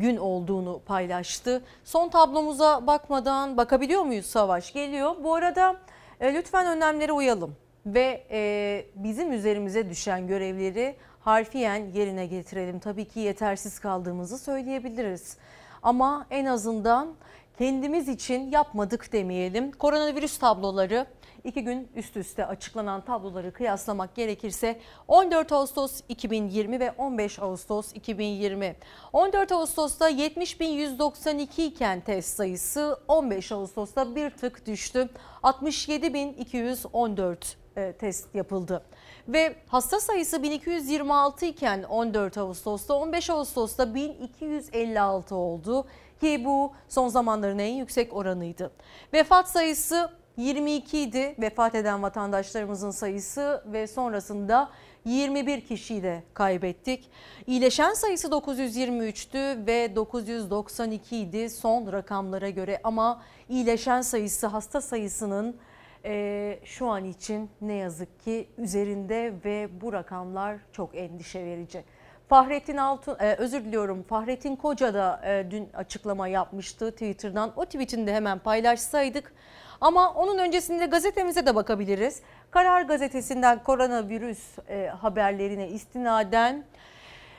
gün olduğunu paylaştı. Son tablomuza bakmadan bakabiliyor muyuz Savaş? Geliyor. Bu arada e, lütfen önlemlere uyalım ve e, bizim üzerimize düşen görevleri harfiyen yerine getirelim. Tabii ki yetersiz kaldığımızı söyleyebiliriz. Ama en azından kendimiz için yapmadık demeyelim. Koronavirüs tabloları iki gün üst üste açıklanan tabloları kıyaslamak gerekirse 14 Ağustos 2020 ve 15 Ağustos 2020. 14 Ağustos'ta 70.192 iken test sayısı 15 Ağustos'ta bir tık düştü. 67.214 e, test yapıldı. Ve hasta sayısı 1226 iken 14 Ağustos'ta 15 Ağustos'ta 1256 oldu ki bu son zamanların en yüksek oranıydı. Vefat sayısı 22 idi vefat eden vatandaşlarımızın sayısı ve sonrasında 21 kişiyi de kaybettik. İyileşen sayısı 923'tü ve 992 idi son rakamlara göre ama iyileşen sayısı hasta sayısının e, şu an için ne yazık ki üzerinde ve bu rakamlar çok endişe verici. Fahrettin Altun, e, özür diliyorum Fahrettin Koca da e, dün açıklama yapmıştı Twitter'dan. O tweetini de hemen paylaşsaydık. Ama onun öncesinde gazetemize de bakabiliriz. Karar gazetesinden koronavirüs e, haberlerine istinaden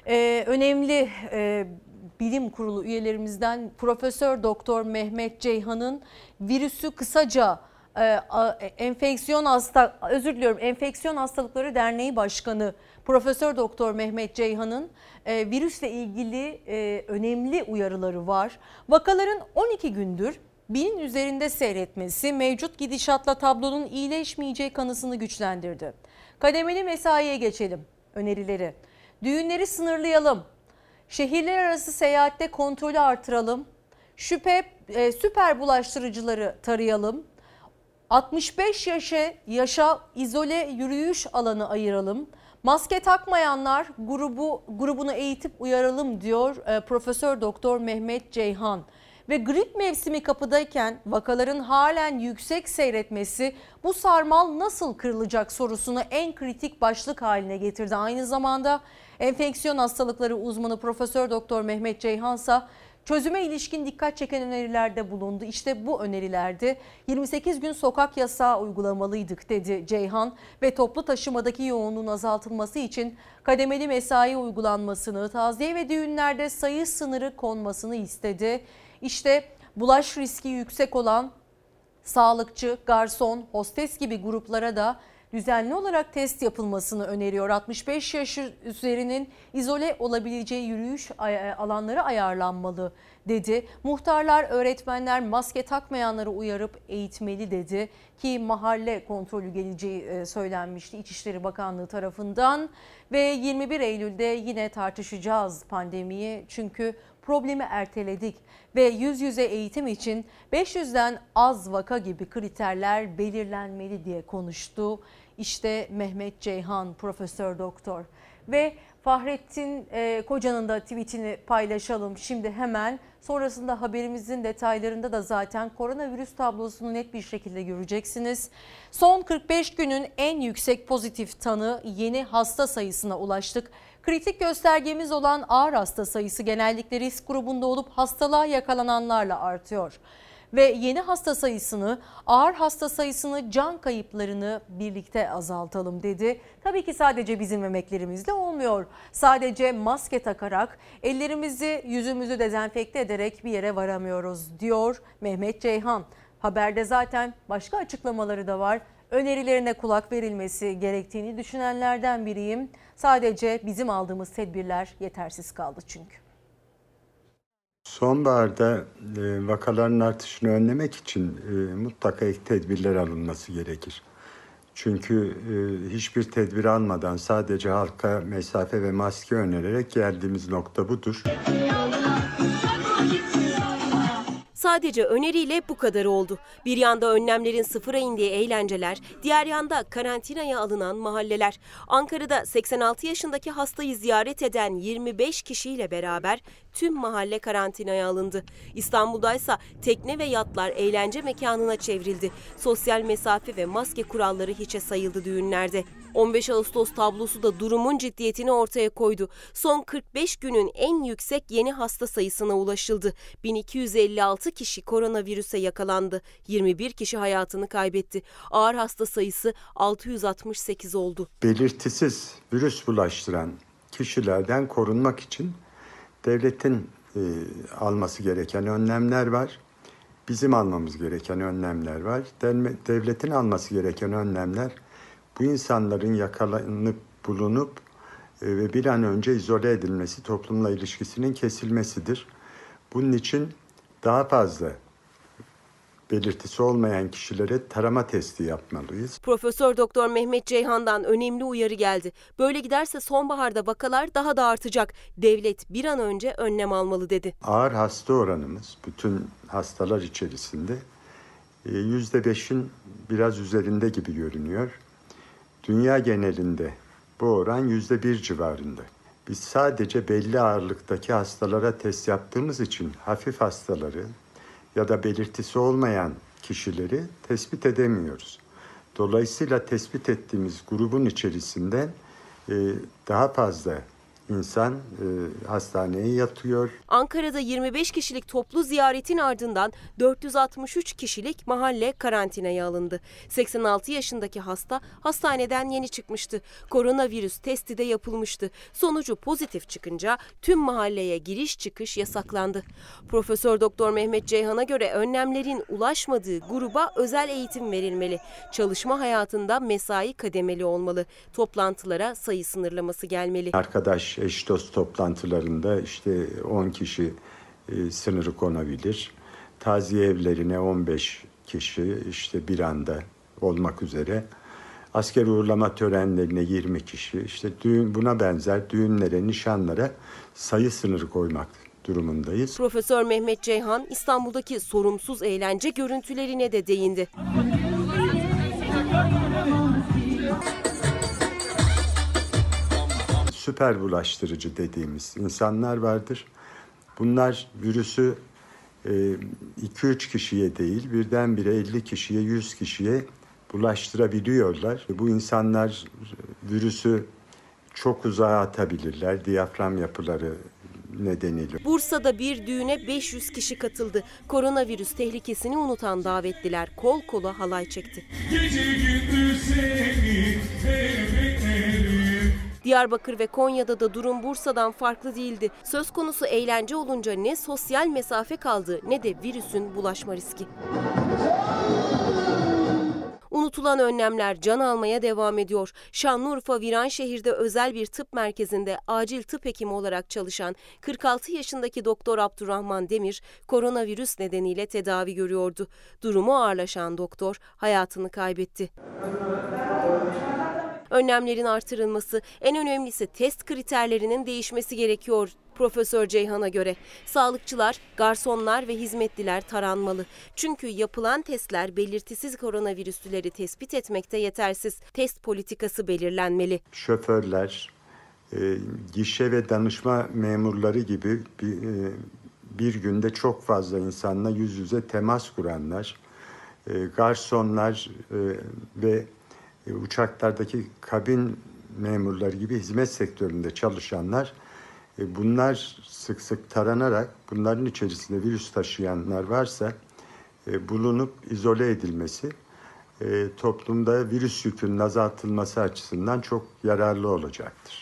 e, önemli e, bilim kurulu üyelerimizden Profesör Doktor Mehmet Ceyhan'ın virüsü kısaca e, enfeksiyon hasta özür diliyorum enfeksiyon hastalıkları derneği başkanı Profesör Doktor Mehmet Ceyhan'ın e, virüsle ilgili e, önemli uyarıları var. Vakaların 12 gündür binin üzerinde seyretmesi mevcut gidişatla tablonun iyileşmeyeceği kanısını güçlendirdi. Kademeli mesaiye geçelim önerileri. Düğünleri sınırlayalım. Şehirler arası seyahatte kontrolü artıralım. Şüphe e, süper bulaştırıcıları tarayalım. 65 yaşa yaşa izole yürüyüş alanı ayıralım. Maske takmayanlar grubu grubunu eğitip uyaralım diyor e, Profesör Doktor Mehmet Ceyhan. Ve grip mevsimi kapıdayken vakaların halen yüksek seyretmesi bu sarmal nasıl kırılacak sorusunu en kritik başlık haline getirdi. Aynı zamanda enfeksiyon hastalıkları uzmanı Profesör Doktor Mehmet Ceyhan ise Çözüme ilişkin dikkat çeken önerilerde bulundu. İşte bu önerilerde 28 gün sokak yasağı uygulamalıydık dedi Ceyhan ve toplu taşımadaki yoğunluğun azaltılması için kademeli mesai uygulanmasını, taziye ve düğünlerde sayı sınırı konmasını istedi. İşte bulaş riski yüksek olan sağlıkçı, garson, hostes gibi gruplara da düzenli olarak test yapılmasını öneriyor. 65 yaş üzerinin izole olabileceği yürüyüş alanları ayarlanmalı dedi. Muhtarlar, öğretmenler maske takmayanları uyarıp eğitmeli dedi ki mahalle kontrolü geleceği e, söylenmişti İçişleri Bakanlığı tarafından ve 21 Eylül'de yine tartışacağız pandemiyi çünkü problemi erteledik ve yüz yüze eğitim için 500'den az vaka gibi kriterler belirlenmeli diye konuştu. İşte Mehmet Ceyhan Profesör Doktor ve Fahrettin e, Koca'nın da tweetini paylaşalım şimdi hemen. Sonrasında haberimizin detaylarında da zaten koronavirüs tablosunu net bir şekilde göreceksiniz. Son 45 günün en yüksek pozitif tanı yeni hasta sayısına ulaştık. Kritik göstergemiz olan ağır hasta sayısı genellikle risk grubunda olup hastalığa yakalananlarla artıyor ve yeni hasta sayısını, ağır hasta sayısını, can kayıplarını birlikte azaltalım dedi. Tabii ki sadece bizim emeklerimizle olmuyor. Sadece maske takarak, ellerimizi, yüzümüzü dezenfekte ederek bir yere varamıyoruz diyor Mehmet Ceyhan. Haberde zaten başka açıklamaları da var. Önerilerine kulak verilmesi gerektiğini düşünenlerden biriyim. Sadece bizim aldığımız tedbirler yetersiz kaldı çünkü. Sonbaharda e, vakaların artışını önlemek için e, mutlaka ek tedbirler alınması gerekir. Çünkü e, hiçbir tedbir almadan sadece halka mesafe ve maske önererek geldiğimiz nokta budur. Sadece öneriyle bu kadar oldu. Bir yanda önlemlerin sıfıra indiği eğlenceler, diğer yanda karantinaya alınan mahalleler. Ankara'da 86 yaşındaki hastayı ziyaret eden 25 kişiyle beraber tüm mahalle karantinaya alındı. İstanbul'da ise tekne ve yatlar eğlence mekanına çevrildi. Sosyal mesafe ve maske kuralları hiçe sayıldı düğünlerde. 15 Ağustos tablosu da durumun ciddiyetini ortaya koydu. Son 45 günün en yüksek yeni hasta sayısına ulaşıldı. 1256 kişi koronavirüse yakalandı. 21 kişi hayatını kaybetti. Ağır hasta sayısı 668 oldu. Belirtisiz virüs bulaştıran kişilerden korunmak için devletin e, alması gereken önlemler var. bizim almamız gereken önlemler var. Devletin alması gereken önlemler bu insanların yakalanıp bulunup e, ve bir an önce izole edilmesi, toplumla ilişkisinin kesilmesidir. Bunun için daha fazla belirtisi olmayan kişilere tarama testi yapmalıyız. Profesör Doktor Mehmet Ceyhan'dan önemli uyarı geldi. Böyle giderse sonbaharda vakalar daha da artacak. Devlet bir an önce önlem almalı dedi. Ağır hasta oranımız bütün hastalar içerisinde %5'in e, biraz üzerinde gibi görünüyor. Dünya genelinde bu oran %1 civarında. Biz sadece belli ağırlıktaki hastalara test yaptığımız için hafif hastaları ya da belirtisi olmayan kişileri tespit edemiyoruz. Dolayısıyla tespit ettiğimiz grubun içerisinde daha fazla insan e, hastaneye yatıyor. Ankara'da 25 kişilik toplu ziyaretin ardından 463 kişilik mahalle karantinaya alındı. 86 yaşındaki hasta hastaneden yeni çıkmıştı. Koronavirüs testi de yapılmıştı. Sonucu pozitif çıkınca tüm mahalleye giriş çıkış yasaklandı. Profesör Doktor Mehmet Ceyhan'a göre önlemlerin ulaşmadığı gruba özel eğitim verilmeli. Çalışma hayatında mesai kademeli olmalı. Toplantılara sayı sınırlaması gelmeli. Arkadaş eş dost toplantılarında işte 10 kişi e, sınırı konabilir. Taziye evlerine 15 kişi işte bir anda olmak üzere. Asker uğurlama törenlerine 20 kişi, işte düğün, buna benzer düğünlere, nişanlara sayı sınırı koymak durumundayız. Profesör Mehmet Ceyhan İstanbul'daki sorumsuz eğlence görüntülerine de değindi. Süper bulaştırıcı dediğimiz insanlar vardır. Bunlar virüsü 2-3 e, kişiye değil birdenbire 50 kişiye 100 kişiye bulaştırabiliyorlar. Bu insanlar virüsü çok uzağa atabilirler. Diyafram yapıları nedeniyle. Bursa'da bir düğüne 500 kişi katıldı. Koronavirüs tehlikesini unutan davetliler kol kola halay çekti. Gece gündüz seni, Diyarbakır ve Konya'da da durum Bursa'dan farklı değildi. Söz konusu eğlence olunca ne sosyal mesafe kaldı ne de virüsün bulaşma riski. Unutulan önlemler can almaya devam ediyor. Şanlıurfa Viranşehir'de özel bir tıp merkezinde acil tıp hekimi olarak çalışan 46 yaşındaki Doktor Abdurrahman Demir koronavirüs nedeniyle tedavi görüyordu. Durumu ağırlaşan doktor hayatını kaybetti. Önlemlerin artırılması, en önemlisi test kriterlerinin değişmesi gerekiyor Profesör Ceyhan'a göre sağlıkçılar, garsonlar ve hizmetliler taranmalı. Çünkü yapılan testler belirtisiz koronavirüsleri tespit etmekte yetersiz. Test politikası belirlenmeli. Şoförler, e, gişe ve danışma memurları gibi bir, e, bir günde çok fazla insanla yüz yüze temas kuranlar, e, garsonlar e, ve e, uçaklardaki kabin memurları gibi hizmet sektöründe çalışanlar e, bunlar sık sık taranarak bunların içerisinde virüs taşıyanlar varsa e, bulunup izole edilmesi toplumda virüs yükünün azaltılması açısından çok yararlı olacaktır.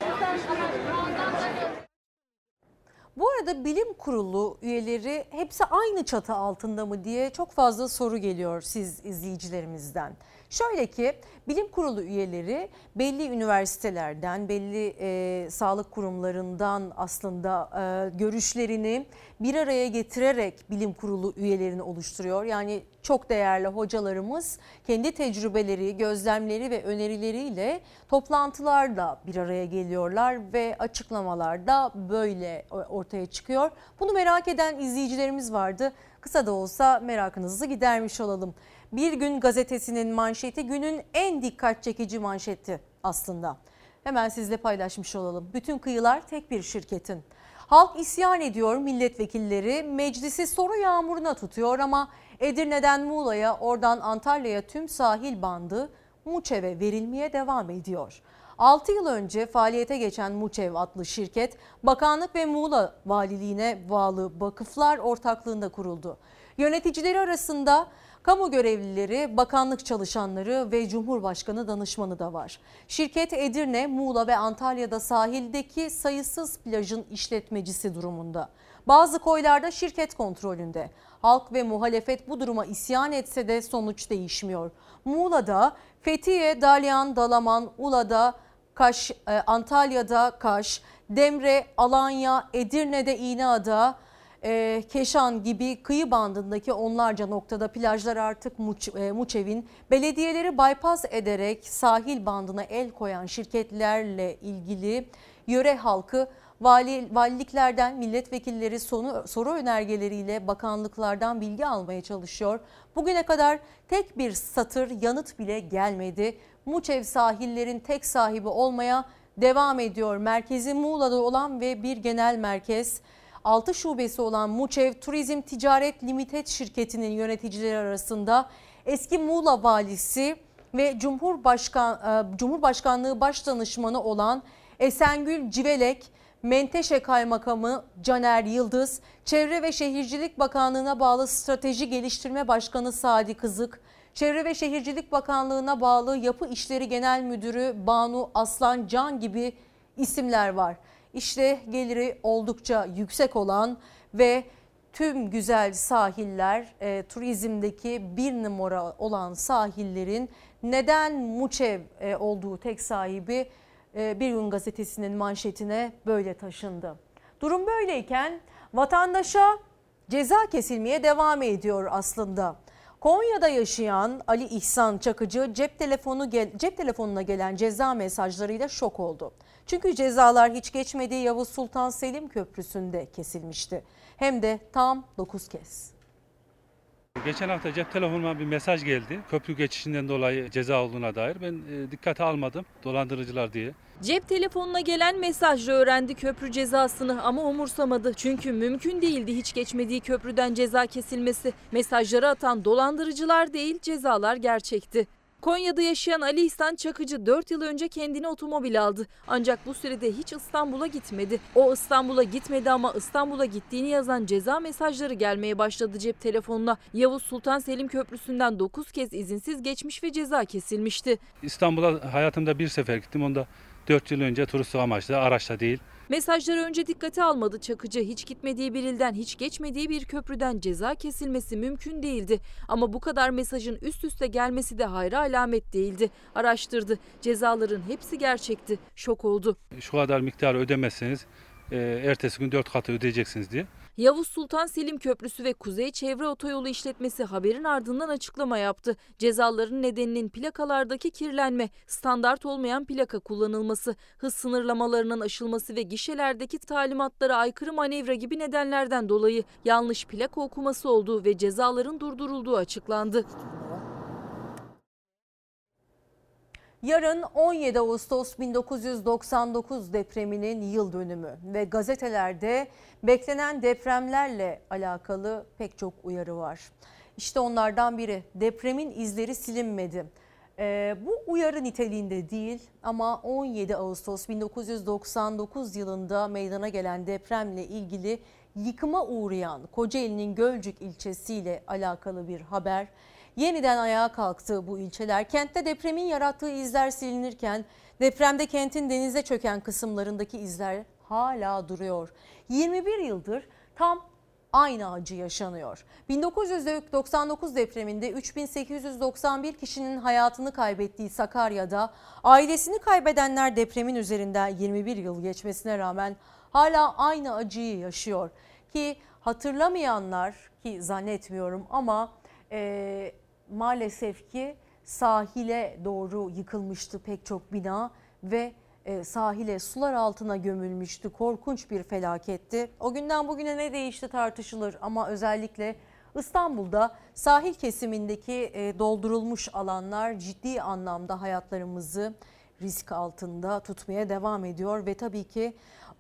Bu arada bilim kurulu üyeleri hepsi aynı çatı altında mı diye çok fazla soru geliyor siz izleyicilerimizden. Şöyle ki bilim kurulu üyeleri belli üniversitelerden, belli e, sağlık kurumlarından aslında e, görüşlerini bir araya getirerek bilim kurulu üyelerini oluşturuyor. Yani çok değerli hocalarımız kendi tecrübeleri, gözlemleri ve önerileriyle toplantılarda bir araya geliyorlar ve açıklamalarda böyle ortaya çıkıyor. Bunu merak eden izleyicilerimiz vardı. Kısa da olsa merakınızı gidermiş olalım. Bir Gün gazetesinin manşeti günün en dikkat çekici manşeti aslında. Hemen sizle paylaşmış olalım. Bütün kıyılar tek bir şirketin. Halk isyan ediyor milletvekilleri meclisi soru yağmuruna tutuyor ama Edirne'den Muğla'ya oradan Antalya'ya tüm sahil bandı Muçev'e verilmeye devam ediyor. 6 yıl önce faaliyete geçen Muçev adlı şirket bakanlık ve Muğla valiliğine bağlı vakıflar ortaklığında kuruldu. Yöneticileri arasında Kamu görevlileri, bakanlık çalışanları ve Cumhurbaşkanı danışmanı da var. Şirket Edirne, Muğla ve Antalya'da sahildeki sayısız plajın işletmecisi durumunda. Bazı koylarda şirket kontrolünde. Halk ve muhalefet bu duruma isyan etse de sonuç değişmiyor. Muğla'da Fethiye, Dalyan, Dalaman, Ula'da, Kaş, e, Antalya'da Kaş, Demre, Alanya, Edirne'de İğneada, e, Keşan gibi kıyı bandındaki onlarca noktada plajlar artık Muç, e, Muçev'in belediyeleri bypass ederek sahil bandına el koyan şirketlerle ilgili yöre halkı vali, valiliklerden milletvekilleri sonu, soru önergeleriyle bakanlıklardan bilgi almaya çalışıyor. Bugüne kadar tek bir satır yanıt bile gelmedi. Muçev sahillerin tek sahibi olmaya devam ediyor. Merkezi Muğla'da olan ve bir genel merkez 6 şubesi olan Muçev Turizm Ticaret Limited şirketinin yöneticileri arasında eski Muğla valisi ve Cumhurbaşkan, e, Cumhurbaşkanlığı Başdanışmanı olan Esengül Civelek, Menteşe Kaymakamı Caner Yıldız, Çevre ve Şehircilik Bakanlığı'na bağlı Strateji Geliştirme Başkanı Sadi Kızık, Çevre ve Şehircilik Bakanlığı'na bağlı Yapı İşleri Genel Müdürü Banu Aslan Can gibi isimler var. İşte geliri oldukça yüksek olan ve tüm güzel sahiller e, turizmdeki bir numara olan sahillerin neden Muçev e, olduğu tek sahibi e, Bir Gün Gazetesi'nin manşetine böyle taşındı. Durum böyleyken vatandaşa ceza kesilmeye devam ediyor aslında. Konya'da yaşayan Ali İhsan Çakıcı cep telefonu cep telefonuna gelen ceza mesajlarıyla şok oldu. Çünkü cezalar hiç geçmedi Yavuz Sultan Selim Köprüsü'nde kesilmişti. Hem de tam 9 kez. Geçen hafta cep telefonuma bir mesaj geldi. Köprü geçişinden dolayı ceza olduğuna dair. Ben e, dikkate almadım dolandırıcılar diye. Cep telefonuna gelen mesajla öğrendi köprü cezasını ama umursamadı. Çünkü mümkün değildi hiç geçmediği köprüden ceza kesilmesi. Mesajları atan dolandırıcılar değil cezalar gerçekti. Konya'da yaşayan Ali İhsan Çakıcı 4 yıl önce kendine otomobil aldı. Ancak bu sürede hiç İstanbul'a gitmedi. O İstanbul'a gitmedi ama İstanbul'a gittiğini yazan ceza mesajları gelmeye başladı cep telefonuna. Yavuz Sultan Selim Köprüsü'nden 9 kez izinsiz geçmiş ve ceza kesilmişti. İstanbul'a hayatımda bir sefer gittim. Onda 4 yıl önce turistik amaçlı araçla değil Mesajları önce dikkate almadı Çakıcı. Hiç gitmediği bir ilden, hiç geçmediği bir köprüden ceza kesilmesi mümkün değildi. Ama bu kadar mesajın üst üste gelmesi de hayra alamet değildi. Araştırdı. Cezaların hepsi gerçekti. Şok oldu. Şu kadar miktarı ödemezseniz e, ertesi gün 4 katı ödeyeceksiniz diye. Yavuz Sultan Selim Köprüsü ve Kuzey Çevre Otoyolu işletmesi haberin ardından açıklama yaptı. Cezaların nedeninin plakalardaki kirlenme, standart olmayan plaka kullanılması, hız sınırlamalarının aşılması ve gişelerdeki talimatlara aykırı manevra gibi nedenlerden dolayı yanlış plaka okuması olduğu ve cezaların durdurulduğu açıklandı. Yarın 17 Ağustos 1999 depreminin yıl dönümü ve gazetelerde beklenen depremlerle alakalı pek çok uyarı var. İşte onlardan biri depremin izleri silinmedi. Ee, bu uyarı niteliğinde değil ama 17 Ağustos 1999 yılında meydana gelen depremle ilgili yıkıma uğrayan Kocaeli'nin Gölcük ilçesiyle alakalı bir haber yeniden ayağa kalktı bu ilçeler. Kentte depremin yarattığı izler silinirken depremde kentin denize çöken kısımlarındaki izler hala duruyor. 21 yıldır tam aynı acı yaşanıyor. 1999 depreminde 3891 kişinin hayatını kaybettiği Sakarya'da ailesini kaybedenler depremin üzerinden 21 yıl geçmesine rağmen hala aynı acıyı yaşıyor. Ki hatırlamayanlar ki zannetmiyorum ama e, maalesef ki sahile doğru yıkılmıştı pek çok bina ve e, sahile sular altına gömülmüştü. Korkunç bir felaketti. O günden bugüne ne değişti tartışılır ama özellikle İstanbul'da sahil kesimindeki e, doldurulmuş alanlar ciddi anlamda hayatlarımızı risk altında tutmaya devam ediyor ve tabii ki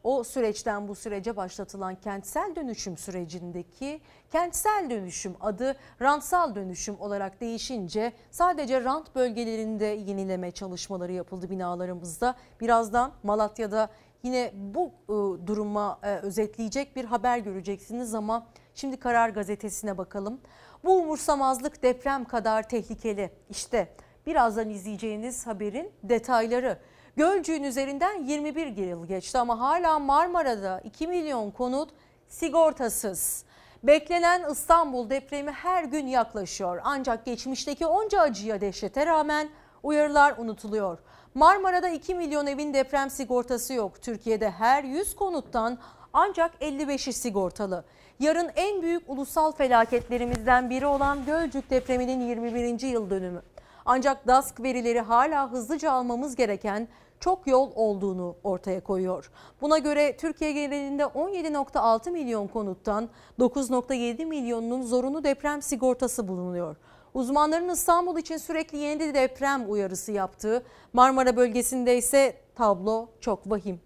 o süreçten bu sürece başlatılan kentsel dönüşüm sürecindeki kentsel dönüşüm adı rantsal dönüşüm olarak değişince sadece rant bölgelerinde yenileme çalışmaları yapıldı binalarımızda. Birazdan Malatya'da yine bu ıı, duruma ıı, özetleyecek bir haber göreceksiniz ama şimdi Karar Gazetesi'ne bakalım. Bu umursamazlık deprem kadar tehlikeli. İşte birazdan izleyeceğiniz haberin detayları. Gölcüğün üzerinden 21 yıl geçti ama hala Marmara'da 2 milyon konut sigortasız. Beklenen İstanbul depremi her gün yaklaşıyor. Ancak geçmişteki onca acıya dehşete rağmen uyarılar unutuluyor. Marmara'da 2 milyon evin deprem sigortası yok. Türkiye'de her 100 konuttan ancak 55'i sigortalı. Yarın en büyük ulusal felaketlerimizden biri olan Gölcük depreminin 21. yıl dönümü. Ancak DASK verileri hala hızlıca almamız gereken çok yol olduğunu ortaya koyuyor. Buna göre Türkiye genelinde 17.6 milyon konuttan 9.7 milyonunun zorunlu deprem sigortası bulunuyor. Uzmanların İstanbul için sürekli yeni deprem uyarısı yaptığı Marmara bölgesinde ise tablo çok vahim.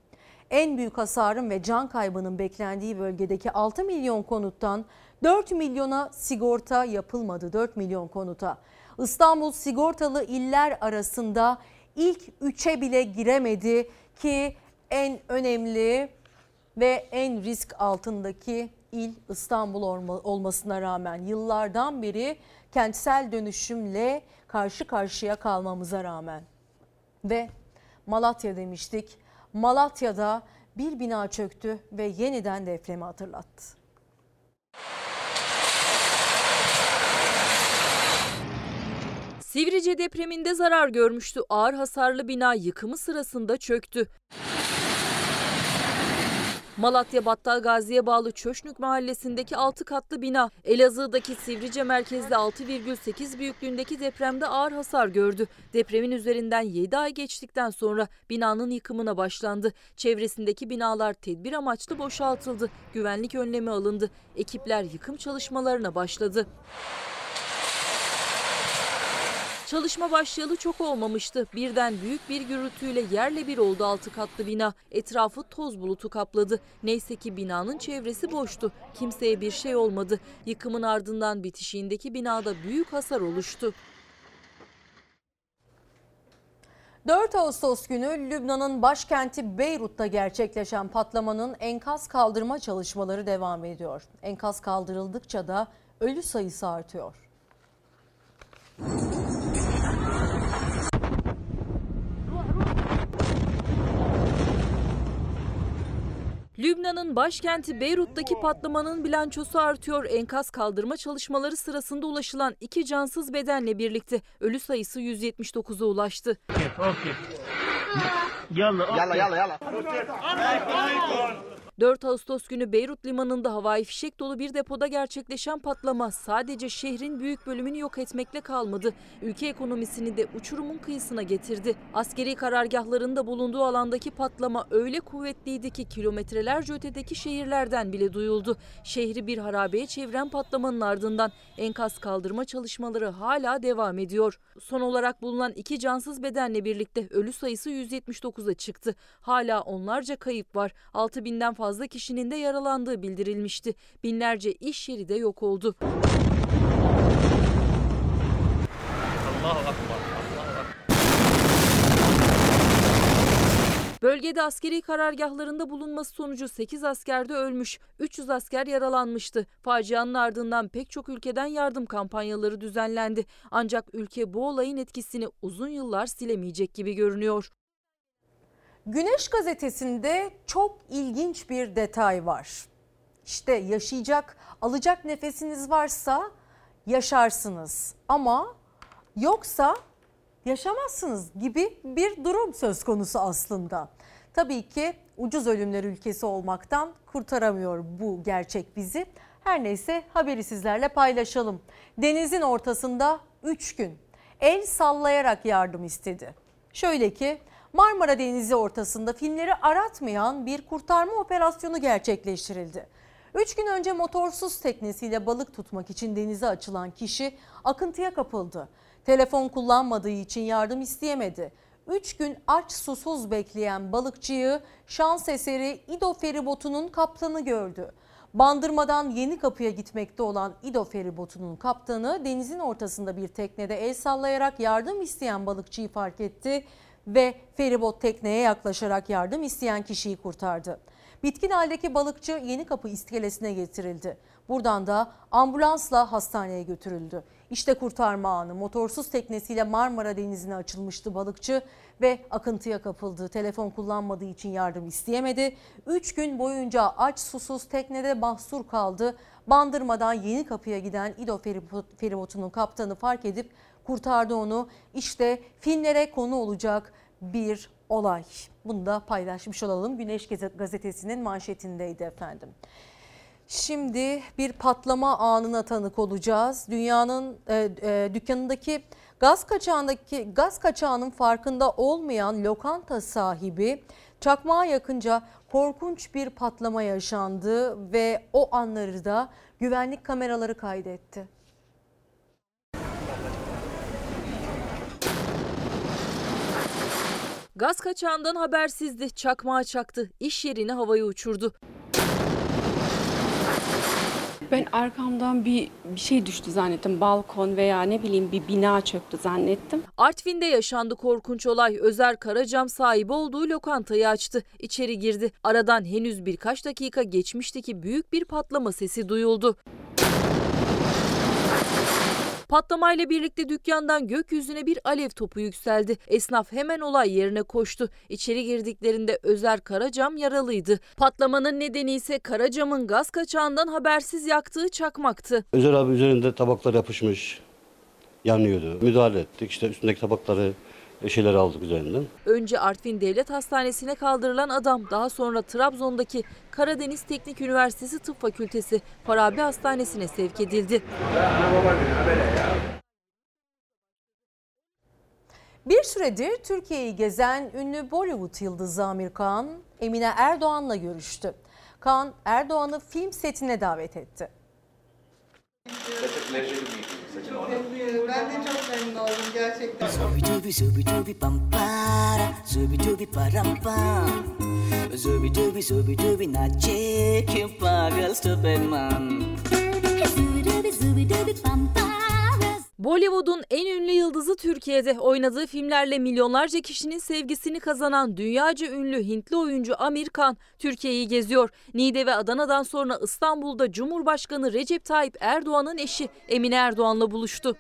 En büyük hasarın ve can kaybının beklendiği bölgedeki 6 milyon konuttan 4 milyona sigorta yapılmadı 4 milyon konuta. İstanbul sigortalı iller arasında ilk 3'e bile giremedi ki en önemli ve en risk altındaki il İstanbul olmasına rağmen yıllardan beri kentsel dönüşümle karşı karşıya kalmamıza rağmen ve Malatya demiştik. Malatya'da bir bina çöktü ve yeniden depremi hatırlattı. Sivrice depreminde zarar görmüştü. Ağır hasarlı bina yıkımı sırasında çöktü. Malatya Battal Gazi'ye bağlı Çöşnük mahallesindeki 6 katlı bina Elazığ'daki Sivrice merkezli 6,8 büyüklüğündeki depremde ağır hasar gördü. Depremin üzerinden 7 ay geçtikten sonra binanın yıkımına başlandı. Çevresindeki binalar tedbir amaçlı boşaltıldı. Güvenlik önlemi alındı. Ekipler yıkım çalışmalarına başladı. Çalışma başlayalı çok olmamıştı. Birden büyük bir gürültüyle yerle bir oldu altı katlı bina. Etrafı toz bulutu kapladı. Neyse ki binanın çevresi boştu. Kimseye bir şey olmadı. Yıkımın ardından bitişiğindeki binada büyük hasar oluştu. 4 Ağustos günü Lübnan'ın başkenti Beyrut'ta gerçekleşen patlamanın enkaz kaldırma çalışmaları devam ediyor. Enkaz kaldırıldıkça da ölü sayısı artıyor. Lübnan'ın başkenti Beyrut'taki patlamanın bilançosu artıyor. Enkaz kaldırma çalışmaları sırasında ulaşılan iki cansız bedenle birlikte ölü sayısı 179'a ulaştı. 4 Ağustos günü Beyrut limanında havai fişek dolu bir depoda gerçekleşen patlama sadece şehrin büyük bölümünü yok etmekle kalmadı. Ülke ekonomisini de uçurumun kıyısına getirdi. Askeri karargahlarında bulunduğu alandaki patlama öyle kuvvetliydi ki kilometrelerce ötedeki şehirlerden bile duyuldu. Şehri bir harabeye çeviren patlamanın ardından enkaz kaldırma çalışmaları hala devam ediyor. Son olarak bulunan iki cansız bedenle birlikte ölü sayısı 179'a çıktı. Hala onlarca kayıp var. 6000'den fazla fazla kişinin de yaralandığı bildirilmişti. Binlerce iş yeri de yok oldu. Allahu Akbar. Bölgede askeri karargahlarında bulunması sonucu 8 asker de ölmüş, 300 asker yaralanmıştı. Facianın ardından pek çok ülkeden yardım kampanyaları düzenlendi. Ancak ülke bu olayın etkisini uzun yıllar silemeyecek gibi görünüyor. Güneş gazetesinde çok ilginç bir detay var. İşte yaşayacak, alacak nefesiniz varsa yaşarsınız ama yoksa yaşamazsınız gibi bir durum söz konusu aslında. Tabii ki ucuz ölümler ülkesi olmaktan kurtaramıyor bu gerçek bizi. Her neyse haberi sizlerle paylaşalım. Denizin ortasında 3 gün el sallayarak yardım istedi. Şöyle ki Marmara Denizi ortasında filmleri aratmayan bir kurtarma operasyonu gerçekleştirildi. Üç gün önce motorsuz teknesiyle balık tutmak için denize açılan kişi akıntıya kapıldı. Telefon kullanmadığı için yardım isteyemedi. Üç gün aç susuz bekleyen balıkçıyı şans eseri İdo feribotunun kaptanı gördü. Bandırmadan Yeni Kapı'ya gitmekte olan İdo feribotunun kaptanı denizin ortasında bir teknede el sallayarak yardım isteyen balıkçıyı fark etti ve feribot tekneye yaklaşarak yardım isteyen kişiyi kurtardı. Bitkin haldeki balıkçı Yeni Kapı iskelesine getirildi. Buradan da ambulansla hastaneye götürüldü. İşte kurtarma anı. Motorsuz teknesiyle Marmara Denizi'ne açılmıştı balıkçı ve akıntıya kapıldı. Telefon kullanmadığı için yardım isteyemedi. 3 gün boyunca aç susuz teknede mahsur kaldı. Bandırmadan Yeni Kapı'ya giden İdo feribotunun kaptanı fark edip kurtardı onu. İşte filmlere konu olacak bir olay. Bunu da paylaşmış olalım. Güneş gazetesinin manşetindeydi efendim. Şimdi bir patlama anına tanık olacağız. Dünyanın e, e, dükkanındaki gaz kaçağındaki gaz kaçağının farkında olmayan lokanta sahibi çakmağa yakınca korkunç bir patlama yaşandı ve o anları da güvenlik kameraları kaydetti. Gaz kaçağından habersizdi, çakmağa çaktı, iş yerini havaya uçurdu. Ben arkamdan bir, bir şey düştü zannettim. Balkon veya ne bileyim bir bina çöktü zannettim. Artvin'de yaşandı korkunç olay. Özer Karacam sahibi olduğu lokantayı açtı. İçeri girdi. Aradan henüz birkaç dakika geçmişti ki büyük bir patlama sesi duyuldu. Patlamayla birlikte dükkandan gökyüzüne bir alev topu yükseldi. Esnaf hemen olay yerine koştu. İçeri girdiklerinde Özer Karacam yaralıydı. Patlamanın nedeni ise Karacam'ın gaz kaçağından habersiz yaktığı çakmaktı. Özer abi üzerinde tabaklar yapışmış, yanıyordu. Müdahale ettik. İşte üstündeki tabakları şeyler aldık üzerinden. Önce Artvin Devlet Hastanesi'ne kaldırılan adam daha sonra Trabzon'daki Karadeniz Teknik Üniversitesi Tıp Fakültesi Farabi Hastanesi'ne sevk edildi. Bir süredir Türkiye'yi gezen ünlü Bollywood yıldızı Amir Khan, Emine Erdoğan'la görüştü. Khan, Erdoğan'ı film setine davet etti. Such a pleasure to meet you. Such an honor. Pam para. zubi dooby param pam. zubi dooby zubi dooby nache. You pagal stupid man. Zubi dooby zubi dooby pam para. Bollywood'un en ünlü yıldızı Türkiye'de oynadığı filmlerle milyonlarca kişinin sevgisini kazanan dünyaca ünlü Hintli oyuncu Amir Khan Türkiye'yi geziyor. Niğde ve Adana'dan sonra İstanbul'da Cumhurbaşkanı Recep Tayyip Erdoğan'ın eşi Emine Erdoğan'la buluştu.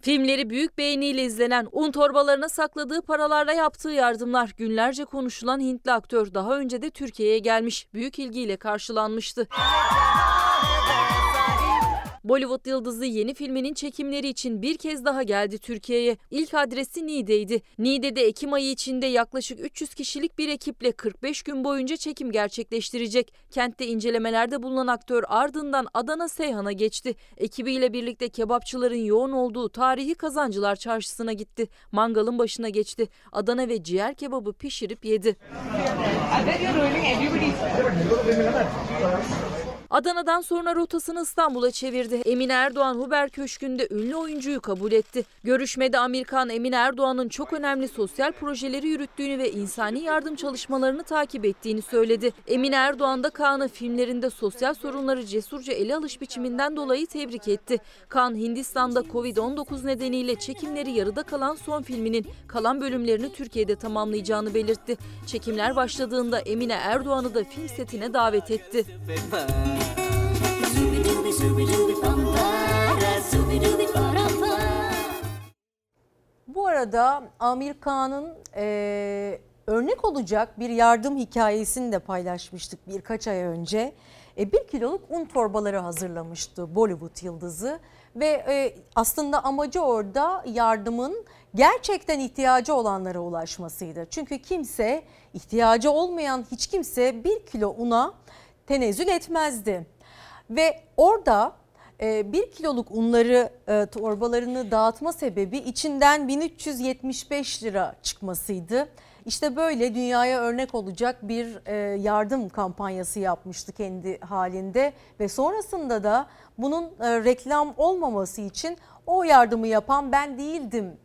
Filmleri büyük beğeniyle izlenen, un torbalarına sakladığı paralarla yaptığı yardımlar günlerce konuşulan Hintli aktör daha önce de Türkiye'ye gelmiş, büyük ilgiyle karşılanmıştı. Bollywood yıldızı yeni filminin çekimleri için bir kez daha geldi Türkiye'ye. İlk adresi Niğde'ydi. Niğde'de Ekim ayı içinde yaklaşık 300 kişilik bir ekiple 45 gün boyunca çekim gerçekleştirecek. Kentte incelemelerde bulunan aktör ardından Adana Seyhan'a geçti. Ekibiyle birlikte kebapçıların yoğun olduğu tarihi Kazancılar Çarşısı'na gitti. Mangalın başına geçti. Adana ve ciğer kebabı pişirip yedi. Adana'dan sonra rotasını İstanbul'a çevirdi. Emine Erdoğan Huber Köşkü'nde ünlü oyuncuyu kabul etti. Görüşmede Amerikan Emine Erdoğan'ın çok önemli sosyal projeleri yürüttüğünü ve insani yardım çalışmalarını takip ettiğini söyledi. Emine Erdoğan da Kaan'ı filmlerinde sosyal sorunları cesurca ele alış biçiminden dolayı tebrik etti. Kaan Hindistan'da Covid-19 nedeniyle çekimleri yarıda kalan son filminin kalan bölümlerini Türkiye'de tamamlayacağını belirtti. Çekimler başladığında Emine Erdoğan'ı da film setine davet etti. Bu arada Amir Kağan'ın e, örnek olacak bir yardım hikayesini de paylaşmıştık birkaç ay önce. E, bir kiloluk un torbaları hazırlamıştı Bollywood yıldızı ve e, aslında amacı orada yardımın gerçekten ihtiyacı olanlara ulaşmasıydı. Çünkü kimse ihtiyacı olmayan hiç kimse bir kilo una tenezzül etmezdi. Ve orada e, bir kiloluk unları e, torbalarını dağıtma sebebi içinden 1375 lira çıkmasıydı. İşte böyle dünyaya örnek olacak bir e, yardım kampanyası yapmıştı kendi halinde ve sonrasında da bunun reklam olmaması için o yardımı yapan ben değildim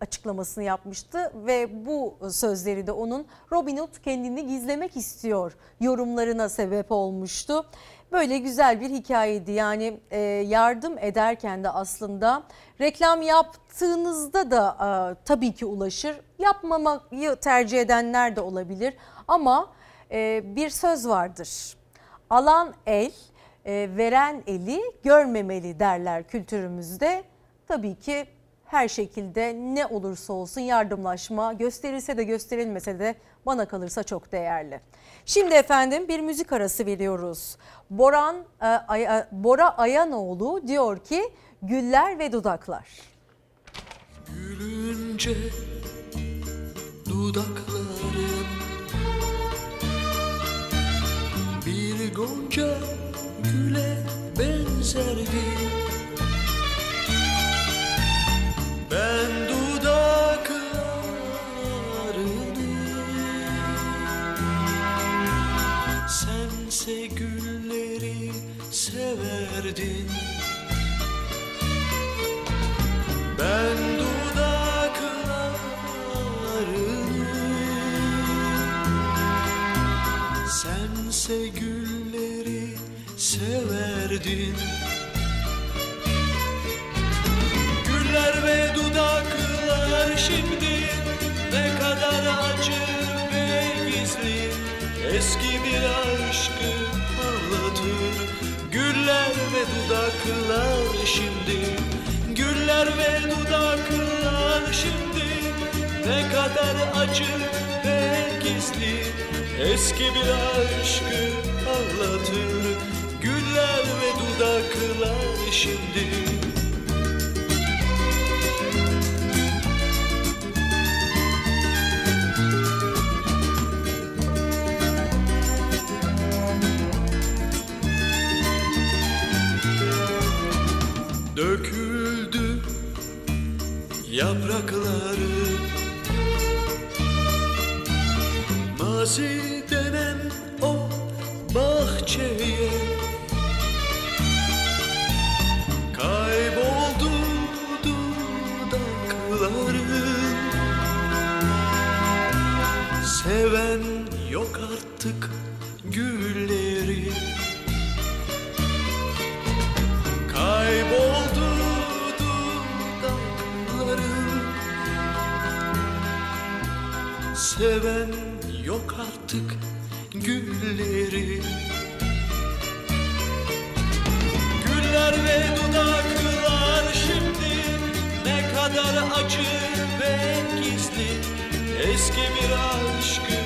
açıklamasını yapmıştı ve bu sözleri de onun Robin Hood kendini gizlemek istiyor yorumlarına sebep olmuştu. Böyle güzel bir hikayeydi yani e, yardım ederken de aslında reklam yaptığınızda da e, tabii ki ulaşır. Yapmamayı tercih edenler de olabilir ama e, bir söz vardır. Alan el, e, veren eli görmemeli derler kültürümüzde. Tabii ki her şekilde ne olursa olsun yardımlaşma gösterilse de gösterilmese de bana kalırsa çok değerli. Şimdi efendim bir müzik arası veriyoruz. Boran e, Ay- Bora Ayanoğlu diyor ki güller ve dudaklar. Gülünce dudakların bir gonca güle benzerdi. Ben dudaklarını sense gülleri severdin. Ben dudaklarını Sense gülleri severdin Güller ve dudaklar şimdi Ne kadar acı ve gizli. Eski bir aşkı anlatır. Güller ve dudaklar şimdi Güller ve dudaklar şimdi Ne kadar acı ve gizli. Eski bir aşkı anlatır. Güller ve dudaklar şimdi Döküldü yaprakları. Mazi denen o bahçeye Seven yok artık gülleri. Güller ve dudaklar şimdi Ne kadar acı ve gizli. Eski bir aşkı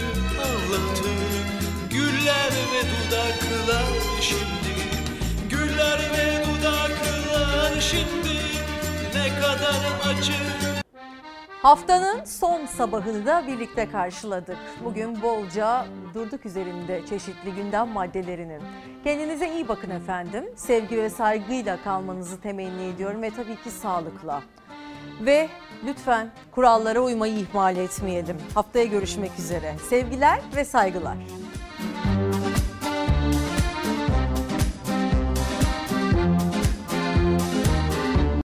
anlatır Güller ve dudaklar şimdi. Güller ve dudaklar şimdi Ne kadar acı Haftanın son sabahını da birlikte karşıladık. Bugün bolca durduk üzerinde çeşitli gündem maddelerinin. Kendinize iyi bakın efendim. Sevgi ve saygıyla kalmanızı temenni ediyorum ve tabii ki sağlıkla. Ve lütfen kurallara uymayı ihmal etmeyelim. Haftaya görüşmek üzere. Sevgiler ve saygılar.